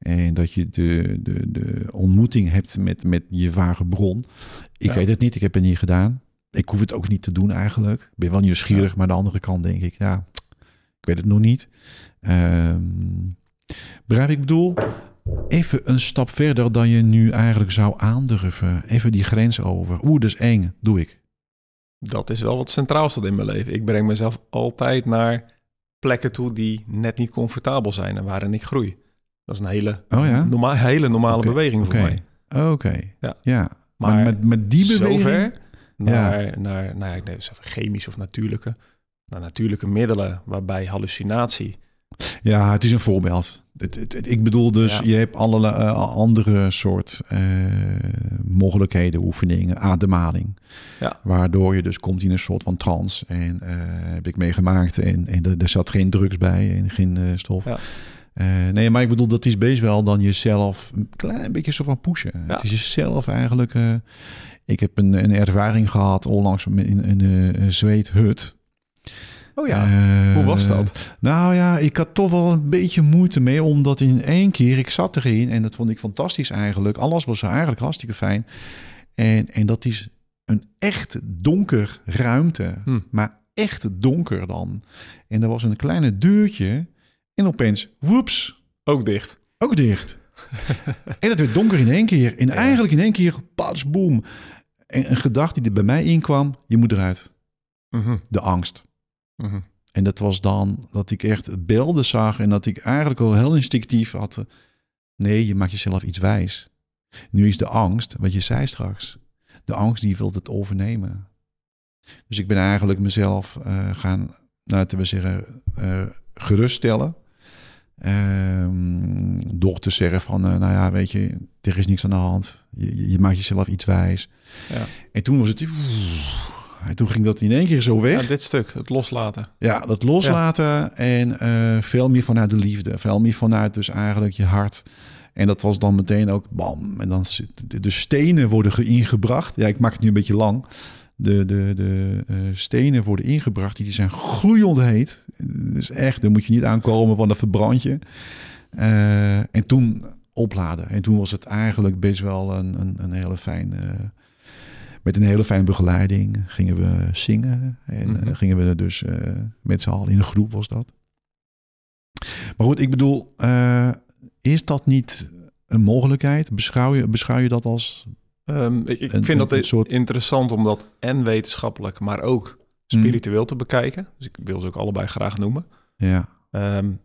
En dat je de, de, de ontmoeting hebt met, met je ware bron. Ik weet het niet, ik heb het niet gedaan. Ik hoef het ook niet te doen eigenlijk. Ik ben wel nieuwsgierig, maar aan de andere kant denk ik, ja, ik weet het nog niet. Um, begrijp ik bedoel? Even een stap verder dan je nu eigenlijk zou aandurven. Even die grens over. Oeh, dat is eng. Doe ik. Dat is wel wat centraal staat in mijn leven. Ik breng mezelf altijd naar plekken toe die net niet comfortabel zijn en waarin ik groei. Dat is een hele, oh ja? hele normale beweging voor mij. Oké, ja. ja. Maar, met, met die beweging... Zover naar, ja. naar nou ja, ik denk chemisch of natuurlijke, naar natuurlijke middelen waarbij hallucinatie... Ja, het is een voorbeeld. Het, het, ik bedoel dus, je hebt allerlei uh, andere soort uh, mogelijkheden, oefeningen, ademhaling. Ja. Waardoor je dus komt in een soort van trance. En uh, heb ik meegemaakt. En, en er, zat geen drugs bij en geen stof. Ja. Uh, nee, maar ik bedoel, dat is best wel dan jezelf een klein beetje zo van pushen. Het is jezelf eigenlijk. Uh, ik heb een, een ervaring gehad onlangs in, in een zweethut. Oh ja, uh, hoe was dat? Nou ja, ik had toch wel een beetje moeite mee, omdat in één keer, ik zat erin en dat vond ik fantastisch eigenlijk. Alles was eigenlijk hartstikke fijn. En, en dat is een echt donker ruimte, hm. maar echt donker dan. En er was een kleine deurtje en opeens, woeps. Ook dicht. Ook dicht. en het werd donker in één keer. En eigenlijk in één keer, pas, boom. En een gedachte die er bij mij inkwam, je moet eruit. Mhm. De angst. Mhm. En dat was dan dat ik echt beelden zag en dat ik eigenlijk al heel instinctief had. Eh, nee, je maakt jezelf iets wijs. Nu is de angst, wat je zei straks, de angst die wil het overnemen. Dus ik ben eigenlijk mezelf uh, gaan, laten we zeggen, uh, geruststellen. Um, door te zeggen van, uh, nou ja, weet je, er is niks aan de hand. Je, je maakt jezelf iets wijs. Ja. En toen was het... en toen ging dat in één keer zo weg. Ja, dit stuk, het loslaten. Ja, dat loslaten en uh, veel meer vanuit de liefde. Veel meer vanuit dus eigenlijk je hart. En dat was dan meteen ook bam. En dan de, de stenen worden ingebracht. Ja, ik maak het nu een beetje lang de, de, de uh, stenen worden ingebracht. Die zijn gloeiend heet. Dus echt, daar moet je niet aankomen, van een verbrandje. Uh, en toen opladen. En toen was het eigenlijk best wel een, een, een hele fijne... met een hele fijne begeleiding gingen we zingen. En mm -hmm. gingen we dus met z'n allen in een groep was dat. Maar goed, ik bedoel, is dat niet een mogelijkheid? Beschouw je, beschouw je dat als Um, ik, ik vind dat soort... interessant om dat en wetenschappelijk, maar ook spiritueel te bekijken. Dus ik wil ze ook allebei graag noemen. Ja. Um,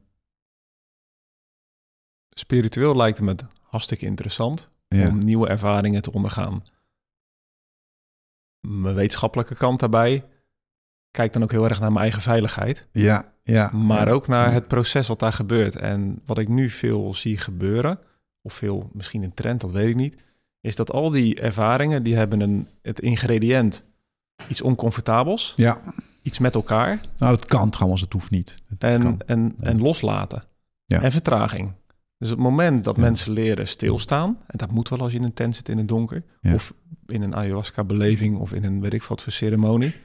spiritueel lijkt me hartstikke interessant om nieuwe ervaringen te ondergaan. Mijn wetenschappelijke kant daarbij kijkt dan ook heel erg naar mijn eigen veiligheid. Ja, ja. Maar ook naar het proces wat daar gebeurt. En wat ik nu veel zie gebeuren, of veel misschien een trend, dat weet ik niet, is dat al die ervaringen, die hebben een, het ingrediënt iets oncomfortabels. Ja. Iets met elkaar. Nou, dat kan trouwens, het hoeft niet. en, en, en loslaten. Ja. En vertraging. Dus het moment dat mensen leren stilstaan, en dat moet wel als je in een tent zit in het donker, of in een ayahuasca-beleving, of in een weet ik wat voor ceremonie,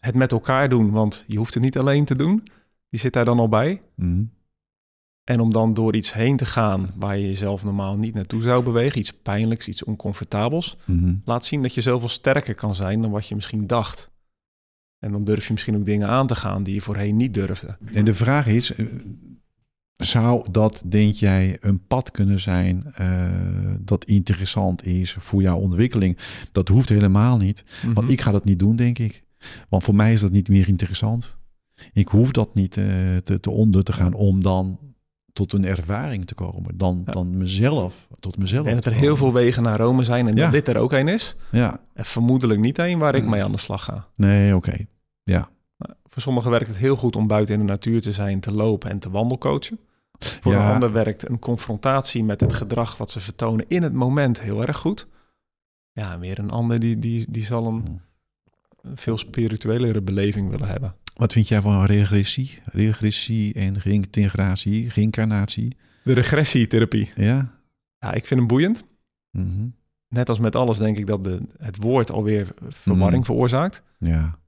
het met elkaar doen, want je hoeft het niet alleen te doen. Die zit daar dan al bij. Mm. En om dan door iets heen te gaan waar je jezelf normaal niet naartoe zou bewegen, iets pijnlijks, iets oncomfortabels, mhm. laat zien dat je zoveel sterker kan zijn dan wat je misschien dacht. En dan durf je misschien ook dingen aan te gaan die je voorheen niet durfde. En de vraag is, eh, zou dat, denk jij, een pad kunnen zijn uh, dat interessant is voor jouw ontwikkeling? Dat hoeft helemaal niet, want mhm. ik ga dat niet doen, denk ik. Want voor mij is dat niet meer interessant. Ik hoef dat niet uh, te, te onder te gaan om dan tot een ervaring te komen dan, dan mezelf, tot mezelf. En dat er heel veel wegen naar Rome zijn en dat dit er ook een is. Ja. En vermoedelijk niet één waar ik mee aan de slag ga. Nee, oké. Ja. Voor sommigen werkt het heel goed om buiten in de natuur te zijn, te lopen en te wandelcoachen. Voor een ander werkt een confrontatie met het gedrag wat ze vertonen in het moment heel erg goed. Ja, weer een ander die, die, die zal een, een veel spirituelere beleving willen hebben. Wat vind jij van regressie? Regressie en reïntegratie, reïncarnatie? De regressietherapie. Ja. Ja, ik vind hem boeiend. Mhm. Net als met alles denk ik dat de, het woord alweer verwarring mhm. veroorzaakt. Ja.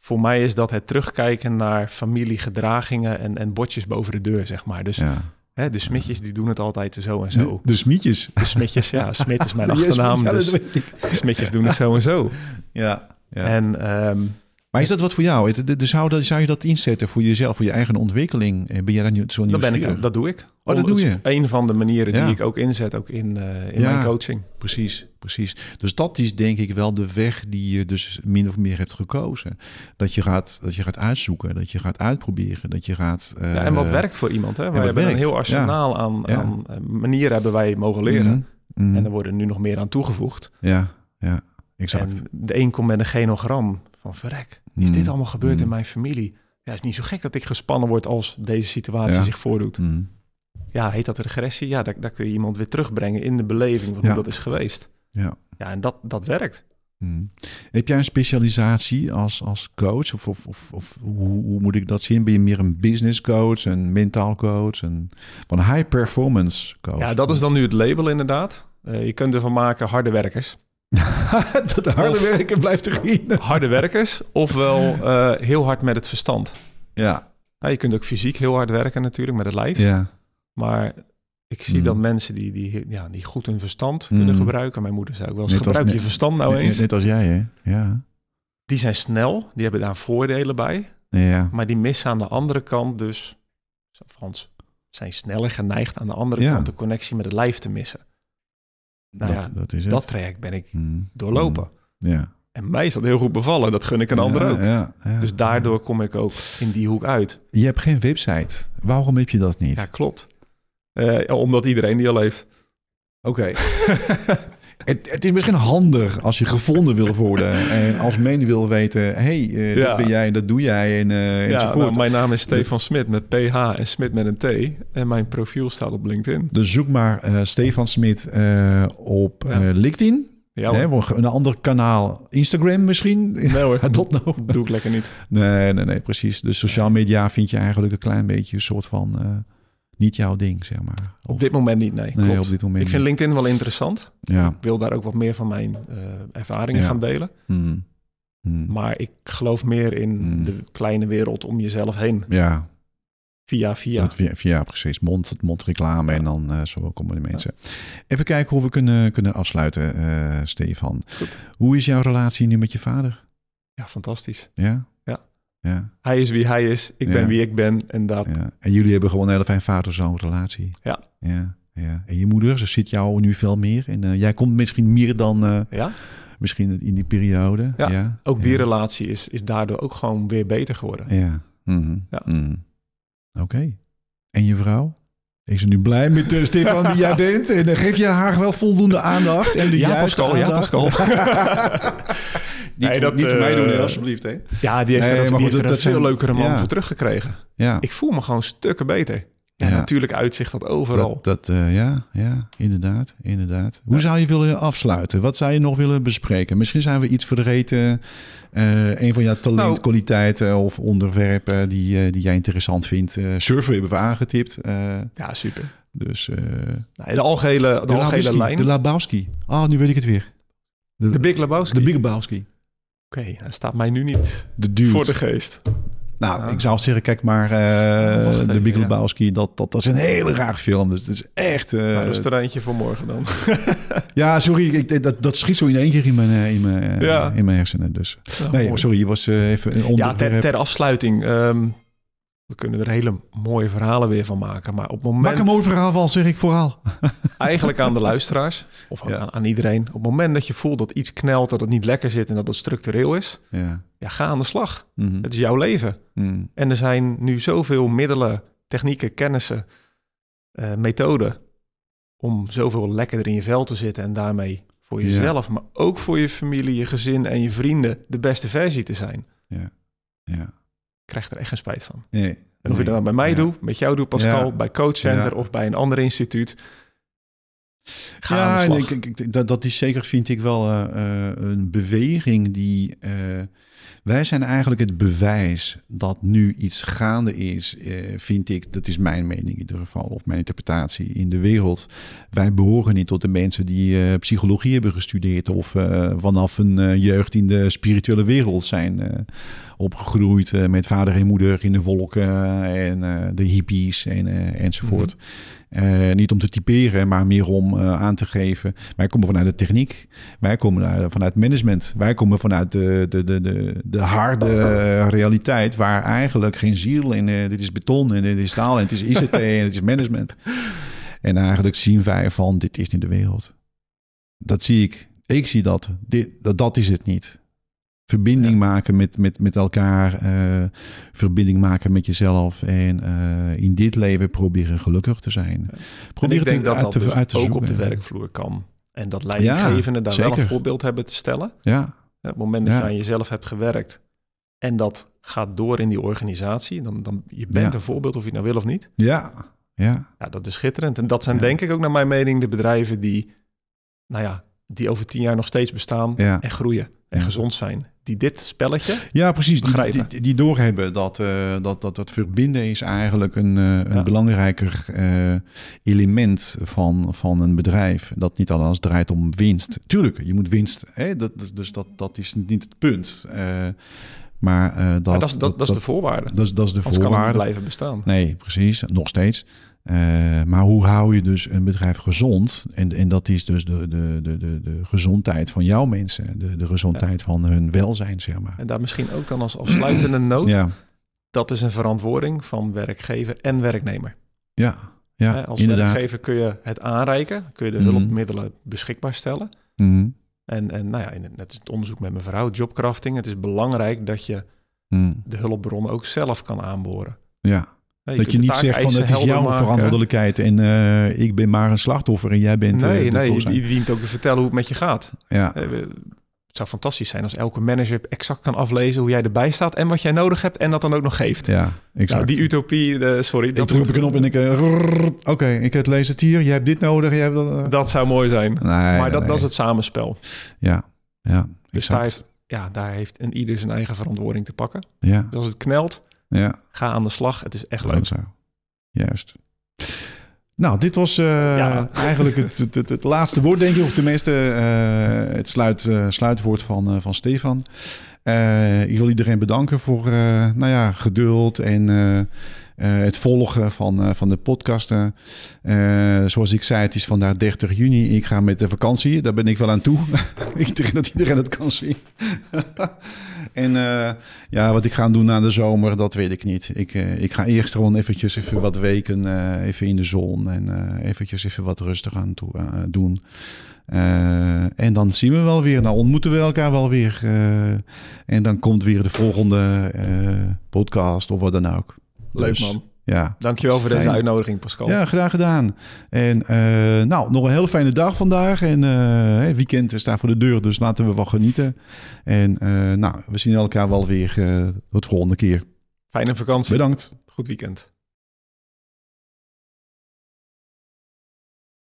Voor mij is dat het terugkijken naar familiegedragingen en, en bordjes boven de deur, zeg maar. Dus ja. hè, de smitjes die doen het altijd zo en zo. De, de smitjes? De smitjes, ja. Smit is mijn achternaam. dus smitjes doen het zo en zo. Ja. ja. En um, maar is dat wat voor jou? Dus zou, zou je dat inzetten voor jezelf, voor je eigen ontwikkeling? Ben je daar nu zo dat ben ik, Dat doe ik. Oh, dat doe je? Een van de manieren die ik ook inzet, ook in, uh, in mijn coaching. Precies, precies. Dus dat is denk ik wel de weg die je dus min of meer hebt gekozen. Dat je gaat, dat je gaat uitzoeken, dat je gaat uitproberen, dat je gaat... Uh, ja, en wat werkt voor iemand? Hè? Wij hebben een heel arsenaal aan, aan, eh, manieren hebben wij mogen leren. Mhm, mhm. En er worden nu nog meer aan toegevoegd. Ja, ja, exact. En de een komt met een genogram van verrek. Is dit mm. allemaal gebeurd in mm. mijn familie? Ja, is niet zo gek dat ik gespannen word als deze situatie zich voordoet. Mm. Ja, heet dat regressie? Ja, daar, daar, kun je iemand weer terugbrengen in de beleving van hoe dat is geweest. Ja, ja en dat, dat werkt. Heb jij een specialisatie als, als coach? Of, of, of, of hoe, hoe, moet ik dat zien? Ben je meer een business coach, een mentaal coach, een, een high performance coach? Ja, dat is dan nu het label inderdaad. Uh, je kunt ervan maken harde werkers. dat de harde werken blijft erin. harde werkers, ofwel uh, heel hard met het verstand. Ja. je kunt ook fysiek heel hard werken natuurlijk met het lijf. Ja. Maar ik zie mm. dat mensen die, die, ja, die goed hun verstand kunnen mm. gebruiken. Mijn moeder zei ook wel eens, gebruik je verstand nou eens. Net als jij, hè? Ja. Die zijn snel, die hebben daar voordelen bij. Ja. Maar die missen aan de andere kant dus... Frans, zijn sneller geneigd aan de andere kant de connectie met het lijf te missen. Nou dat, ja, dat, is het. dat traject ben ik mm. doorlopen. Mm. Ja. En mij is dat heel goed bevallen. Dat gun ik een ander ook. Ja, dus daardoor kom ik ook in die hoek uit. Je hebt geen website. Waarom heb je dat niet? Ja, klopt. Uh, omdat iedereen die al heeft. Oké. het, het, is misschien handig als je gevonden wil worden en als men wil weten, hey, uh, dat ben jij, dat doe jij en uh, ja, nou, mijn naam is Stefan Smit met PH en Smit met een T en mijn profiel staat op LinkedIn. Dus zoek maar uh, Stefan Smit op. LinkedIn. Ja, nee, een ander kanaal, Instagram misschien? Nee hoor, dat nou. doe ik lekker niet. Nee, nee, nee, precies. Dus sociaal media vind je eigenlijk een klein beetje een soort van niet jouw ding, zeg maar. op dit moment niet, nee. nee op dit moment ik vind LinkedIn wel interessant. Ja. Ik wil daar ook wat meer van mijn uh, ervaringen gaan delen. Hmm. Hmm. Maar ik geloof meer in hmm. de kleine wereld om jezelf heen. Ja. Via, via. via, via precies. Mond, mondreclame ja. en dan uh, zo komen de mensen. Even kijken hoe we kunnen, kunnen afsluiten, uh, Stefan. Goed. Hoe is jouw relatie nu met je vader? Ja, fantastisch. Ja? Ja. Hij is wie hij is, ik ben wie ik ben en dat. Ja. En jullie hebben gewoon een hele fijn vader-zoon relatie. Ja. ja. Ja. En je moeder, ze zit jou nu veel meer. En uh, jij komt misschien meer dan uh, ja? misschien in die periode. Ja, ja. ook die relatie is, is daardoor ook gewoon weer beter geworden. Ja. Mm ja. Mm. Oké. En je vrouw? Is ze nu blij met uh, Stefan die jij bent? En geef je haar wel voldoende aandacht? En de ja, Pascal, aandacht? ja, Pascal. niet, nee, dat, niet voor mij doen, uh, alsjeblieft. Hè? Ja, die heeft nee, er, maar goed, dat, een veel leukere man ja. voor teruggekregen. Ja. Ik voel me gewoon stukken beter. Ja, natuurlijk uitzicht dat overal. Dat, dat uh, ja, ja, inderdaad, inderdaad. Hoe zou je willen afsluiten? Wat zou je nog willen bespreken? Misschien zijn we iets vergeten. Uh, een van jouw talentkwaliteiten nou, of onderwerpen die, uh, die jij interessant vindt. Surfen hebben we aangetipt. ja, super. Dus nou, de algehele, de, de algehele lijn. De Labowski. Ah, oh, nu weet ik het weer. De, de Big Labowski. De Big Labowski. Oké, okay, hij staat mij nu niet de voor de geest. Nou, ik zou zeggen, kijk maar, uh, de Big Lebowski, dat, dat, dat is een hele raar film. Dus het is echt... Uh, nou, is er eentje voor morgen dan. ja, sorry, ik, dat, dat schiet zo in één keer in mijn, eh, in mijn, ja. in mijn hersenen. Dus. nee, sorry, je was even een onderwerp. Ja, ter, ter afsluiting... Um, we kunnen er hele mooie verhalen weer van maken. Maar op het moment... Maak een mooi verhaal van, zeg ik vooral. eigenlijk aan de luisteraars, of aan, aan, iedereen. Op het moment dat je voelt dat iets knelt, dat het niet lekker zit en dat het structureel is. Ja, ja ga aan de slag. Mhm. Het is jouw leven. Mhm. En er zijn nu zoveel middelen, technieken, kennissen, uh, methoden... om zoveel lekkerder in je vel te zitten en daarmee voor jezelf... maar ook voor je familie, je gezin en je vrienden de beste versie te zijn. Ja, ja krijg er echt geen spijt van. Nee, En of je dat nou bij mij doet, met jou doet Pascal, bij Coach Center of bij een ander instituut. Ga ja, ik, ik, dat, dat is zeker, vind ik wel uh, een beweging die wij zijn eigenlijk het bewijs dat nu iets gaande is, eh, vind ik, dat is mijn mening in ieder geval, of mijn interpretatie in de wereld. Wij behoren niet tot de mensen die eh, psychologie hebben gestudeerd of uh, vanaf een jeugd in de spirituele wereld zijn opgegroeid met vader en moeder in de wolken en de hippies en, enzovoort. Mhm. Niet om te typeren, maar meer om aan te geven. Wij komen vanuit de techniek. Wij komen vanuit management. Wij komen vanuit de, de, de, de, de harde realiteit. Waar eigenlijk geen ziel in. Dit is beton en dit is staal en het is ICT en het is management. En eigenlijk zien wij van dit is niet de wereld. Dat zie ik. Ik zie dat. Dit, dat, dat is het niet verbinding maken met, met, met elkaar, uh, verbinding maken met jezelf en uh, in dit leven proberen gelukkig te zijn. Probeer ik denk dat dat dus uit te ook zoeken. op de werkvloer kan. En dat leidinggevenden daar wel een voorbeeld hebben te stellen. Ja. Op het moment dat je aan jezelf hebt gewerkt en dat gaat door in die organisatie, dan, dan je bent een voorbeeld of je het nou wil of niet. Ja. Ja. ja, dat is schitterend. En dat zijn denk ik ook naar mijn mening de bedrijven die, nou ja, die over tien jaar nog steeds bestaan en groeien en gezond zijn. Die dit spelletje. Ja, precies. Die, die, die, doorhebben dat, uh, dat, dat het verbinden is eigenlijk een, uh, een belangrijker uh, element van, van een bedrijf. Dat niet alles draait om winst. Tuurlijk, je moet winst. Hè? Dat, dus dat, dat is niet het punt. maar, dat, maar dat, dat, dat, is de voorwaarde. Dat, dat is de voorwaarde. blijven bestaan. Nee, precies. Nog steeds. Uh, maar hoe hou je dus een bedrijf gezond? En, en dat is dus de, de, de, de, de gezondheid van jouw mensen, de, de gezondheid van hun welzijn, zeg maar. En daar misschien ook dan als afsluitende noot. ja. Dat is een verantwoording van werkgever en werknemer. Ja, ja als inderdaad. werkgever kun je het aanreiken, kun je de mhm. hulpmiddelen beschikbaar stellen. Mm. En, en nou ja, net is het onderzoek met mijn vrouw, jobcrafting. Het is belangrijk dat je mhm. de hulpbronnen ook zelf kan aanboren. Ja dat je niet zegt van het is jouw verantwoordelijkheid en uh, ik ben maar een slachtoffer en jij bent. Nee, uh, nee, je, je dient ook te vertellen hoe het met je gaat. Ja. Uh, het zou fantastisch zijn als elke manager exact kan aflezen hoe jij erbij staat en wat jij nodig hebt en dat dan ook nog geeft. Ja, exact. Nou, die utopie, de, sorry. Ik druk op een knop en ik... Oké, okay, ik het lees het hier, jij hebt dit nodig, jij hebt dat... Dat zou mooi zijn. Nee, maar dat, dat is het samenspel. Ja, ja, Dus daar, ja, daar heeft een ieder zijn eigen verantwoording te pakken. Ja. Dus als het knelt, ja. Ga aan de slag. Het is echt leuk. Zo. Juist. Nou, dit was uh, eigenlijk het, het, het, laatste woord, denk ik. Of tenminste, uh, het sluit, uh, sluitwoord van, van Stefan. ik wil iedereen bedanken voor nou ja, geduld en het volgen van, uh, van de podcasten. Uh, zoals ik zei, het is vandaag 30 juni. Ik ga met de vakantie. Daar ben ik wel aan toe. ik denk dat iedereen het kan zien. en ja, wat ik ga doen na de zomer, dat weet ik niet. Ik, ik ga eerst gewoon eventjes even wat weken even in de zon. En eventjes even wat rustig aan toe, doen. en dan zien we wel weer. Nou ontmoeten we elkaar wel weer. en dan komt weer de volgende podcast of wat dan ook. Leuk dus, man. Ja, Dankjewel voor deze uitnodiging, Pascal. Ja, graag gedaan. En uh, nou, nog een hele fijne dag vandaag. En uh, het weekend staat voor de deur, dus laten we wel genieten. En uh, nou, we zien elkaar wel weer tot de volgende keer. Fijne vakantie. Bedankt. Goed weekend.